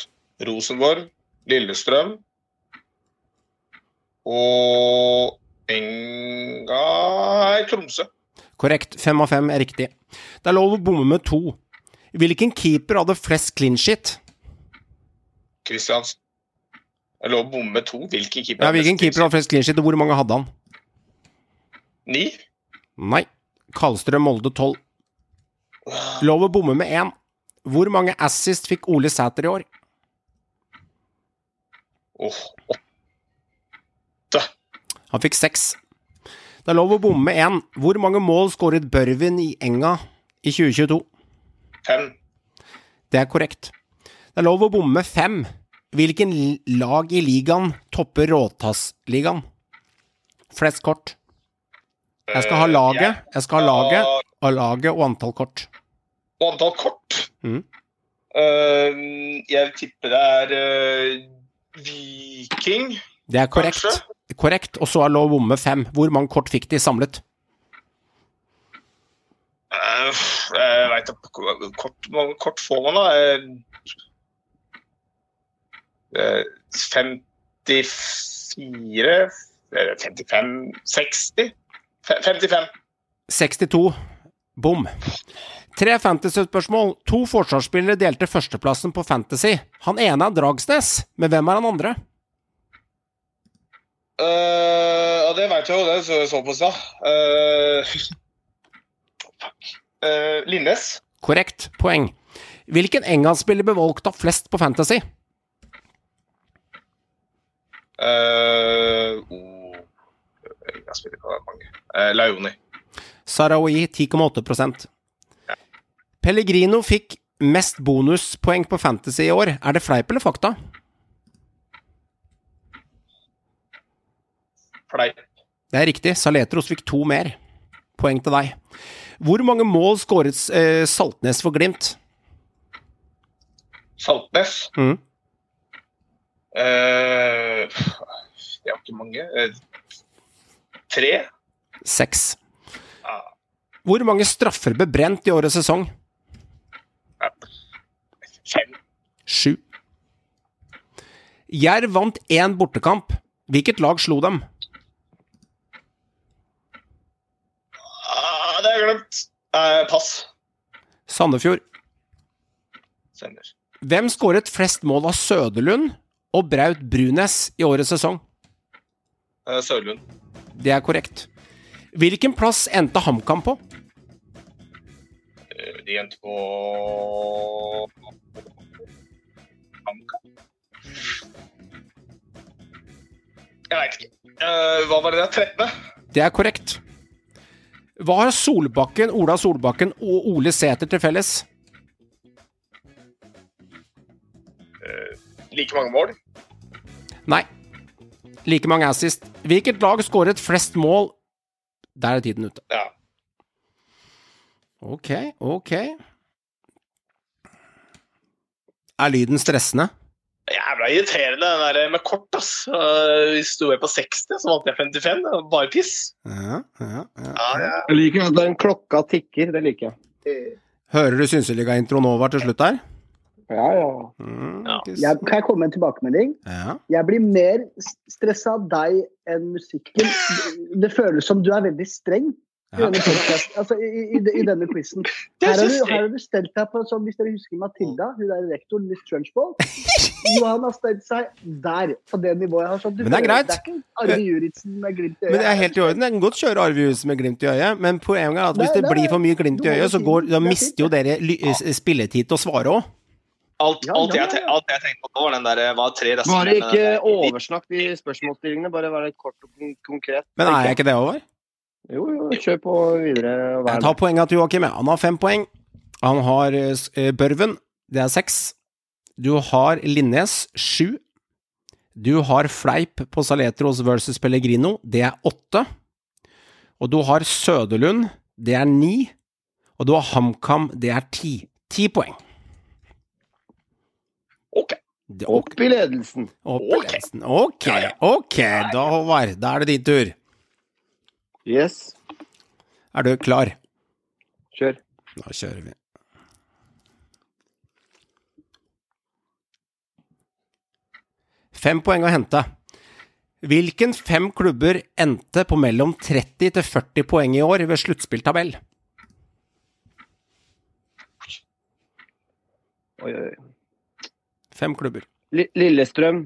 G: Rosenborg, Lillestrøm og Enga i Tromsø.
A: Korrekt. Fem av fem er riktig. Det er lov å bomme med to. Hvilken keeper hadde flest clean shit?
G: Kristiansen. Lå å bomme to. Hvilken keeper?
A: Ja, hvilken keeper hadde flest clean sheet, og hvor mange hadde han?
G: Ni?
A: Nei. Karlstrøm Molde 12. Lov å bomme med én. Hvor mange assist fikk Ole Sæter i år?
G: Åh, åtte.
A: Han fikk seks. Det er lov å bomme med én. Hvor mange mål skåret Børvin i Enga i 2022?
G: Fem.
A: Det er korrekt. Det er lov å bomme med fem. Hvilken lag i ligaen topper Råtassligaen? Flest kort. Jeg skal ha
G: Eh,
A: laget, jeg skal ha laget, og laget og antall kort.
G: Og antall kort?
A: Mm.
G: Uh, jeg tipper det er uh, Viking.
A: Det er korrekt.
G: Kanskje?
A: Korrekt, og så er lov bomme fem. Hvor mange kort fikk de samlet?
G: Uh, jeg veit kort, Hvor mange kort får man, da? Eh, eh, 54 eh, 55 60? Fe- 55.
A: 62. Bom. Tre fantasy-spørsmål. To forsvarsspillere delte førsteplassen på Fantasy. Han ene er Dragsnes, men hvem er han andre?
G: Uh, ja, det veit jeg jo. Det så jeg så på stad. Uh, fuck. Eh, Linnes.
A: Korrekt. Poeng. Hvilken engangsspiller ble valgt av flest på Fantasy?
G: Uh, oh. Jeg spiller ikke mange. Uh, Leoni.
A: Sarawi 10,8% Pellegrino fikk mest bonuspoeng på Fantasy i år. Er det fleip eller fakta?
G: Fleip.
A: Det er riktig. Saletros fikk to mer. Poeng til deg. Hvor mange mål skåret eh, Saltnes for Glimt?
G: Saltnes.
A: Mhm.
G: Eh, det er ikke mange. Uh, tre.
A: Seks.
G: Uh.
A: Hvor mange straffer ble brent i årets sesong?
G: fem.
A: Sju. Jerv vant én bortekamp. Hvilket lag slo dem?
G: Ah, det har jeg glemt. Eh, pass.
A: Sandefjord.
G: Sender.
A: Hvem skåret flest mål av Søderlund og Braut Brunes i årets sesong?
G: Eh, Sørlund.
A: Det er korrekt. Hvilken plass endte HamKam på?
G: Eh, de endte på HamKam? Jeg veit ikke. Eh, hva var det der? 13.?
A: Det er korrekt. Hva har Solbakken, Ola Solbakken og Ole Sæter til felles?
G: Like mange mål?
A: Nei. Like mange assist. Hvilket lag skåret flest mål? Der er tiden ute.
G: Ja.
A: Ok, ok. Er lyden stressende?
G: Jævla irriterende den der med kort, ass. Hvis du er på 60, så vant jeg 55. Det var bare piss.
A: Ja, ja, ja.
G: Ja, ja.
E: Jeg liker at den klokka tikker. Det liker jeg.
A: Hører du Synseliga-introen over til slutt her?
F: Ja, ja.
A: Mm,
G: Ja.
F: Jeg, kan jeg komme med en tilbakemelding?
A: ja.
F: Jeg blir mer stressa av deg enn musikken. Det føles som du er veldig streng i denne, altså, i, i, i denne quizen. Her har
G: er
F: du, her har du stelt deg på sånn, Hvis dere husker Matilda, hun der rektoren Miss Trunchball Johan har stelt seg der, på det nivået. Jeg har du
A: Men det er greit.
F: Er Arve Juritzen med glimt i øyet.
A: Men det er helt i orden. Jeg kan godt kjøre Arve Juritzen med glimt i øyet, men poenget er at hvis det blir for mye glimt i øyet, så går, da
F: er
A: mister jo dere spilletid til å svare òg.
G: Alt,
F: Ja,
G: alt,
F: ja, ja.
G: jeg, alt jeg tenkte på nå, var den der Hva er tre
E: Bare ikke oversnakk de spørsmålsstillingene, bare vær litt kort og konkret.
A: Men er jeg ikke det, over?
E: Jo, jo, kjør på videre. vær
A: Jeg tar poenget til Joakim. Han har fem poeng. Han har eh, eh, Børven. Det er seks. Du har Linnes sju. Du har Fleip på Saletros versus Pellegrino, det er åtte. Og du har Søderlund, det er ni. Og du har HamKam, det er ti. Ti poeng.
G: Ok.
E: Opp i ledelsen.
A: Opp i ledelsen. Ok, ok, da Håvard, da er det din tur.
E: Yes.
A: Er du klar?
E: Kjør.
A: Da kjører vi. Fem poeng å hente. Hvilken fem klubber endte på mellom 30 til 40 poeng i år ved sluttspilltabell?
E: Oi, oi, oi.
A: Fem klubber.
E: Lillestrøm.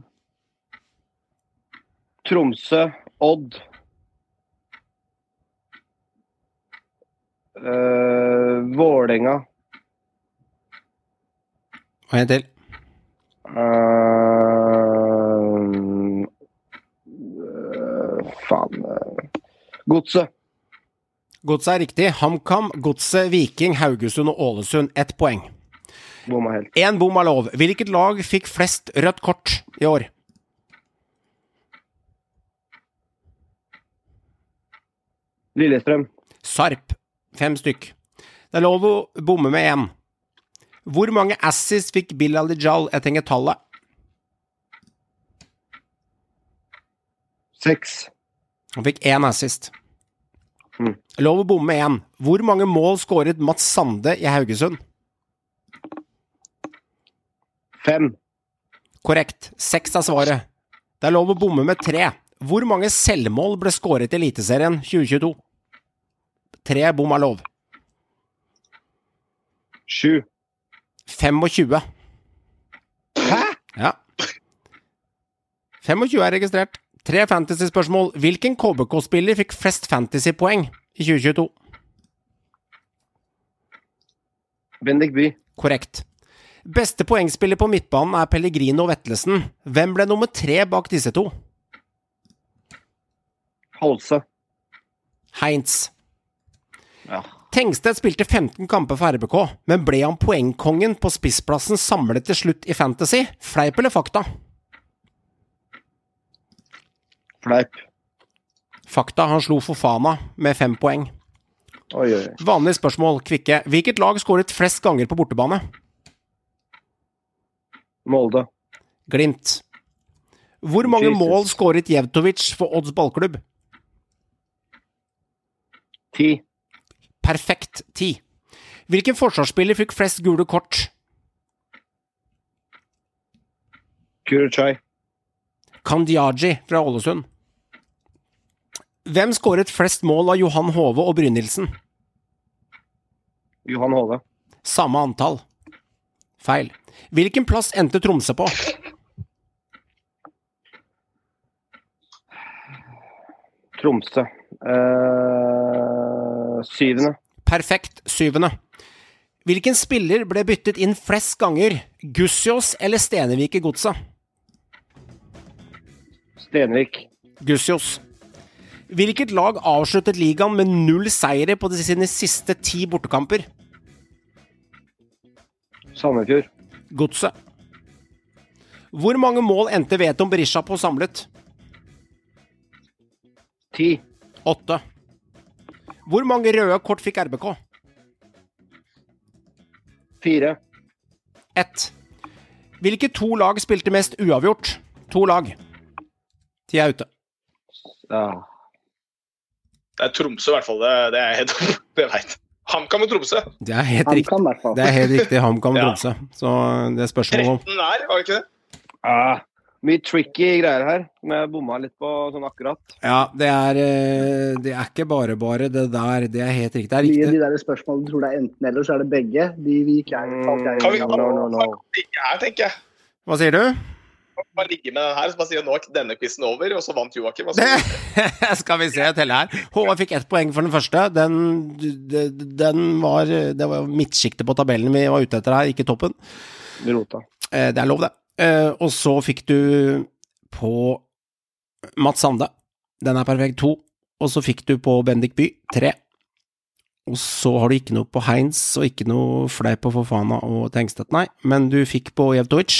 E: Tromsø. Odd. Uh, Vålerenga.
A: Og en til.
E: Uh, eh, faen Godset.
A: Godset er riktig. HamKam, Godset, Viking, Haugesund og Ålesund. Ett poeng.
E: Bomma helt.
A: Én bom er lov. Hvilket lag fikk flest rødt kort i år?
E: Lillestrøm.
A: Sarp. Fem stykk. Det er lov å bomme med én. Hvor mange assis fikk Bill Alijal? Jeg trenger tallet.
E: Seks.
A: Han fikk én assist.
E: Mm.
A: Lov å bomme med én. Hvor mange mål skåret Mats Sande i Haugesund?
E: Fem.
A: Korrekt. Seks er svaret. Det er lov å bomme med tre. Hvor mange selvmål ble skåret i Eliteserien 2022? Tre bom er lov.
E: Sju.
A: 25.
E: Hæ?
A: Ja. 25 er registrert. Tre fantasy-spørsmål. Hvilken KBK-spiller fikk flest fantasy-poeng i 2022?
E: Bendik Bye.
A: Korrekt. Beste poengspiller på midtbanen er Pellegrino Vetlesen. Hvem ble nummer tre bak disse to?
E: Halse.
A: Heinz.
E: Ja.
A: Tengstedt spilte 15 kamper for RBK, men ble han poengkongen på spissplassen samlet til slutt i Fantasy? Fleip eller fakta?
E: Fleip.
A: Fakta, han slo Fofana med fem poeng.
E: Oi, oi.
A: Vanlig spørsmål, Kvikke. Hvilket lag skåret flest ganger på bortebane?
E: Molde.
A: Glimt. Hvor mange
E: Jesus.
A: mål skåret Jevtovic for Odds ballklubb?
E: Ti.
A: Perfekt ti. Hvilken forsvarsspiller fikk flest gule kort?
E: Kuruchai.
A: Kandiaji fra Ålesund. Hvem skåret flest mål av Johan Hove og Brynildsen?
E: Johan Hove.
A: Samme antall. Feil. Hvilken plass endte Tromsø på?
E: Tromsø. Eh, syvende.
A: Perfekt. Syvende. Hvilken spiller ble byttet inn flest ganger? Gussiås eller Stenevik i Godset?
E: Stenvik.
A: Gussiås. Hvilket lag avsluttet ligaen med null seire på de sine siste ti bortekamper?
E: Sandefjord.
A: Godset. Hvor mange mål endte Veton Berisha på samlet?
E: Ti.
A: Åtte. Hvor mange røde kort fikk RBK?
E: Fire.
A: Ett. Hvilke to lag spilte mest uavgjort? To lag. Ti er ute.
E: Ja.
G: Det er Tromsø, i hvert fall. Det, det er jeg helt Det veit HamKam og Tromsø.
A: Det er helt
F: Han
A: riktig. Det er helt riktig. HamKam
G: og
A: Tromsø. Så det er spørsmål om
G: 13 der, var det ikke det?
E: Ja. mye tricky greier her, som jeg bomma litt på sånn akkurat.
A: Ja, det er eh, Det er ikke bare bare det der. Det er helt riktig. Det er
F: Mye
A: riktig.
F: de der spørsmålene du tror det er enten eller, så er det begge. De vi ikke er jeg
G: Kan vi
F: gjør.
E: no, no, no.
G: Ligge tenker jeg.
A: Hva sier du?
G: Bare ligge med den her, så bare sier nå er denne quizen over, og så vant Joakim. Så...
A: Det Skal vi se, telle her. Håvard fikk ett poeng for den første. Den, den, den var Det var midtsjiktet på tabellen vi var ute etter her, ikke toppen.
E: Rota.
A: Eh, Det er lov, det. Eh, Og så fikk du på Mats Sande. Den er perfekt. To. Og så fikk du på Bendik By. Tre. Og så har du ikke noe på Heinz og ikke noe fleip på Fofana og Tengstedt, nei, men du fikk på Jevtovic.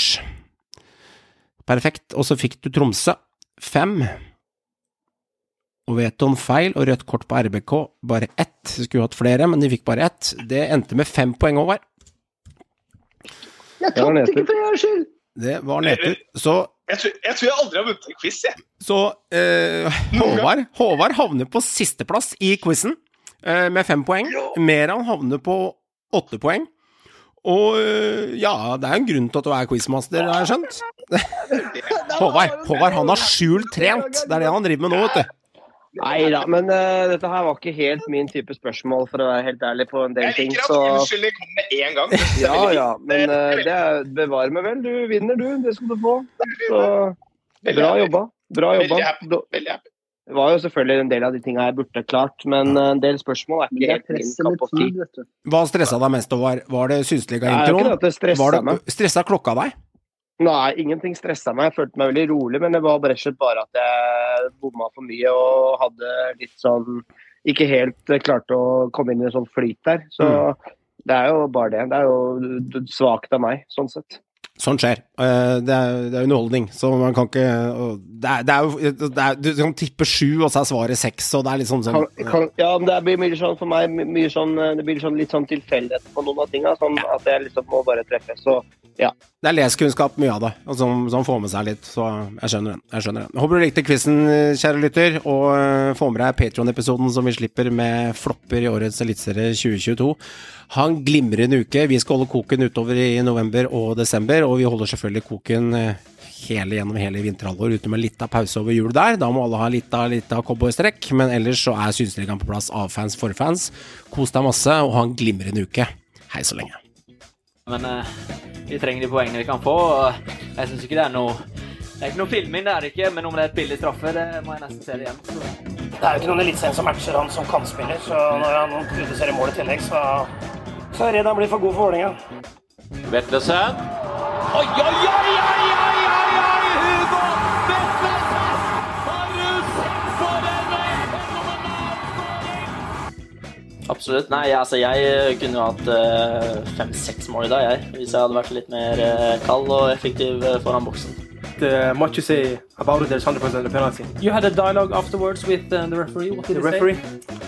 A: Perfekt. Og så fikk du Tromsø. Fem. Og Veton feil og rødt kort på RBK. Bare ett. Skulle hatt flere, men de fikk bare ett. Det endte med fem poeng, over.
F: Jeg
E: Det
F: tapte ikke for en skyld!
A: Det var nedtur. Så
G: Jeg tror, jeg tror jeg aldri har vunnet en quiz, jeg.
A: Så eh, Håvard, Håvard havner på sisteplass i quizen eh, med fem poeng. Meran havner på åtte poeng. Og eh, ja, det er en grunn til at du er quizmaster, har jeg skjønt. Håvard, Håvard han har skjult trent. Det er det han driver med nå, vet du.
E: Nei da, men uh, dette her var ikke helt min type spørsmål, for å være helt ærlig på en del
G: Jeg
E: ting.
G: liker at
E: Så
G: unnskyldning kommer med én gang. Jeg
E: ja, ja, men
G: Det-
E: eh,
G: det-
E: det er, bevar meg vel. Du vinner, du. Det skal du få. Så bra jobba. Bra jobba.
G: Veldig happy.
E: Det var jo selvfølgelig en del av de tinga jeg burde klart, men eh, en del spørsmål er ikke helt min kapp
F: tid, vet du.
A: Hva stressa deg mest, Håvard? Var det Synsliga-introen?
E: stressa
A: klokka deg?
E: Nei, ingenting stressa meg. Jeg følte meg veldig rolig, men det var rett og slett bare at jeg bomma for mye og hadde litt sånn Ikke helt eh, klarte å komme inn i en sånn flyt der. Så
A: Mm.
E: det er jo bare det. Det er jo svakt av meg, sånn sett.
A: Sånt skjer. Eh, Det er, det er underholdning, så man kan ikke Det er, det er det er, Du kan tippe sju, og så er svaret seks, og det er liksom sånn
E: Kan, kan, ja, men det blir mye sånn for meg mye sånn, eh, Det blir sånn, litt sånn tilfeldighet på noen av tinga. Sånn at jeg liksom må bare treffe. Så ja.
A: Det er leskunnskap, mye av det, og som, som får med seg litt. Så jeg skjønner den. jeg skjønner den. Håper du likte quizen, kjære lytter, og får med deg Patron-episoden som vi slipper med flopper i årets Eliteserie 2022. Ha en glimrende uke. Vi skal holde koken utover i november og desember, og vi holder selvfølgelig koken eh, hele gjennom hele vinterhalvår, uten med litt av pause over jul der. Da må alle ha litt av, litt av cowboystrekk, men ellers så er Synsligaen på plass av fans for fans. Kos deg masse, og ha en glimrende uke. Hei så lenge.
H: Men eh, vi trenger de poengene vi kan få. og Jeg syns ikke det er noe Det er ikke noe filming, det er det ikke. Men om det er et billig straffe, det må jeg nesten se det igjen.
I: Det er jo ikke noen eliteserien som matcher han som kantspiller, så når han produserer mål i tillegg, så, så er jeg redd han blir for god for Vålerenga.
B: Vetlesen. Oi, oi, oi, oi, oi, oi, oi, Hugo Vetlesen! Har du sett for en?
H: Absolutt. Nei, altså jeg eh, kunne jo hatt eh, fem-seks mål i dag, jeg. Hvis jeg hadde vært litt mer eh, kald og effektiv foran boksen.
I: Uh, what you say about it, there's 100% a penalty.
H: You had a dialogue afterwards with uh, the referee. What
I: The referee,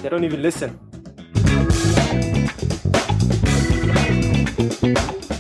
I: they don't even listen. Thank you.